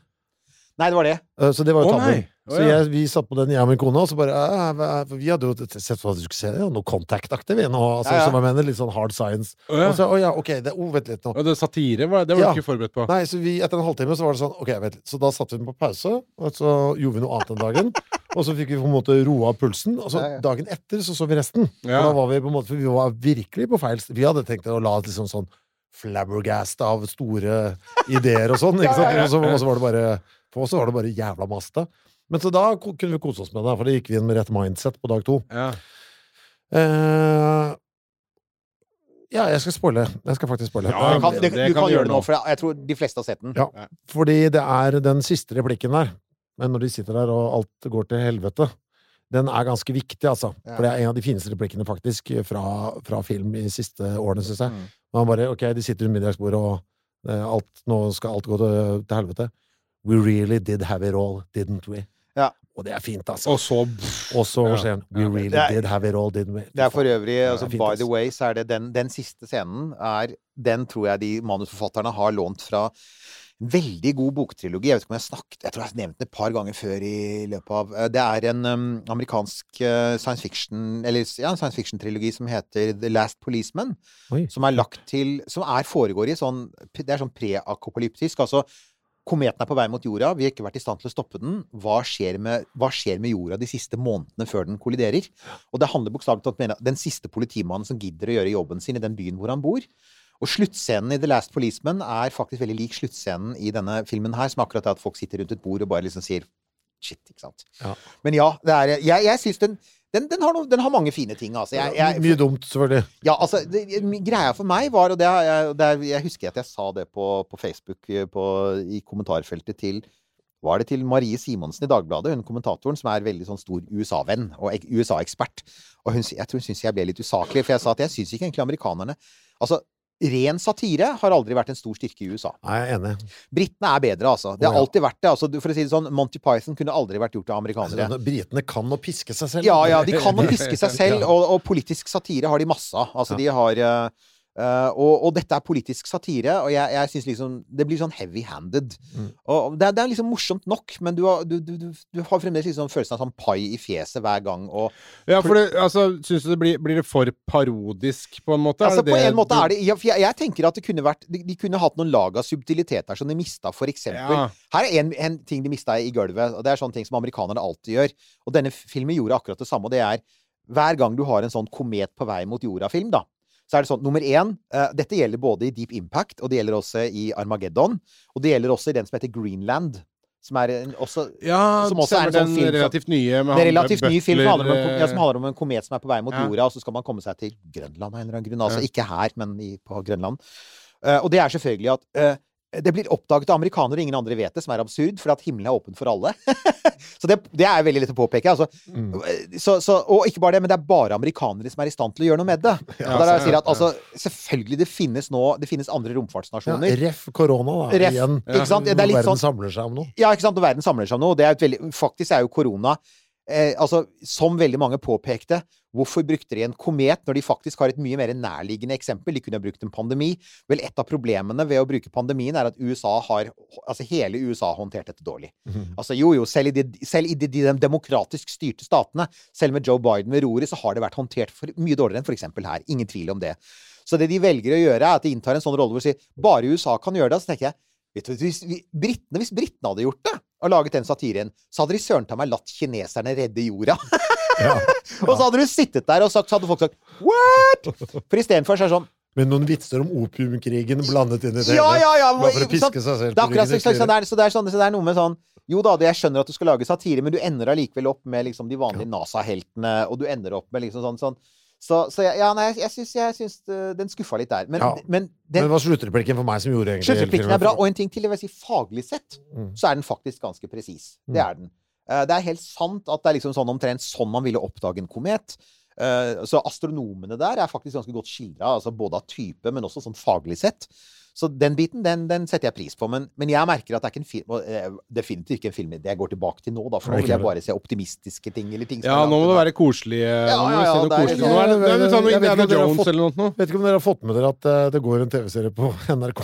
Nei, det var det. Eh, Så det var jo oh, tabben. Så jeg, vi satt på den, jeg og min kone, og så bare «Ah, For vi hadde jo sett hva du skulle se, noe Contact-aktig, vi. Noe, altså, Ja, ja. Som jeg mener, litt sånn hard science. Oh, ja. Og så, å ja, ok, det, oh, vent litt nå. Og det satire, var, det var du ikke forberedt på. Nei, så vi, etter en halvtime så var det sånn Ok, vent litt. Så da satte vi den på pause, og så gjorde vi noe annet den dagen. Og så fikk vi på en måte roa pulsen. Og så dagen etter så så vi resten. Ja. Og da var vi på en måte For vi var virkelig på feil Vi hadde tenkt å la liksom sånn flabbergast av store ideer og sånn. Ikke sant? Og så, og så var det bare For oss var det bare jævla maste. Men så da kunne vi kose oss med det, for da gikk vi inn med rett mindset på dag to. Ja. Uh, ja, jeg skal spoile. Jeg skal faktisk spoile. Ja, Du kan, det, det du kan kan gjøre det nå, nå. for jeg, jeg tror de fleste har sett den. Ja, fordi det er den siste replikken der, men når de sitter der og alt går til helvete, den er ganske viktig, altså. Ja. For det er en av de fineste replikkene, faktisk, fra, fra film i siste årene, syns jeg. Mm. Man bare, ok, de sitter rundt middagsbordet, og eh, alt, nå skal alt gå til, til helvete. We really did have it all, didn't we? Ja. Og det er fint, altså. Og så Og så Ja. skjer den. We really Det er- did have it all, didn't we? Det er for øvrig, Ja, altså, er fint, by the way, så er det den, den siste scenen er Den tror jeg de manusforfatterne har lånt fra en veldig god boktrilogi. Jeg vet ikke om jeg har snakket Jeg tror jeg har nevnt den et par ganger før i løpet av eh, Det er en um, amerikansk uh, science fiction Eller ja, en science fiction-trilogi som heter The Last Policeman. Oi. Som er lagt til Som er foregår i sånn Det er sånn preakopolyptisk. Altså Kometen er på vei mot jorda, vi har ikke vært i stand til å stoppe den. Hva skjer med, hva skjer med jorda de siste månedene før den kolliderer? Og det handler bokstavelig talt om den siste politimannen som gidder å gjøre jobben sin i den byen hvor han bor. Og sluttscenen i The Last Policeman er faktisk veldig lik sluttscenen i denne filmen her, som akkurat er at folk sitter rundt et bord og bare liksom sier shit, ikke sant. Ja. Men ja, det er Jeg, jeg syns den den, den, har no, den har mange fine ting, altså. Jeg, jeg, Mye dumt, selvfølgelig. ja, altså, det, greia for meg var, og det, jeg, det jeg husker at jeg sa det på, på Facebook eh, på, i kommentarfeltet til var det til Marie Simonsen i Dagbladet, hun kommentatoren som er veldig sånn stor USA-venn og USA-ekspert. Og hun, jeg tror hun syntes jeg ble litt usaklig, for jeg sa at jeg syns ikke egentlig amerikanerne Altså, ren satire har aldri vært en stor styrke i USA. Nei, jeg er enig. Britene er bedre, altså. Det har alltid vært det. Altså, for å si det sånn, Monty Python kunne aldri vært gjort av amerikanere. Altså, Britene kan å piske seg selv. Ja, ja, de kan å piske seg selv, og, og politisk satire har de masse av. Altså, Ja. de har eh, og, og dette er politisk satire, og jeg, jeg syns liksom Det blir sånn heavy-handed. Mm. Og det er, det er liksom morsomt nok, men du har, du, du, du, har fremdeles liksom følelsen av sånn pai i fjeset hver gang, og Ja, for det, altså, syns du det blir, blir det for parodisk, på en måte? Altså, på en måte er det ja, jeg, jeg tenker at det kunne vært De, de kunne hatt noen lag av subtiliteter som de mista, for eksempel. Ja. Her er en, en ting de mista i gulvet, og det er sånne ting som amerikanerne alltid gjør. Og denne filmen gjorde akkurat det samme, og det er hver gang du har en sånn komet på vei mot jorda-film, da. Så er det sånn, nummer én, uh, Dette gjelder både i Deep Impact, og det gjelder også i Armageddon. Og det gjelder også i den som heter Greenland. Som er en, også Ja, som også er en sånn film relativt nye med det er relativt ny film som handler, om ja, som handler om en komet som er på vei mot Ja. jorda, og så skal man komme seg til Grønland av en eller annen grunn. Altså ikke her, men i, på Grønland. Uh, og det er selvfølgelig at eh, det blir oppdaget av amerikanere, og ingen andre vet det, som er absurd, for at himmelen er åpen for alle. så det, det er veldig lett å påpeke. Altså. Mm. Så, så, og ikke bare det, men det er bare amerikanere som er i stand til å gjøre noe med det. Ja, der jeg at altså, Selvfølgelig, det finnes nå Det finnes andre Ja, romfartsnasjoner. ref korona, da. Ref, igjen. ikke sant? Det er Hvor litt verden sånn samler seg om noe. ja, ikke sant? Og verden samler seg om noe. Det er veldig, faktisk er jo korona eh, altså, som veldig mange påpekte, hvorfor brukte de en komet når de faktisk har et mye mer nærliggende eksempel? De kunne ha brukt en pandemi. Vel, et av problemene ved å bruke pandemien er at USA har Altså hele USA har håndtert dette dårlig. Altså, jo, jo, selv i, de, selv i de, de demokratisk styrte statene, selv med Joe Biden ved roret, så har det vært håndtert mye dårligere enn f.eks. her. Ingen tvil om det. Så det de velger å gjøre, er at de inntar en sånn rolle hvor de sier bare USA kan gjøre det. Så tenker jeg vet du, hvis, vi- britene, hvis britene hadde gjort det, og laget den satiren, så hadde de søren ta meg latt kineserne redde jorda. og så hadde du sittet der og sagt, så hadde folk sagt What?! For istedenfor så er det sånn Med noen vitser om opiumkrigen blandet inn i det Ja, ja, ja! Bare for å piske seg selv Det er akkurat ryggen så, så, det er, sånn, så det er noe med sånn Jo da, jeg skjønner at du skal lage satire, men du ender allikevel opp med liksom de vanlige NASA-heltene, og du ender opp med liksom sånn, sånn. Så, så jeg, ja, nei, jeg, syns, jeg syns uh, den skuffa litt der. Men, Ja. men Men det var sluttreplikken for meg som gjorde egentlig sluttreplikken er bra. Og en ting til, jeg vil si faglig sett, Mm. så er den faktisk ganske presis. Det Mm. er den. Eh, det er helt sant at det er liksom sånn omtrent sånn man ville oppdage en komet. Eh, så astronomene der er faktisk ganske godt skildra, altså både av type, men også sånn faglig sett. Så den biten, den, den setter jeg pris på. Men, men jeg merker at det er ikke en film og, eh, Definitivt ikke en film det jeg går tilbake til nå, da. For nå vil jeg bare se optimistiske ting, eller ting som Ja, nå må det være koselig. Nå ja, se noe det Nå er det, det vet ikke Indiana om dere har Jones fått- eller noe. Vet ikke om dere har fått med dere at uh, det går en TV-serie på NRK.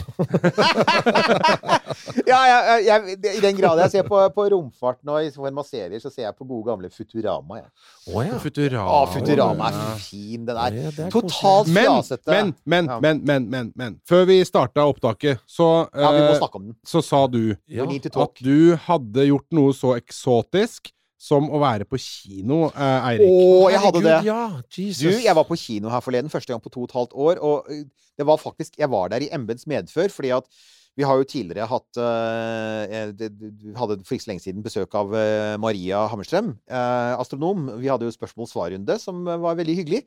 ja, jeg, jeg, I den grad jeg ser på, på romfart nå i form av serier, så ser jeg på gode gamle Futurama. Ja. Oh, ja. Futurama. Ah, Futurama er fin. Den er Ja, er totalt Men, fjasete. men, men, Ja. men, men, men, men. Før vi starta opptaket, så, Ja, vi må eh, snakke om den. så sa du ja. at du hadde gjort noe så eksotisk som å være på kino, eh, Eirik. Å, jeg hadde det. Ja, Jesus. Du, jeg var på kino her forleden, første gang på to og et halvt år, og det var faktisk Jeg var der i embets medfør, fordi at vi har jo tidligere hatt Vi hadde for ikke så lenge siden besøk av Maria Hammerstrøm, astronom. Vi hadde jo spørsmål-svar-runde, som var veldig hyggelig.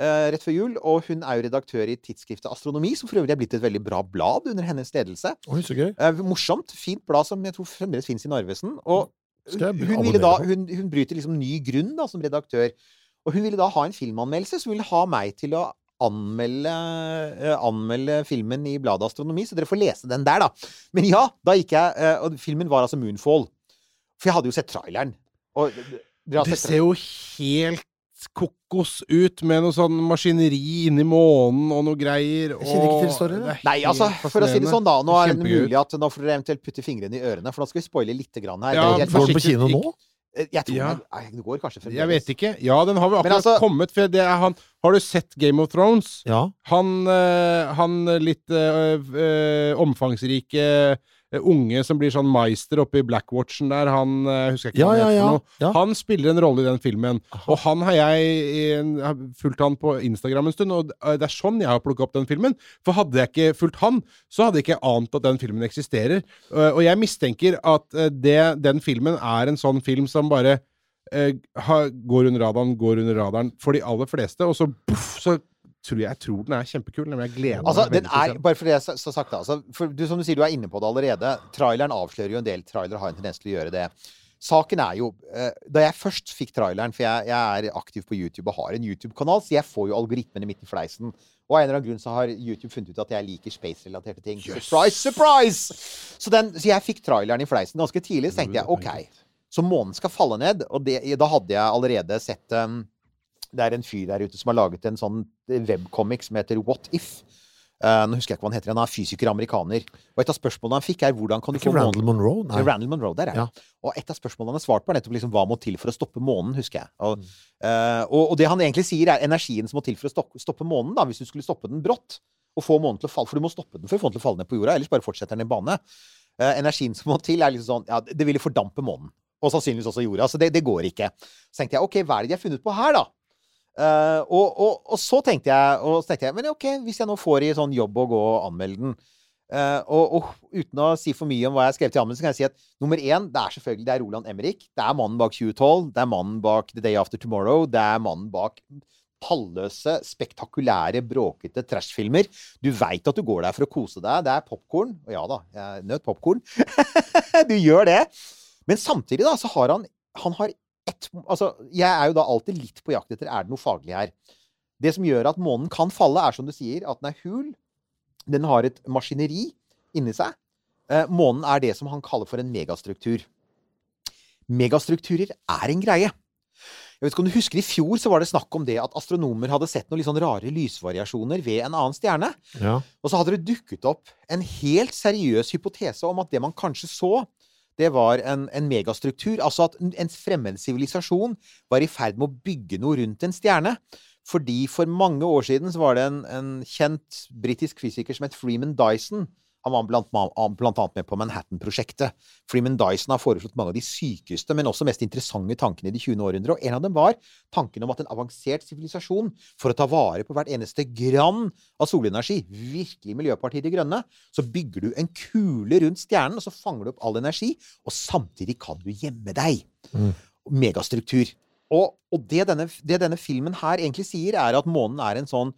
Øh, rett før jul. Og hun er jo redaktør i tidsskriftet Astronomi, som for øvrig er blitt et veldig bra blad under hennes ledelse. Oi, så gøy. Eh, morsomt. Fint blad som jeg tror fremdeles fins i Narvesen. Og hun, ville da, hun, hun bryter liksom ny grunn da, som redaktør. Og hun ville da ha en filmanmeldelse, som ville ha meg til å anmelde, eh, anmelde filmen i bladet Astronomi, så dere får lese den der, da. Men ja, da gikk jeg eh, Og filmen var altså Moonfall. For jeg hadde jo sett traileren. Og Det ser jo helt kokos ut, med noe sånn maskineri inni månen og noe greier. Jeg kjenner ikke til storyen, Nei, altså, for å si det sånn, da. Nå er det mulig at nå får dere eventuelt putte fingrene i ørene, for nå skal vi spoile litt grann her. Ja, Det er helt Går den på kino nå? Eh, Jeg tror Ja. den- går kanskje fremdeles. Jeg vet ikke. Ja, den har vel akkurat altså- kommet. For det er han Har du sett Game of Thrones? Ja. Han, eh, han litt øh, øh, omfangsrike unge som blir sånn meister oppe i Blackwatchen der, han eh, husker jeg ikke Ja, hva han ja, heter ja. Han spiller en rolle i den filmen. Og han har jeg har fulgt han på Instagram en stund, og det er sånn jeg har plukka opp den filmen. For hadde jeg ikke fulgt han, så hadde jeg ikke ant at den filmen eksisterer. Eh, Og jeg mistenker at eh, det, den filmen er en sånn film som bare eh, går under radaren, går under radaren for de aller fleste, og så poff, så tror jeg, tror den er kjempekul. Men jeg gleder Altså, meg den veldig til å se er, bare for det jeg sa sagt altså, for du, Som du sier, du er inne på det allerede. Traileren avslører jo en del. Trailere har en tendens til å gjøre det. Saken er jo eh, Da jeg først fikk traileren, for jeg, jeg er aktiv på YouTube og har en YouTube-kanal, så jeg får jo algoritmene midt i fleisen. Og av en eller annen grunn så har YouTube funnet ut at jeg liker space-relaterte ting. Surprise, surprise! Så, den, så jeg fikk traileren i fleisen ganske tidlig. Så tenkte jeg OK, så månen skal falle ned. Og det, da hadde jeg allerede sett um, Det er en fyr der ute som har laget en sånn webcomic som heter What If. Uh, nå husker jeg ikke hva han heter. Han er fysiker amerikaner. Og et av spørsmålene han fikk, er hvordan kan du få månen Randall Monroe? Nei. Randall Monroe, der er Ja. Og et av spørsmålene han har svart på, er nettopp liksom, hva må til for å stoppe månen, husker jeg. Og, eh, og, og det han egentlig sier, er energien som må til for å stoppe, stoppe månen, da, hvis du skulle stoppe den brått, og få månen til å falle, for du må stoppe den for å få den til å falle ned på jorda, ellers bare fortsetter den i bane. Uh, energien som må til, er liksom sånn, ja, det ville fordampe månen. Og sannsynligvis også jorda, så det, det går ikke. Så tenkte jeg, ok, hva er det de har funnet på her, da? Eh, og, og, og så tenkte jeg, og så tenkte jeg Men ok, hvis jeg nå får i sånn jobb å gå og anmelde den uh, og, og uten å si for mye om hva jeg har skrevet i anmeldelsen, kan jeg si at nummer én, det er selvfølgelig det er Roland Emrik. Det er mannen bak 2012. Det er mannen bak The Day After Tomorrow. Det er mannen bak talløse, spektakulære, bråkete trashfilmer. Du veit at du går der for å kose deg. Det er popkorn. Og ja da, jeg nøt popkorn. du gjør det. Men samtidig, da, så har han Han har ett Altså, jeg er jo da alltid litt på jakt etter er det noe faglig her. Det som gjør at månen kan falle, er som du sier, at den er hul. Den har et maskineri inni seg. Eh, månen er det som han kaller for en megastruktur. Megastrukturer er en greie. Jeg vet ikke om du husker I fjor så var det snakk om det at astronomer hadde sett noen litt sånn rare lysvariasjoner ved en annen stjerne. Ja. Og så hadde det dukket opp en helt seriøs hypotese om at det man kanskje så, det var en, en megastruktur. Altså at en fremmed sivilisasjon var i ferd med å bygge noe rundt en stjerne. Fordi for mange år siden så var det en, en kjent britisk fysiker som het Freeman Dyson. Han var blant, blant annet med på Manhattan-prosjektet. Freeman Dyson har foreslått mange av de sykeste, men også mest interessante tankene i det 20. århundre. Og en av dem var tanken om at en avansert sivilisasjon, for å ta vare på hvert eneste grann av solenergi, virkelig Miljøpartiet De Grønne, så bygger du en kule rundt stjernen, og så fanger du opp all energi, og samtidig kan du gjemme deg. Mm. Megastruktur. Og, og det, denne, det denne filmen her egentlig sier, er at månen er en sånn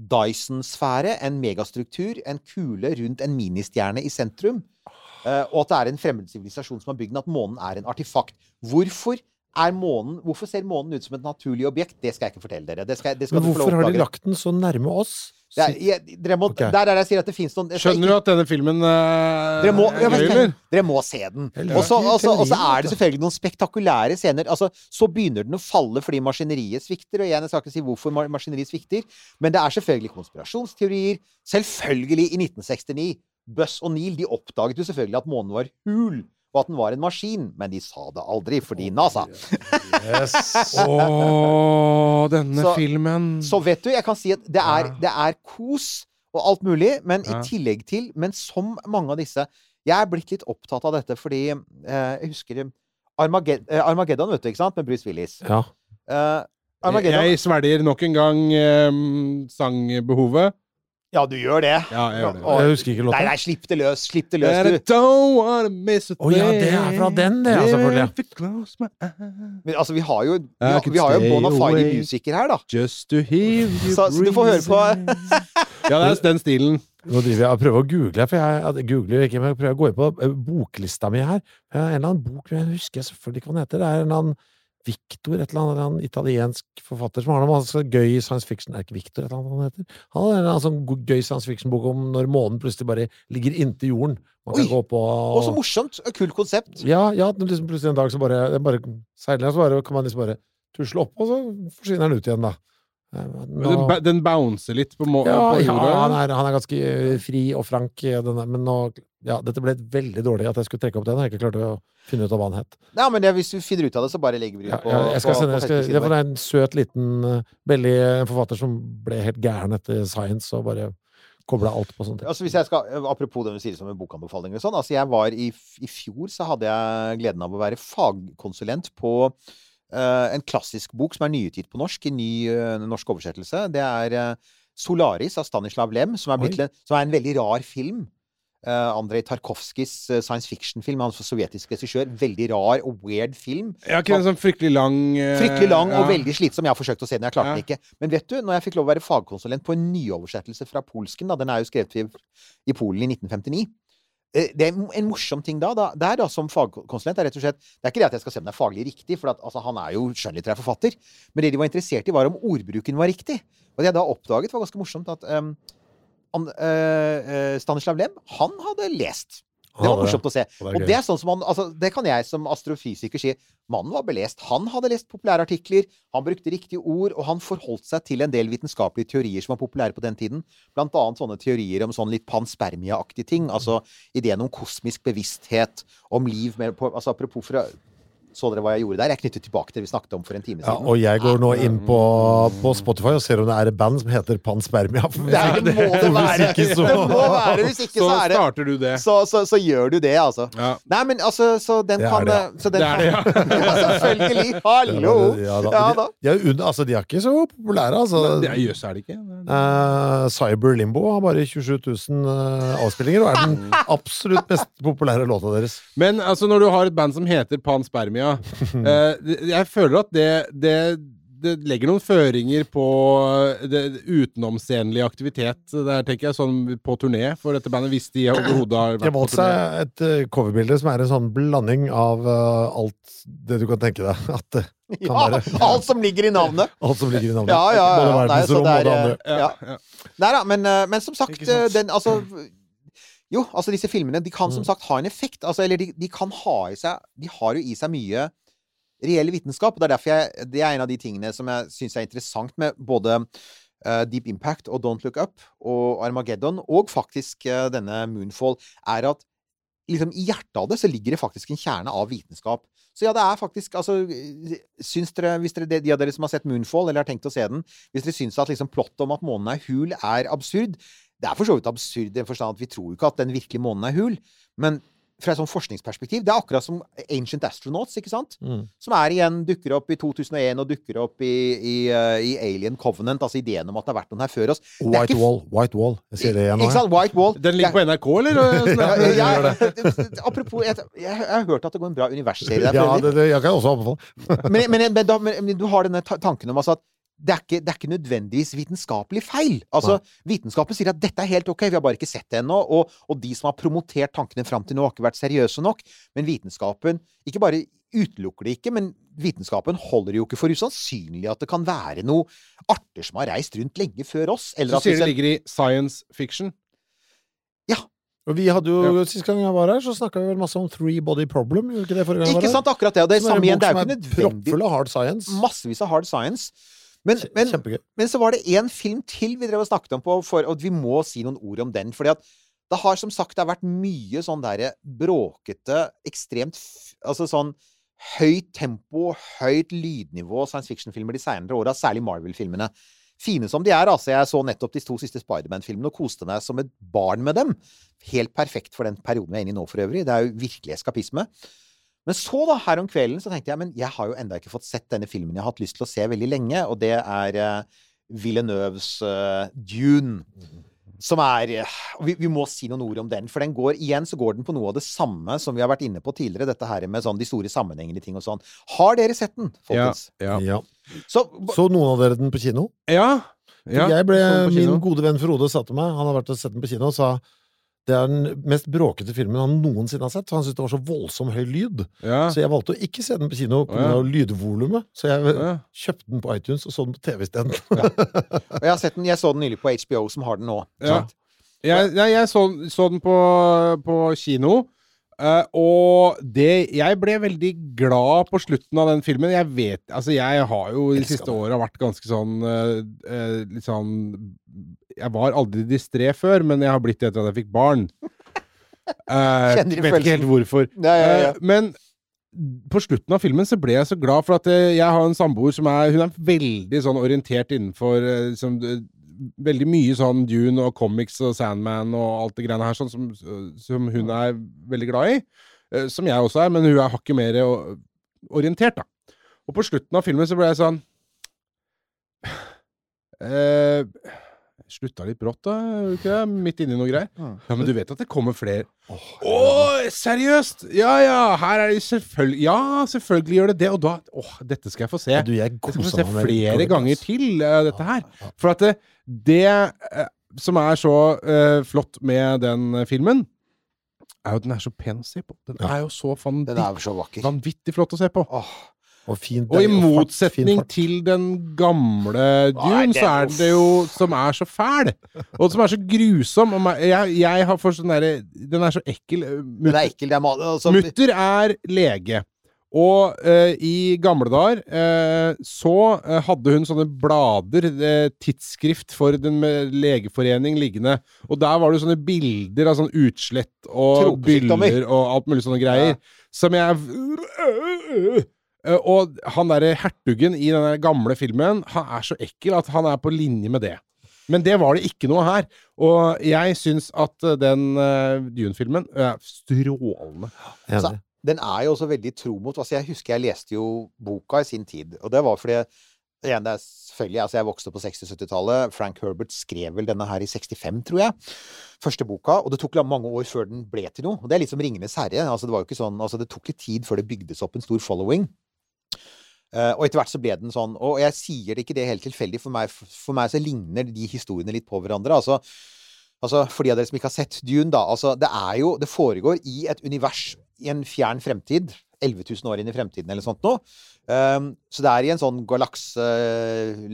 Dyson-sfære, en megastruktur, en kule rundt en ministjerne i sentrum. eh, og at det er en fremmed sivilisasjon som har bygd den, at månen er en artifakt. Hvorfor, månen, hvorfor ser månen ut som et naturlig objekt? Det skal jeg ikke fortelle dere. Det skal, det skal Men du få lov hvorfor har de lagt den så nærme oss? Det er, jeg, dere må, okay. Der er det jeg sier at det fins noen Skjønner ikke, du at denne filmen uh, dere må, er ja, men, eller? dere må se den. Og så altså, er det selvfølgelig noen spektakulære scener. Altså, så begynner den å falle fordi maskineriet svikter. Og igjen, jeg skal ikke si hvorfor maskineriet svikter, men det er selvfølgelig konspirasjonsteorier. Selvfølgelig, i 1969 Buss og Neil de oppdaget jo selvfølgelig at månen var hul, og at den var en maskin. Men de sa det aldri, fordi NASA. Yes. Å, denne Så- filmen. Så vet du, jeg kan si at det er, Ja. det er kos og alt mulig, men Ja. i tillegg til Men som mange av disse Jeg er blitt litt opptatt av dette fordi eh, Jeg husker Armaged eh, Armageddon, vet du, ikke sant? Med Bruce Willis. Ja. Eh, Armageddon Jeg svelger nok en gang eh, sangbehovet. Ja, du gjør det. Ja, jeg gjør det. Og- Jeg husker ikke låta. Nei, nei, slipp det løs. Slipp det løs, du. don't wanna miss a Å ja, det er fra den, det, ja, selvfølgelig. Men altså, vi har jo Vi har, vi har jo bona fide musiker her, da. Just to hear you Så- så du får høre på- Ja, det er den stilen. Nå driver jeg og prøver å google, for jeg, jeg googler jo ikke, men jeg prøver å gå inn på eh, boklista mi her. En eller annen bok, jeg husker selvfølgelig ikke hva den heter. Det er en eller annen Victor, et eller annet, en italiensk forfatter som har noe altså, gøy science fiction. Er det ikke Victor, et eller annet han heter? Han har en altså, gøy science fiction-bok om når månen plutselig bare ligger inntil jorden. Man kan Oi! gå på Og så morsomt. Kult konsept. Ja, ja, liksom plutselig en dag så bare, det bare seiler, og så bare, kan man liksom bare tusle opp, og så forsvinner den ut igjen, da. Nå... Den, ba- den bouncer litt på, må ja, på ja, jorda. han er, han er ganske eh, fri og frank, eh, denne, men nå Ja, dette ble veldig dårlig at jeg skulle trekke opp den, Jeg jeg ikke klart å finne ut av hva han het. Ja, men det, hvis du finner ut av det, så bare legger vi ut på, ja, jeg skal på, sende, på skal, det er var en søt liten uh, veldig forfatter som ble helt gæren etter science og bare kobla alt på sånne ting. Altså hvis jeg skal, Apropos det du sier som en bokanbefaling og sånn. altså jeg var i, I fjor så hadde jeg gleden av å være fagkonsulent på uh, en klassisk bok som er nyutgitt på norsk, i ny uh, norsk oversettelse. Det er uh, Solaris av Stanislav Lem, som er, en- som er en veldig rar film. Uh, Andrej Tarkovskijs uh, science fiction-film. Han er sovjetisk regissør. Veldig rar og weird film. Ja, ikke en sånn fryktelig lang uh, Fryktelig lang og veldig slitsom. Jeg har forsøkt å se den, jeg klarte Ja. den ikke. Men vet du, når jeg fikk lov å være fagkonsulent på en nyoversettelse fra polsken, da, den er jo skrevet i, i Polen i 1959 eh, det er en morsom ting da, da der da, som fagkonsulent er rett og slett Det er ikke det at jeg skal se om den er faglig riktig, for at, altså, han er jo skjønnlitterær forfatter. Men det de var interessert i, var om ordbruken var riktig. Og det jeg da oppdaget, var ganske morsomt at um, eh, Stanislav Lem, han hadde lest. Det var morsomt å se. Og det er sånn som han, altså, det kan jeg som astrofysiker si. Mannen var belest. Han hadde lest populære artikler, han brukte riktige ord, og han forholdt seg til en del vitenskapelige teorier som var populære på den tiden. Blant annet sånne teorier om sånn litt panspermia-aktige ting. Altså ideen om kosmisk bevissthet, om liv med på, altså Apropos fra Så dere hva jeg gjorde der? Jeg knyttet tilbake til det vi snakket om for en time Ja, siden. og jeg går nå inn på, på Spotify og ser om det er et band som heter Panspermia. Det, er, det må det Hvis være! ikke så- Det må være! Hvis ikke, Så er det så starter du det. så, så, så gjør du det, altså. Ja. Nei, men altså, så den Det er kan det, ja. så den Det er det, ja. ja. Selvfølgelig! Hallo! Ja, da. Ja da. De, de, er altså, de er ikke så populære, altså. Jøss, er det ikke? Uh, Cyber Limbo har bare 27 000 uh, avspillinger, og er den absolutt mest populære låta deres. Men altså, når du har et band som heter Panspermia eh, det- Jeg føler at det, det, det legger noen føringer på eh, det utenomscenelig aktivitet. Der tenker jeg sånn på turné for dette bandet, hvis de overhodet har De har valgt seg et eh, coverbilde som er en sånn blanding av eh, alt det du kan tenke deg. At det kan Ja, alt som ligger i navnet. alt som ligger i navnet. Ja, ja, ja. Både Nei, så verdensrom det og det er, andre. eh, ja. Nei da, men, eh, men som sagt, eh, den altså Jo, altså disse filmene, de kan Mm. som sagt ha en effekt. Altså, eller de, de kan ha i seg De har jo i seg mye reell vitenskap. og Det er derfor jeg, det er en av de tingene som jeg syns er interessant med både uh, Deep Impact og Don't Look Up og Armageddon, og faktisk uh, denne Moonfall, er at liksom i hjertet av det så ligger det faktisk en kjerne av vitenskap. Så ja, det er faktisk altså, syns dere, Hvis dere, de av dere som har sett Moonfall, eller har tenkt å se den, hvis dere syns at liksom plottet om at månen er hul, er absurd Det er for så vidt absurd i den forstand at vi tror jo ikke at den virkelige månen er hul, men fra et sånn forskningsperspektiv Det er akkurat som Ancient Astronauts, ikke sant? Mm. Som er igjen dukker opp i 2001 og dukker opp i, i, uh, i Alien Covenant. Altså ideen om at det har vært noen her før oss. White ikke- Wall. White Wall. Jeg ser det igjen nå. Ikke sant? White Wall. Den ligger på NRK, eller? Ja, jeg, apropos jeg, jeg, jeg har hørt at det går en bra universserie der. Ja, det, det, jeg kan også anbefale. men, men, men, men, men du har denne tanken om altså at det er, ikke, det er ikke nødvendigvis vitenskapelig feil. Altså, Vitenskapen sier at dette er helt ok, vi har bare ikke sett det ennå. Og, og de som har promotert tankene fram til nå, har ikke vært seriøse nok. Men vitenskapen ikke bare utelukker det ikke, men vitenskapen holder jo ikke for usannsynlig at det kan være noe arter som har reist rundt lenge før oss. Eller Så sier det ligger i science fiction. Ja. Og vi hadde jo, Sist gang jeg var her, så snakka vi vel masse om Three Body Problem. Ikke det forrige gang jeg var Ikke her? sant, akkurat det. Og det er samme igjen, det er jo ikke nødvendig proppfull av hard science. Massevis av hard science. Men, men, men så var det én film til vi drev og snakket om, på, for, og vi må si noen ord om den. fordi at det har som sagt det har vært mye sånn derre bråkete, ekstremt Altså sånn høyt tempo, høyt lydnivå science fiction-filmer de senere åra, særlig Marvel-filmene. Fine som de er, altså. Jeg så nettopp de to siste Spiderman-filmene og koste meg som et barn med dem. Helt perfekt for den perioden vi er inne i nå, for øvrig. Det er jo virkelig eskapisme. Men så, da, her om kvelden, så tenkte jeg men jeg har jo enda ikke fått sett denne filmen jeg har hatt lyst til å se veldig lenge, og det er uh, Villeneuves uh, Dune. Som er uh, vi, vi må si noen ord om den, for den går igjen så går den på noe av det samme som vi har vært inne på tidligere, dette her med sånn de store sammenhengende ting og sånn. Har dere sett den, folkens? Ja. Ja. Så, Så noen av dere den på kino? Ja. Ja. jeg ble, min gode venn Frode sa til meg, han har vært og sett den på kino, og sa det er den mest bråkete filmen han noensinne har sett. Han syntes det var så voldsom høy lyd. Ja. Så jeg valgte å ikke se den på kino pga. Ja. lydvolumet. Så jeg Ja. kjøpte den på iTunes og så den på TV isteden. og jeg, har sett den, jeg så den nylig på HBO, som har den nå. Ja. Jeg, jeg, jeg så, så den på, på kino, eh, og det Jeg ble veldig glad på slutten av den filmen. Jeg vet Altså, jeg har jo de siste åra vært ganske sånn uh, uh, Litt sånn Jeg var aldri distré før, men jeg har blitt det etter at jeg fikk barn. Vet ikke helt hvorfor. Ja, ja, ja. Men på slutten av filmen så ble jeg så glad for at jeg har en samboer som er Hun er veldig sånn orientert innenfor liksom, Veldig mye sånn Dune og comics og Sandman og alt det greiene her sånn som, som hun er veldig glad i. eh, Som jeg også er, men hun er hakket mer orientert, da. Og på slutten av filmen så ble jeg sånn eh, Slutta litt brått, da? Ikke det? Midt inni noe greier. Ja, men du vet at det kommer flere Å, seriøst! Ja ja, her er det selvfølgelig Ja, selvfølgelig gjør det det. Og da Åh, dette skal jeg få se. Du, jeg Jeg skal få se flere ganger til, uh, dette her. For at det, det eh, som er så uh, flott med den eh, filmen, er jo at den er så pen å se på. Den Ja. er jo så Den vanvittig, er så vanvittig flott å se på. Åh, Og, fin, Og i motsetning til den gamle Dune, så er det jo som er så fæl. Og som er så grusom. Jeg, jeg har for sånn derre Den er så ekkel. den er ekkel. Det er. Altså, Mutter er lege. Og eh, i gamle dager eh, så eh, hadde hun sånne blader, eh, tidsskrift for den med legeforening liggende. Og der var det sånne bilder av sånn utslett og byller og alt mulig sånne greier. Som jeg Eh, Og han derre hertugen i den der gamle filmen, han er så ekkel at han er på linje med det. Men det var det ikke noe her. Og jeg syns at eh, den uh, Dune-filmen er strålende. Enig. Den er jo også veldig tro mot altså Jeg husker jeg leste jo boka i sin tid, og det var fordi Igjen, det er selvfølgelig, altså Jeg vokste på 60-70-tallet. Frank Herbert skrev vel denne her i 65, tror jeg. Første boka. Og det tok mange år før den ble til noe. Og Det er litt som Ringenes herre. altså Det var jo ikke sånn, altså det tok litt tid før det bygdes opp en stor following. Uh, og etter hvert så ble den sånn. Og jeg sier det ikke det helt tilfeldig. For meg, for meg så ligner de historiene litt på hverandre. altså Altså, For de av dere som ikke har sett Dune, da. altså Det er jo, det foregår i et univers i en fjern fremtid. 11 000 år inn i fremtiden eller sånt noe. Um, så det er i en sånn galakse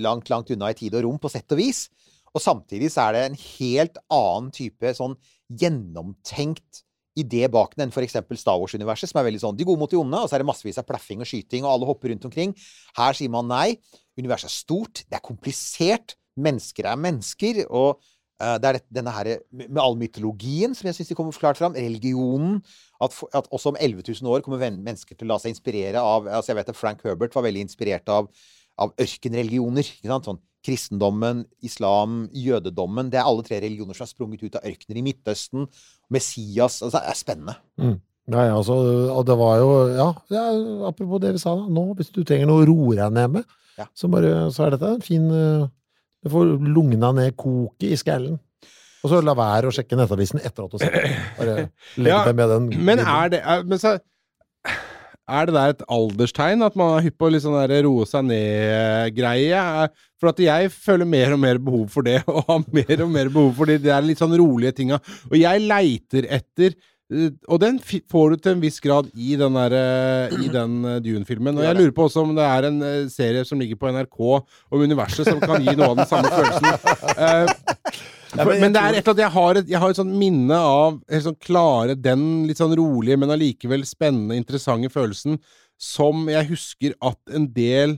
langt, langt unna i tid og rom, på sett og vis. Og samtidig så er det en helt annen type sånn gjennomtenkt idé bak den enn f.eks. Star Wars-universet, som er veldig sånn de gode mot de onde, og så er det massevis av plaffing og skyting, og alle hopper rundt omkring. Her sier man nei. Universet er stort, det er komplisert, mennesker er mennesker, og det er denne her med all mytologien som jeg syns de kommer klart fram, religionen at, at også om 11 000 år kommer mennesker til å la seg inspirere av altså Jeg vet at Frank Herbert var veldig inspirert av, av ørkenreligioner. ikke sant? Sånn kristendommen, islam, jødedommen. Det er alle tre religioner som har sprunget ut av ørkener i Midtøsten. Messias altså, Det er spennende. Nei, altså, og det var jo ja, ja, apropos det vi sa da. Nå, hvis du trenger noe å roe deg ned med, Ja. så, bare, så er dette en fin eh, Du får lugna ned koket i skallen. Og så la være å sjekke nettavisen etter at du har sett den. Ja, den. Men er det er, men så, er det der et alderstegn? At man er hypp på litt sånn der roe seg ned-greie? For at jeg føler mer og mer behov for det, og har mer og mer behov for de der litt sånn rolige tinga. Og jeg leiter etter og den får du til en viss grad i den, der, eh, i den eh, Dune-filmen. Og jeg lurer på også om det er en eh, serie som ligger på NRK om universet, som kan gi noe av den samme følelsen. Eh, men det er et eller annet Jeg har et, jeg har et sånt minne av helt sånn klare den litt sånn rolige, men allikevel spennende, interessante følelsen som jeg husker at en del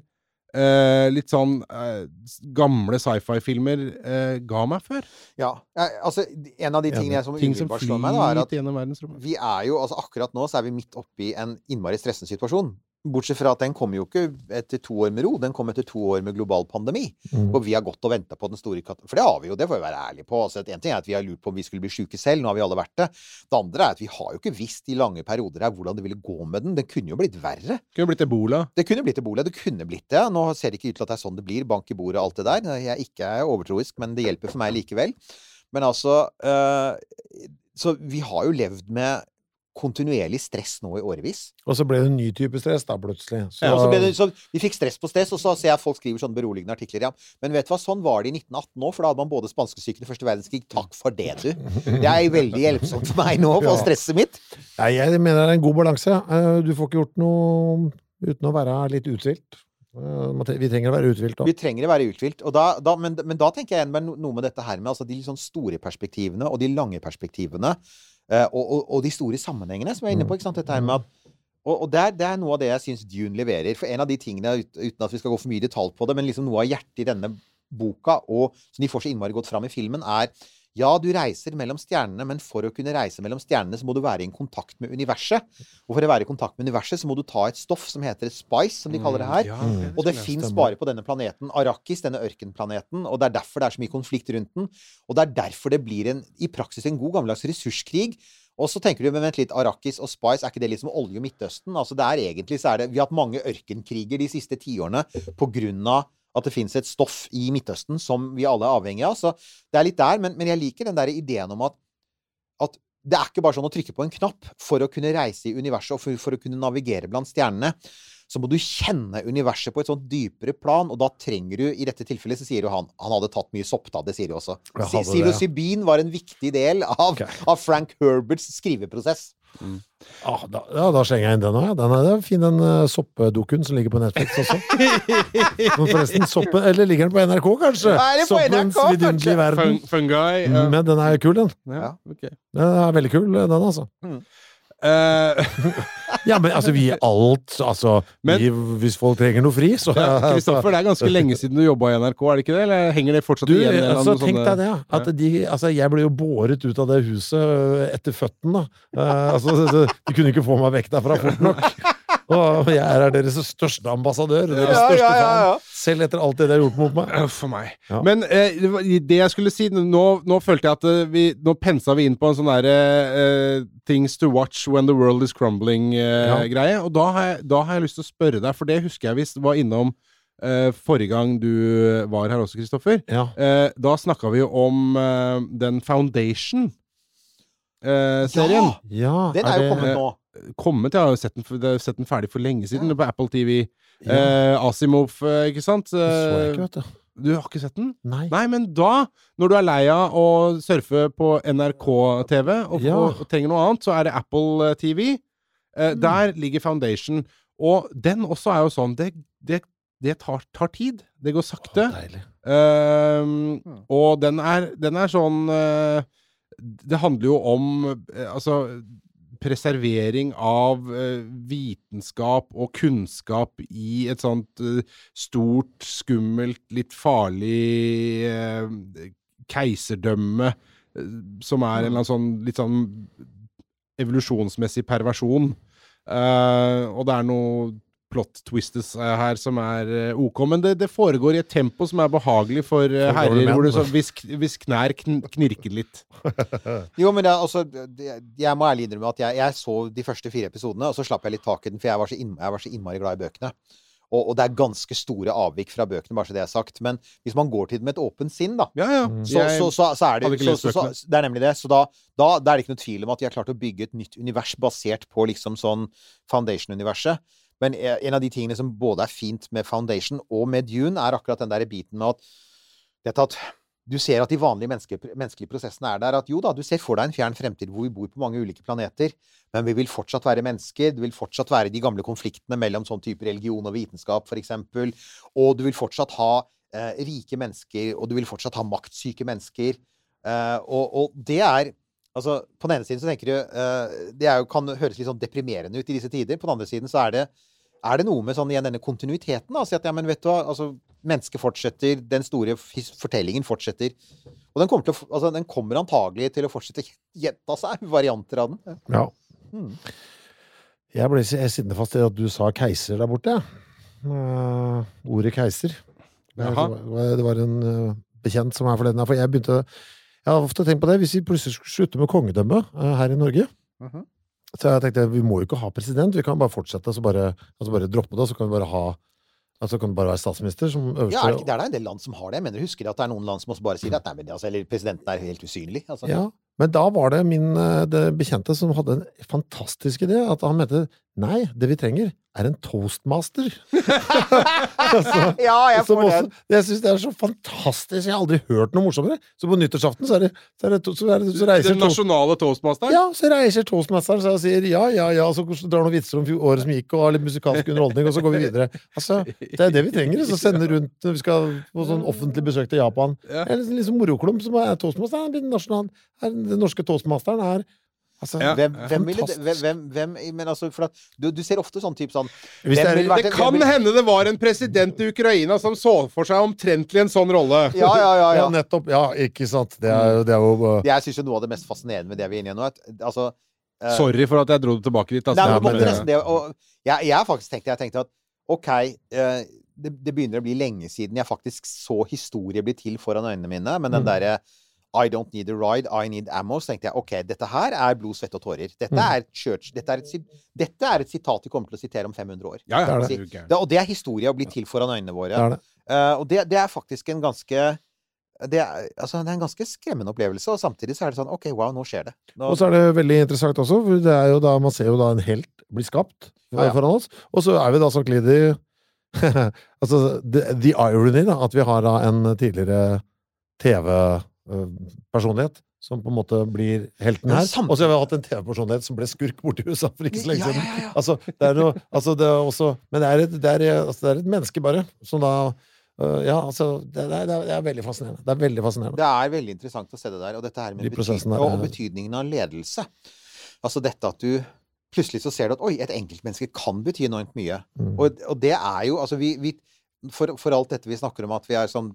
eh, litt sånn eh, gamle sci-fi-filmer eh, ga meg før. Ja, jeg, altså En av de tingene jeg som Ting umiddelbart slår meg, da, er at vi er jo, altså akkurat nå så er vi midt oppi en innmari stressende situasjon. Bortsett fra at den kommer jo ikke etter to år med ro, den kom etter to år med global pandemi. Mm. Og vi har gått og venta på den store katastrofen. For det har vi jo, det får vi være ærlige på. Altså, en ting er at vi har lurt på om vi skulle bli sjuke selv, nå har vi alle vært det. Det andre er at vi har jo ikke visst i lange perioder her hvordan det ville gå med den. Den kunne jo blitt verre. Det Kunne blitt ebola. Det kunne blitt ebola. Det kunne blitt det. Nå ser det ikke ut til at det er sånn det blir. Bank i bordet og alt det der. Jeg er ikke overtroisk, men det hjelper for meg likevel. Men altså øh, Så vi har jo levd med kontinuerlig stress nå i årevis. Og så ble det en ny type stress da, plutselig. Så, ble det, så vi fikk stress på stress, og så ser jeg at folk skriver sånne beroligende artikler. Ja. Men vet du hva, sånn var det i 1918 nå, for da hadde man både spanskesyken og første verdenskrig. Takk for det, du. Det er veldig hjelpsomt for meg nå, for Ja. stresset mitt. Nei, jeg mener det er en god balanse. Eh, Du får ikke gjort noe uten å være litt uthvilt. Eh, Vi trenger å være uthvilt Vi trenger å være uthvilt. Men, men da tenker jeg noe med dette her med altså de sånn store perspektivene og de lange perspektivene. Eh, og, og, og de store sammenhengene som jeg er inne på. ikke sant? Dette her med at og, og det, er, det er noe av det jeg syns Dune leverer. For en av de tingene, uten at vi skal gå for mye i detalj på det, men liksom noe av hjertet i denne boka, og som de får så innmari godt fram i filmen, er ja, du reiser mellom stjernene, men for å kunne reise mellom stjernene, så må du være i kontakt med universet. Og for å være i kontakt med universet, så må du ta et stoff som heter spice, som de kaller det her. Ja, det Og det fins bare på denne planeten, Arrakis, denne ørkenplaneten. Og det er derfor det er så mye konflikt rundt den. Og det er derfor det blir en, i praksis en god gammeldags ressurskrig. Og så tenker du, men vent litt, Arrakis og Spice, er ikke det liksom olje og Midtøsten? Altså det er egentlig så er det Vi har hatt mange ørkenkriger de siste tiårene på grunn av at det fins et stoff i Midtøsten som vi alle er avhengig av. Så det er litt der. Men, men jeg liker den der ideen om at, at det er ikke bare sånn å trykke på en knapp for å kunne reise i universet og for, for å kunne navigere blant stjernene. Så må du kjenne universet på et sånt dypere plan, og da trenger du I dette tilfellet så sier jo han Han hadde tatt mye sopp, da. Det sier du også. Psilocybin var en viktig del av, okay. av Frank Herberts skriveprosess. Ah, da, ja, da slenger jeg inn den òg. Den er det er fin, den uh, soppdukken som ligger på Netflix også. Men forresten, soppen Eller ligger den på NRK, kanskje? Nei, Soppens vidunderlige verden. Fun, fungi. Ja. Men den er kul, den. Ja, okay. Den er veldig kul, den, altså. Eh, Ja, men altså, vi alt Altså, Men- vi, hvis folk trenger noe fri, så ja, Kristoffer, det er ganske lenge siden du jobba i NRK, er det ikke det? Eller henger det fortsatt Du, igjen? altså, tenk deg det. At de, altså, jeg ble jo båret ut av det huset øh, etter føtten, da. Uh, altså, de kunne ikke få meg vekk derfra fort nok. Og jeg er deres største ambassadør. Deres Ja, største ja, ja, ja. fan. Selv etter alt det de har gjort mot meg. For meg. Ja. Men eh, det jeg skulle si Nå, nå følte jeg at eh, vi Nå pensa vi inn på en sånn derre eh, Things to watch when the world is crumbling-greie. Og da har, jeg, da har jeg lyst til å spørre deg, for det husker jeg visst var innom Uh, forrige gang du var her også, Kristoffer. Ja. uh, da snakka vi om uh, den Foundation. eh, serien. ja Den er jo det- kommet nå. Kommet, jeg har jo sett den, har sett den ferdig for lenge siden, på Apple TV. Ja, Eh, Asimov, eh, ikke sant? det så jeg ikke, Eh, vet du. du har ikke sett den? Nei. Nei, men da, når du er lei av å surfe på NRK-TV og, Ja. og, trenger noe annet, så er det Apple eh, TV. Eh, Mm. Der ligger Foundation. Og den også er jo sånn Det, det, det tar, tar tid. Det går sakte. Å. Ehm, og den er, den er sånn eh, Det handler jo om eh, Altså preservering av eh, vitenskap og kunnskap i et sånt eh, stort, skummelt, litt farlig eh, keiserdømme, som er en eller annen sånn litt sånn evolusjonsmessig perversjon. Og det er noe plot twistes eh, her som er eh, ok, men det, det foregår i et tempo som er behagelig for eh, herrer, hvor du så, hvis, hvis knær kn knirker litt. Jo, men det, er altså, det, jeg må ærlig innrømme at jeg, jeg så de første fire episodene, og så slapp jeg litt tak i den, for jeg var så, inn, jeg var så innmari glad i bøkene. Og, og det er ganske store avvik fra bøkene, bare så det er sagt. Men hvis man går til det med et åpent sinn, da, Ja, ja. så, så, så, så er det så, så, så. Det er nemlig det. Så da, da, da er det ikke noe tvil om at de har klart å bygge et nytt univers basert på liksom sånn Foundation-universet. Men eh, en av de tingene som både er fint med Foundation og med Dune, er akkurat den der biten med at dette at du ser at de vanlige menneske, menneskelige prosessene er der. At jo da, du ser for deg en fjern fremtid hvor vi bor på mange ulike planeter, men vi vil fortsatt være mennesker. Det vil fortsatt være de gamle konfliktene mellom sånn type religion og vitenskap, f.eks. Og du vil fortsatt ha eh, rike mennesker, og du vil fortsatt ha maktsyke mennesker. Eh, og, og det er Altså, på den ene siden så tenker du uh, Det er jo, kan høres litt sånn deprimerende ut i disse tider. På den andre siden så er det er det noe med sånn igjen denne kontinuiteten? da, si at ja, men vet du hva, altså, Mennesket fortsetter, den store fortellingen fortsetter. Og den kommer, å, altså, den kommer antagelig til å fortsette å gjenta seg, varianter av den. Ja. Mm. Jeg ble sittende fast i at du sa keiser der borte. Uh, ordet keiser. Det, var, det var en eh, bekjent som er for her, For jeg begynte Jeg har ofte tenkt på det. Hvis vi plutselig skulle slutte med kongedømme eh, her i Norge Mhm. Så jeg tenkte vi må jo ikke ha president. Vi kan bare fortsette Altså bare, altså bare droppe det. Og så kan vi bare ha Altså kan det bare være statsminister som øverste Ja, er det, ikke, det er en del land som har det. Jeg mener, husker at det er noen land som også bare sier at nei, men, altså, eller presidenten er helt usynlig. Altså. Ja, men da var det min eh, det bekjente som hadde en fantastisk idé. At han mente nei, det vi trenger, er en toastmaster. altså, ja, jeg får også, den. jeg syns det er så fantastisk. Jeg har aldri hørt noe morsommere. Så på nyttårsaften så, er det, så, er det, så, er det, så reiser Den nasjonale toastmasteren? ja, så reiser toastmasteren seg og sier ja, ja, ja, og så drar noen vitser om året som gikk, og har litt musikalsk underholdning, og så går vi videre. Altså, Det er det vi trenger. Så sende rundt når vi skal på sånn offentlig besøk til Japan. Ja. En liksom, liksom moroklump som er toastmasteren. Den, nasjonal, er, den norske toastmasteren er altså, Ja. Hvem, hvem ville det, hvem, hvem, Men altså, for at, du, du ser ofte sånn type sånn det er- ville vært Det kan hvem vil- hende det var en president i Ukraina som så for seg omtrentlig en sånn rolle. Ja, ja, ja. Ja, ja. nettopp. Ja, ikke sant. Det er det er jo uh, Jeg syns jo noe av det mest fascinerende med det vi er inne i nå, at altså uh... Sorry for at jeg dro det tilbake dit. Altså. Nei, men Ja, men- det. Og jeg, jeg faktisk tenkt, jeg tenkte at OK, uh, det, det begynner å bli lenge siden jeg faktisk så historie bli til foran øynene mine, men den Mm. derre I don't need a ride, I need ammo. Så tenkte jeg OK, dette her er blod, svette og tårer. Dette Mm. er church. Dette er, et, dette er et sitat vi kommer til å sitere om 500 år. Ja, ja, Det er det og det er historie å bli til foran øynene våre. Det er det. Eh, og det, det er faktisk en ganske det er, altså, det er en ganske skremmende opplevelse, og samtidig så er det sånn OK, wow, nå skjer det. Nå, Og så er det veldig interessant også, for det er jo da, man ser jo da en helt bli skapt Ja, ja. foran oss. Og så er vi da samtidig Altså, the, the irony, da, at vi har da en tidligere TV-personlighet som på en måte blir helten her. Og så har vi hatt en TV-personlighet som ble skurk borti USA for ikke så lenge ja, siden. ja, ja. Altså, det er noe altså, det er også, Men det er, et, det, er, altså, det er et menneske, bare, som da Uh, Ja, altså det, det, er, det er veldig fascinerende. Det er veldig fascinerende. Det er veldig interessant å se det der, og dette her med De betydning, der, er- og betydningen av ledelse. Altså dette at du Plutselig så ser du at oi, et enkeltmenneske kan bety enormt mye. Mm. Og, og det er jo Altså, vi, vi for, for alt dette vi snakker om at vi er sånn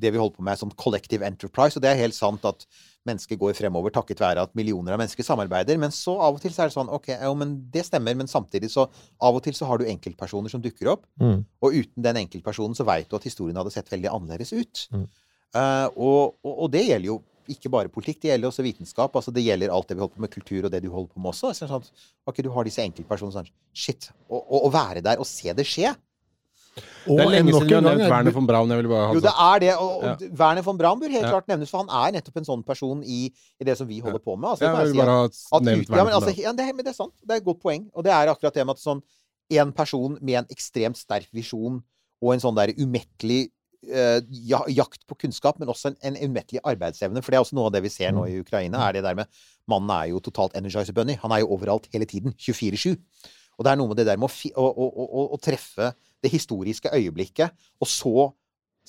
Det vi holder på med, er sånn collective enterprise, og det er helt sant at mennesker går fremover takket være at millioner av mennesker samarbeider. Men så av og til så er det sånn OK, jo, men det stemmer, men samtidig så Av og til så har du enkeltpersoner som dukker opp, Mm. og uten den enkeltpersonen så veit du at historien hadde sett veldig annerledes ut. Mm. Uh, og, og, og det gjelder jo ikke bare politikk, det gjelder også vitenskap. altså Det gjelder alt det vi holder på med, kultur og det du holder på med også. Så sånn at, ok, Du har disse enkeltpersonene sånn Shit. Å være der og se det skje. Og Det er lenge nok siden du har nevnt er- Werner von Braun. Jeg ville bare ha Jo, det er det. Og, og Ja. Werner von Braun bør helt Ja. klart nevnes, for han er nettopp en sånn person i, i det som vi holder på med. Altså, Ja, jeg vil bare ha at nevnt ut, ja, men, altså, ja, det, er- men det er sant. Det er et godt poeng. Og det er akkurat det med at sånn en person med en ekstremt sterk visjon og en sånn der umettelig uh, jakt på kunnskap, men også en, en umettelig arbeidsevne. For det er også noe av det vi ser nå i Ukraina, er det der med Mannen er jo totalt energizer bunny. Han er jo overalt hele tiden. 24-7. Og det er noe med det der med å, fi, å, å, å, å treffe det historiske øyeblikket, og så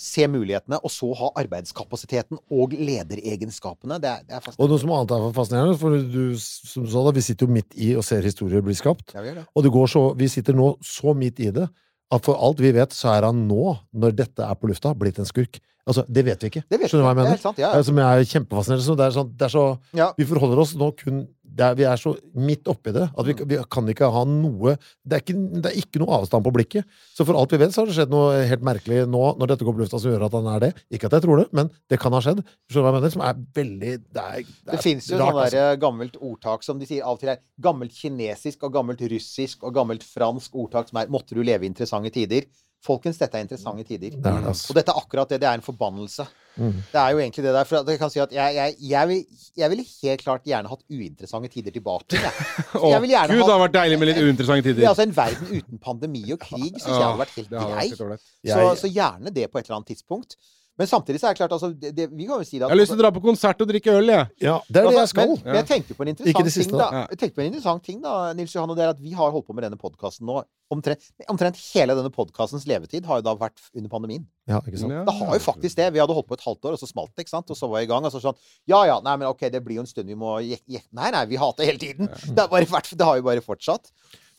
se mulighetene, og så ha arbeidskapasiteten og lederegenskapene. Det er, det er. Og noe som annet er fascinerende, for du, som du sa da, vi sitter jo midt i og ser historier bli skapt. Ja, vi. Og det går så, vi sitter nå så midt i det at for alt vi vet, så er han nå, når dette er på lufta, blitt en skurk. Altså, Det vet vi ikke. Det vet Skjønner du hva jeg mener? Det er sant, ja, det er, Som er kjempefascinerende. Det er sånn, det er så, Ja. Vi forholder oss nå kun er, Vi er så midt oppi det at vi, vi kan ikke ha noe det er, ikke, det er ikke noe avstand på blikket. Så for alt vi vet, så har det skjedd noe helt merkelig nå når dette går på lufta som gjør at han er det. Ikke at jeg tror det, men det kan ha skjedd. Skjønner du hva jeg mener? Som er veldig Det er, Det er finnes jo rart, sånn altså. der gammelt ordtak som de sier av og til er gammelt kinesisk og gammelt russisk og gammelt fransk ordtak som er 'måtte du leve i interessante tider'. Folkens, dette er interessante tider. Det er det, altså. Og dette er akkurat det. Det er en forbannelse. Mm. Det er jo egentlig det der. For jeg kan si at jeg, jeg, jeg, vil, jeg ville helt klart gjerne hatt uinteressante tider tilbake. Jeg, Å, Gud, det hadde vært deilig med litt uinteressante tider. Altså En verden uten pandemi og krig syns jeg hadde vært helt grei. Så, så gjerne det på et eller annet tidspunkt. Men samtidig så er det klart altså, det, det, Vi kan jo si det at Jeg har lyst til å dra på konsert og drikke øl, jeg. Ja, det er det jeg skal. Men, men jeg tenker på en interessant siste, ting, da. Ja. Jeg tenker på en interessant ting da, Nils Johan, og det er at vi har holdt på med denne podkasten nå omtrent, omtrent hele denne podkastens levetid har jo da vært under pandemien. Ja, ikke sant? Ja. Det har jo faktisk det. Vi hadde holdt på et halvt år, og så smalt det, ikke sant? Og så var jeg i gang. Og så sånn Ja ja, nei, men ok, det blir jo en stund vi må jek nei, nei, vi har hatt det hele tiden. Det, bare, vært- det har jo bare fortsatt.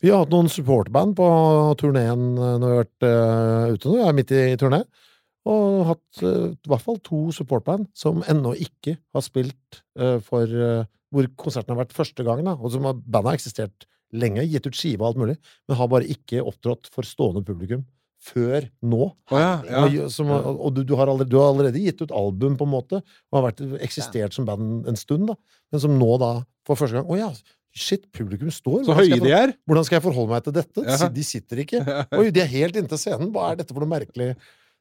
Vi har hatt noen supportband på turneen eh, når vi har vært uh, ute nå. Jeg er midt i, i turné. Og hatt eh, i hvert fall to supportband som ennå ikke har spilt eh, for eh, Hvor konserten har vært første gang, da. Og som har, bandet har eksistert lenge, gitt ut skive og alt mulig, men har bare ikke opptrådt for stående publikum før nå. Oh, ja, ja. Som, og du, du, har allerede, du har allerede gitt ut album, på en måte, og har vært, eksistert som band en stund, da. Men som nå, da, for første gang Å ja, shit, publikum står. Så høye de er. Hvordan skal jeg forholde meg til dette? Ja. De sitter ikke. Oi, de er helt inntil scenen. Hva er dette for noe merkelig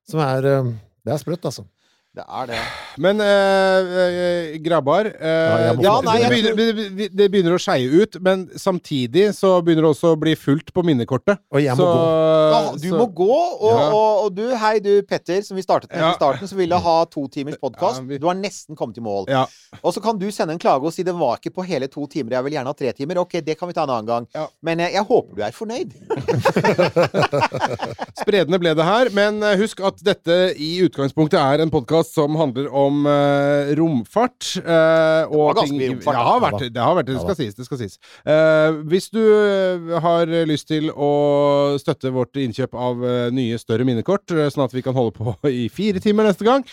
som er eh, Det er sprøtt, altså. Det er det. Men eh, eh, grabbar eh, Ja, det, nei, det, begynner, det, begynner å skeie ut, men samtidig så begynner det også å bli fullt på minnekortet. Og jeg må så, gå. Ja, du så- må gå, og, Ja. og, og du, hei du Petter, som vi startet med Ja. i starten, som ville ha to timers podkast. Vi- Du har nesten kommet i mål. Ja. Og så kan du sende en klage og si det var ikke på hele to timer, jeg vil gjerne ha tre timer. Ok, det kan vi ta en annen gang. Ja. Men eh, jeg håper du er fornøyd. Spredende ble det her, men eh, husk at dette i utgangspunktet er en podkast som handler om uh, romfart. Uh, og var ganske mye romfart, Ja, har vært, det har vært det. Det skal sies. Det skal sies. Uh, hvis du har lyst til å støtte vårt innkjøp av nye, større minnekort, sånn at vi kan holde på i fire timer neste gang,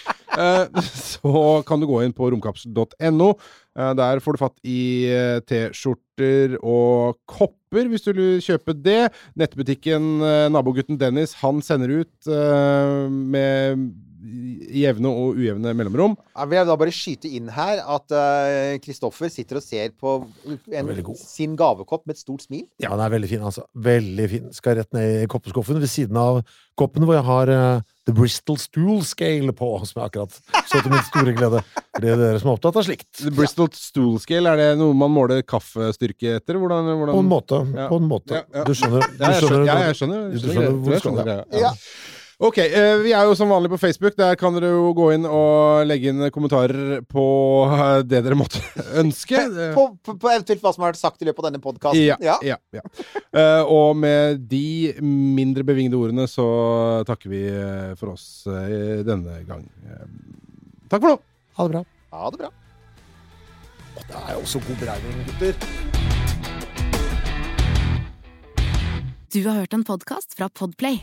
så kan du gå inn på romkapsel.no. Der får du fatt i T-skjorter og kopper, hvis du vil kjøpe det. Nettbutikken Nabogutten Dennis, han sender ut eh, jevne og ujevne mellomrom. Jeg vil da bare skyte inn her at Kristoffer sitter og ser på en, sin gavekopp med et stort smil. Ja, den er veldig fin, altså. Veldig fin. Skal rett ned i koppeskuffen ved siden av koppen hvor jeg har uh, The Bristol Stool Scale på, som jeg akkurat så til min store glede. For det er dere som er opptatt av slikt. The Bristol Stool Scale, er det noe man måler kaffestyrke etter? Hvordan, hvordan... På en måte. Ja. På en måte. Ja, ja. Du skjønner, du Ja, jeg skjønner, skjønner, ja, jeg skjønner, du skjønner, hvor jeg du skal. Ja. Ja. Ok, eh, vi er jo som vanlig på Facebook. Der kan dere jo gå inn og legge inn kommentarer på eh, det dere måtte ønske. På, på, på eventuelt hva som har vært sagt i løpet av denne podkasten. Ja, ja, ja. Eh, og med de mindre bevingede ordene så takker vi for oss uh, denne gang. Uh, takk for nå! Ha det bra. Ha det bra. Det er jo også god beregning, gutter. Du har hørt en podkast fra Podplay.